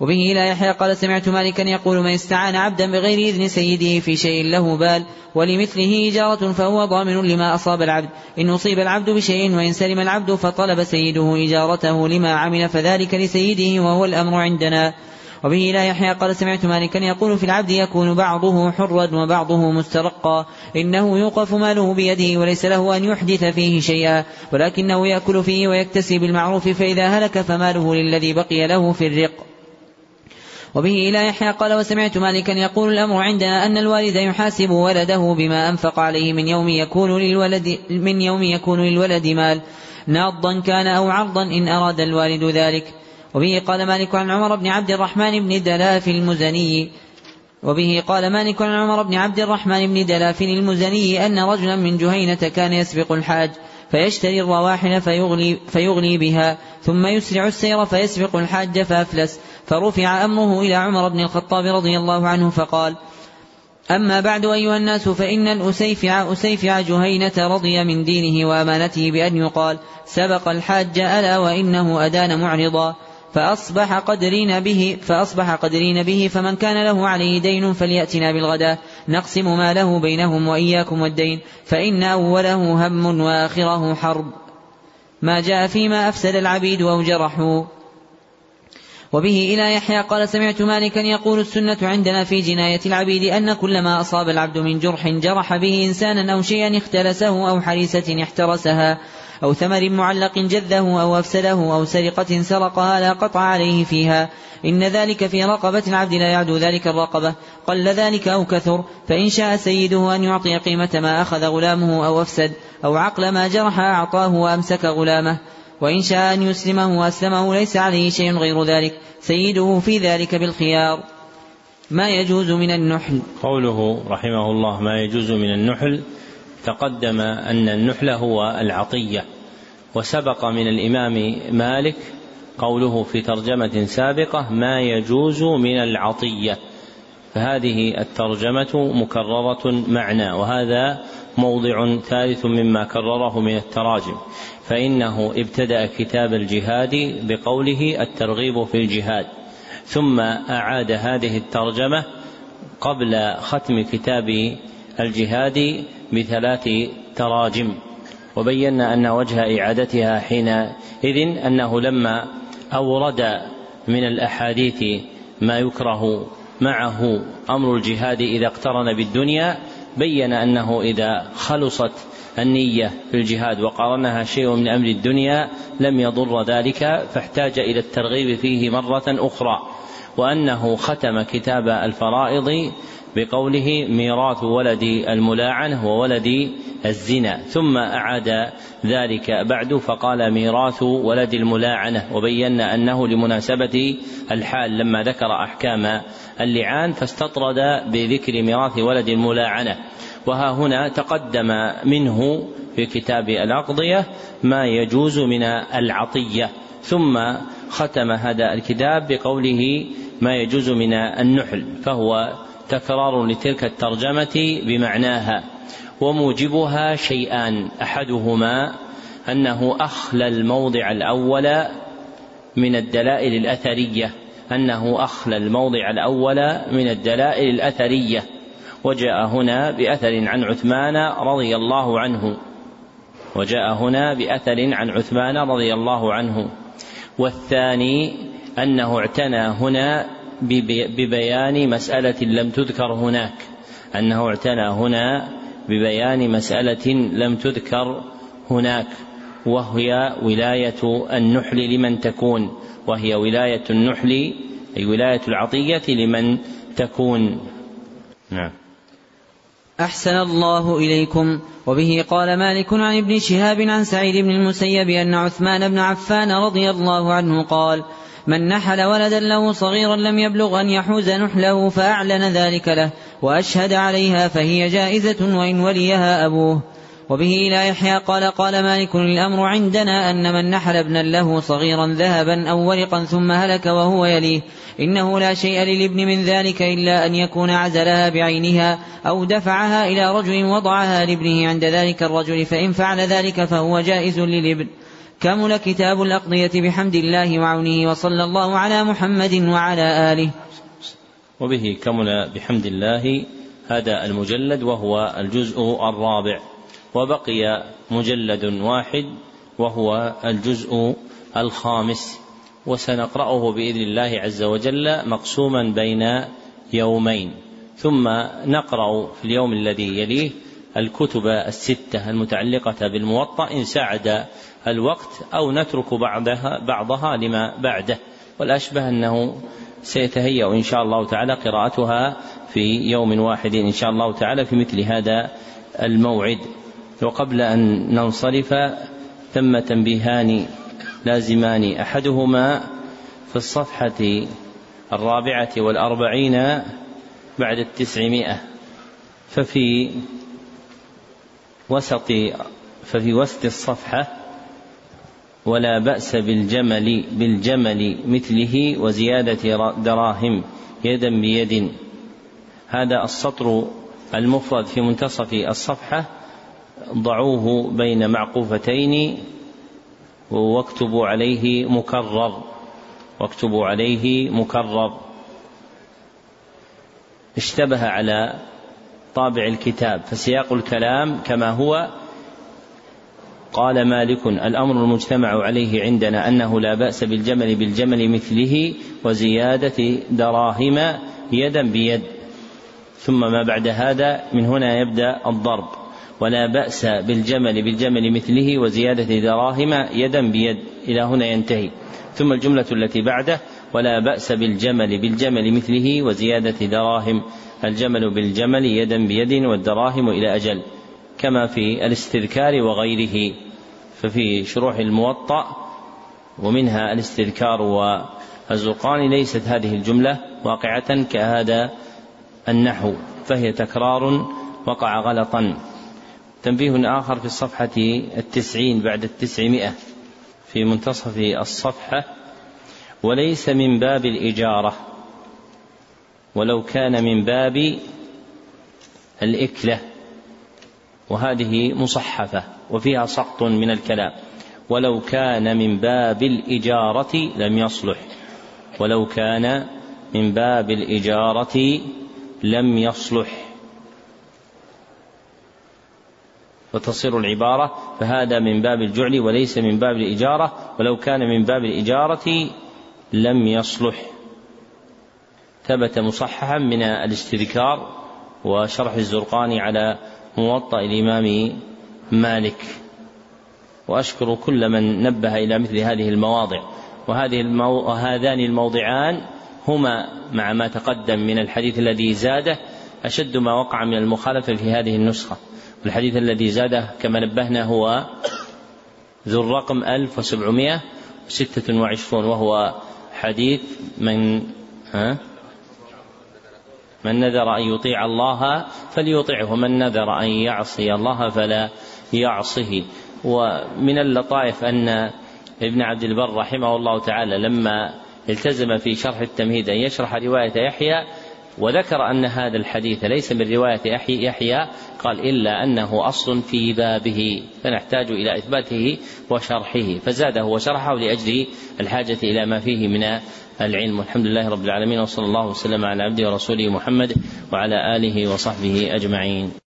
وبه إلى يحيى قال سمعت مالكا يقول من استعان عبدا بغير إذن سيده في شيء له بال ولمثله إجارة فهو ضامن لما أصاب العبد. إن أصيب العبد بشيء وإن سلم العبد فطلب سيده إجارته لما عمل فذلك لسيده وهو الأمر عندنا. وبه لا يحيى قال سمعت مالكا يقول في العبد يكون بعضه حرا وبعضه مسترقا إنه يوقف ماله بيده وليس له أن يحدث فيه شيئا ولكنه يأكل فيه ويكتسي بالمعروف فإذا هلك فماله للذي بقي له في الرق. وبه إلى يحيى قال وسمعت مالكا يقول الأمر عندنا أن الوالد يحاسب ولده بما أنفق عليه من يوم يكون للولد من يوم يكون للولد مال. ناضا كان أو عرضا إن أراد الوالد ذلك. وبه قال مالك عن عمر بن عبد الرحمن بن دلاف المزني. وبه قال مالك عن عمر بن عبد الرحمن بن دلاف المزني أن رجلا من جهينة كان يسبق الحاج فيشتري الرواحل فيغلي, فيغلي بها ثم يسرع السير فيسبق الحاج فأفلس. فرفع أمره إلى عمر بن الخطاب رضي الله عنه فقال أما بعد أيها الناس فإن الأسيفع أسيفع جهينة رضي من دينه وأمانته بأن يقال سبق الحاج ألا وإنه أدان معرضا. فأصبح قدرين به فأصبح قدرين به فمن كان له عليه دين فليأتنا بالغداء نقسم ما له بينهم وإياكم والدين فإن أوله هم وآخره حرب. ما جاء فيما أفسد العبيد أو جرحوا وبه إلى يحيى قال سمعت مالكا يقول السنة عندنا في جناية العبيد أن كل ما أصاب العبد من جرح جرح به إنسانا أو شيئا اختلسه أو حريسة احترسها. أو ثمر معلق جذه أو أفسده أو سرقة سرقها لا قطع عليه فيها. إن ذلك في رقبة العبد لا يعدو ذلك الرقبة. قل ذلك أو كثر فإن شاء سيده أن يعطي قيمة ما أخذ غلامه أو أفسد أو عقل ما جرح أعطاه وأمسك غلامه. وإن شاء أن يسلمه وأسلمه ليس عليه شيء غير ذلك. سيده في ذلك بالخيار. ما يجوز من النحل؟
قوله رحمه الله ما يجوز من النحل تقدم أن النحل هو العطية وسبق من الإمام مالك قوله في ترجمة سابقة ما يجوز من العطية فهذه الترجمة مكررة معنى وهذا موضع ثالث مما كرره من التراجم. فإنه ابتدأ كتاب الجهاد بقوله الترغيب في الجهاد ثم أعاد هذه الترجمة قبل ختم كتاب الجهاد بثلاث تراجم وبينا أن وجه إعادتها حينئذ أنه لما أورد من الأحاديث ما يكره معه أمر الجهاد إذا اقترن بالدنيا بين أنه إذا خلصت النية في الجهاد وقارنها شيء من أمر الدنيا لم يضر ذلك فاحتاج إلى الترغيب فيه مرة أخرى وأنه ختم كتاب الفرائض بقوله ميراث ولد الملاعنة وولد الزنا ثم أعاد ذلك بعد فقال ميراث ولد الملاعنة وبينا أنه لمناسبة الحال لما ذكر أحكام اللعان فاستطرد بذكر ميراث ولد الملاعنة. وها هنا تقدم منه في كتاب الأقضية ما يجوز من العطية ثم ختم هذا الكتاب بقوله ما يجوز من النحل فهو تكرار لتلك الترجمة بمعناها وموجبها شيئان أحدهما أنه أخلى الموضع الأول من الدلائل الأثرية أنه أخلى الموضع الأول من الدلائل الأثرية وجاء هنا بأثر عن عثمان رضي الله عنه وجاء هنا بأثر عن عثمان رضي الله عنه والثاني أنه اعتنى هنا ببيان مسألة لم تذكر هناك أنه اعتنى هنا ببيان مسألة لم تذكر هناك وهي ولاية النحل لمن تكون وهي ولاية النحل أي ولاية العطية لمن تكون. نعم.
أحسن الله إليكم. وبه قال مالك عن ابن شهاب عن سعيد بن المسيب أن عثمان بن عفان رضي الله عنه قال من نحل ولدا له صغيرا لم يبلغ أن يحوز نحله فأعلن ذلك له وأشهد عليها فهي جائزة وإن وليها أبوه. وبه إلى يحيى قال قال مالك الأمر عندنا أن من نحل ابنا له صغيرا ذهبا أو ورقا ثم هلك وهو يليه. إنه لا شيء للابن من ذلك إلا أن يكون عزلها بعينها أو دفعها إلى رجل وضعها لابنه عند ذلك الرجل فإن فعل ذلك فهو جائز للابن. كمل كتاب الأقضية بحمد الله وعونه وصلى الله على محمد وعلى آله.
وبه كمل بحمد الله هذا المجلد وهو الجزء الرابع. وبقي مجلد واحد وهو الجزء الخامس. وسنقرأه بإذن الله عز وجل مقسوما بين يومين. ثم نقرأ في اليوم الذي يليه الكتب الستة المتعلقة بالموطأ إن ساعد الوقت أو نترك بعضها بعضها لما بعده. والأشبه أنه سيتهيأ إن شاء الله تعالى قراءتها في يوم واحد إن شاء الله تعالى في مثل هذا الموعد. وقبل أن ننصرف ثم تنبيهان لازمان. أحدهما في الصفحة الرابعة والأربعين بعد التسعمائة. ففي وسط ففي وسط الصفحة ولا بأس بالجمل بالجمل مثله وزيادة دراهم يدا بيد. هذا السطر المفرد في منتصف الصفحة ضعوه بين معقوفتين واكتبوا عليه مكرر واكتبوا عليه مكرر. اشتبه على طابع الكتاب فسياق الكلام كما هو. قال مالك الأمر المجتمع عليه عندنا أنه لا بأس بالجمل بالجمل مثله وزيادة دراهم يدا بيد. ثم ما بعد هذا من هنا يبدأ الضرب. ولا بأس بالجمل بالجمل مثله وزيادة دراهم يدا بيد. إلى هنا ينتهي. ثم الجملة التي بعده ولا بأس بالجمل بالجمل مثله وزيادة دراهم. الجمل بالجمل يدا بيد والدراهم إلى أجل كما في الاستذكار وغيره. ففي شروح الموطأ ومنها الاستذكار والزرقان ليست هذه الجملة واقعة كهذا النحو فهي تكرار وقع غلطا. تنبيه آخر في الصفحة التسعين بعد التسعمائة في منتصف الصفحة. وليس من باب الإجارة. ولو كان من باب الإكلة. وهذه مصحفة وفيها سقط من الكلام. ولو كان من باب الإجارة لم يصلح. ولو كان من باب الإجارة لم يصلح. وتصير العبارة فهذا من باب الجعل وليس من باب الإجارة. ولو كان من باب الإجارة لم يصلح. ثبت مصححا من الاستذكار وشرح الزرقاني على موطأ الإمام مالك. وأشكر كل من نبه إلى مثل هذه المواضع. وهذه المو... وهذان الموضعان هما مع ما تقدم من الحديث الذي زاده أشد ما وقع من المخالفة في هذه النسخة. والحديث الذي زاده كما نبهنا هو ذو الرقم 1726 وهو حديث من ها؟ من نذر أن يطيع الله فليطعه ومن نذر أن يعصي الله فلا يعصه ومن اللطائف أن ابن عبد البر رحمه الله تعالى لما التزم في شرح التمهيد أن يشرح رواية يحيى وذكر أن هذا الحديث ليس من رواية يحيى قال إلا أنه أصل في بابه فنحتاج إلى إثباته وشرحه فزاده وشرحه لأجل الحاجة إلى ما فيه من العلم. والحمد لله رب العالمين وصلى الله وسلم على عبده ورسوله محمد وعلى آله وصحبه أجمعين.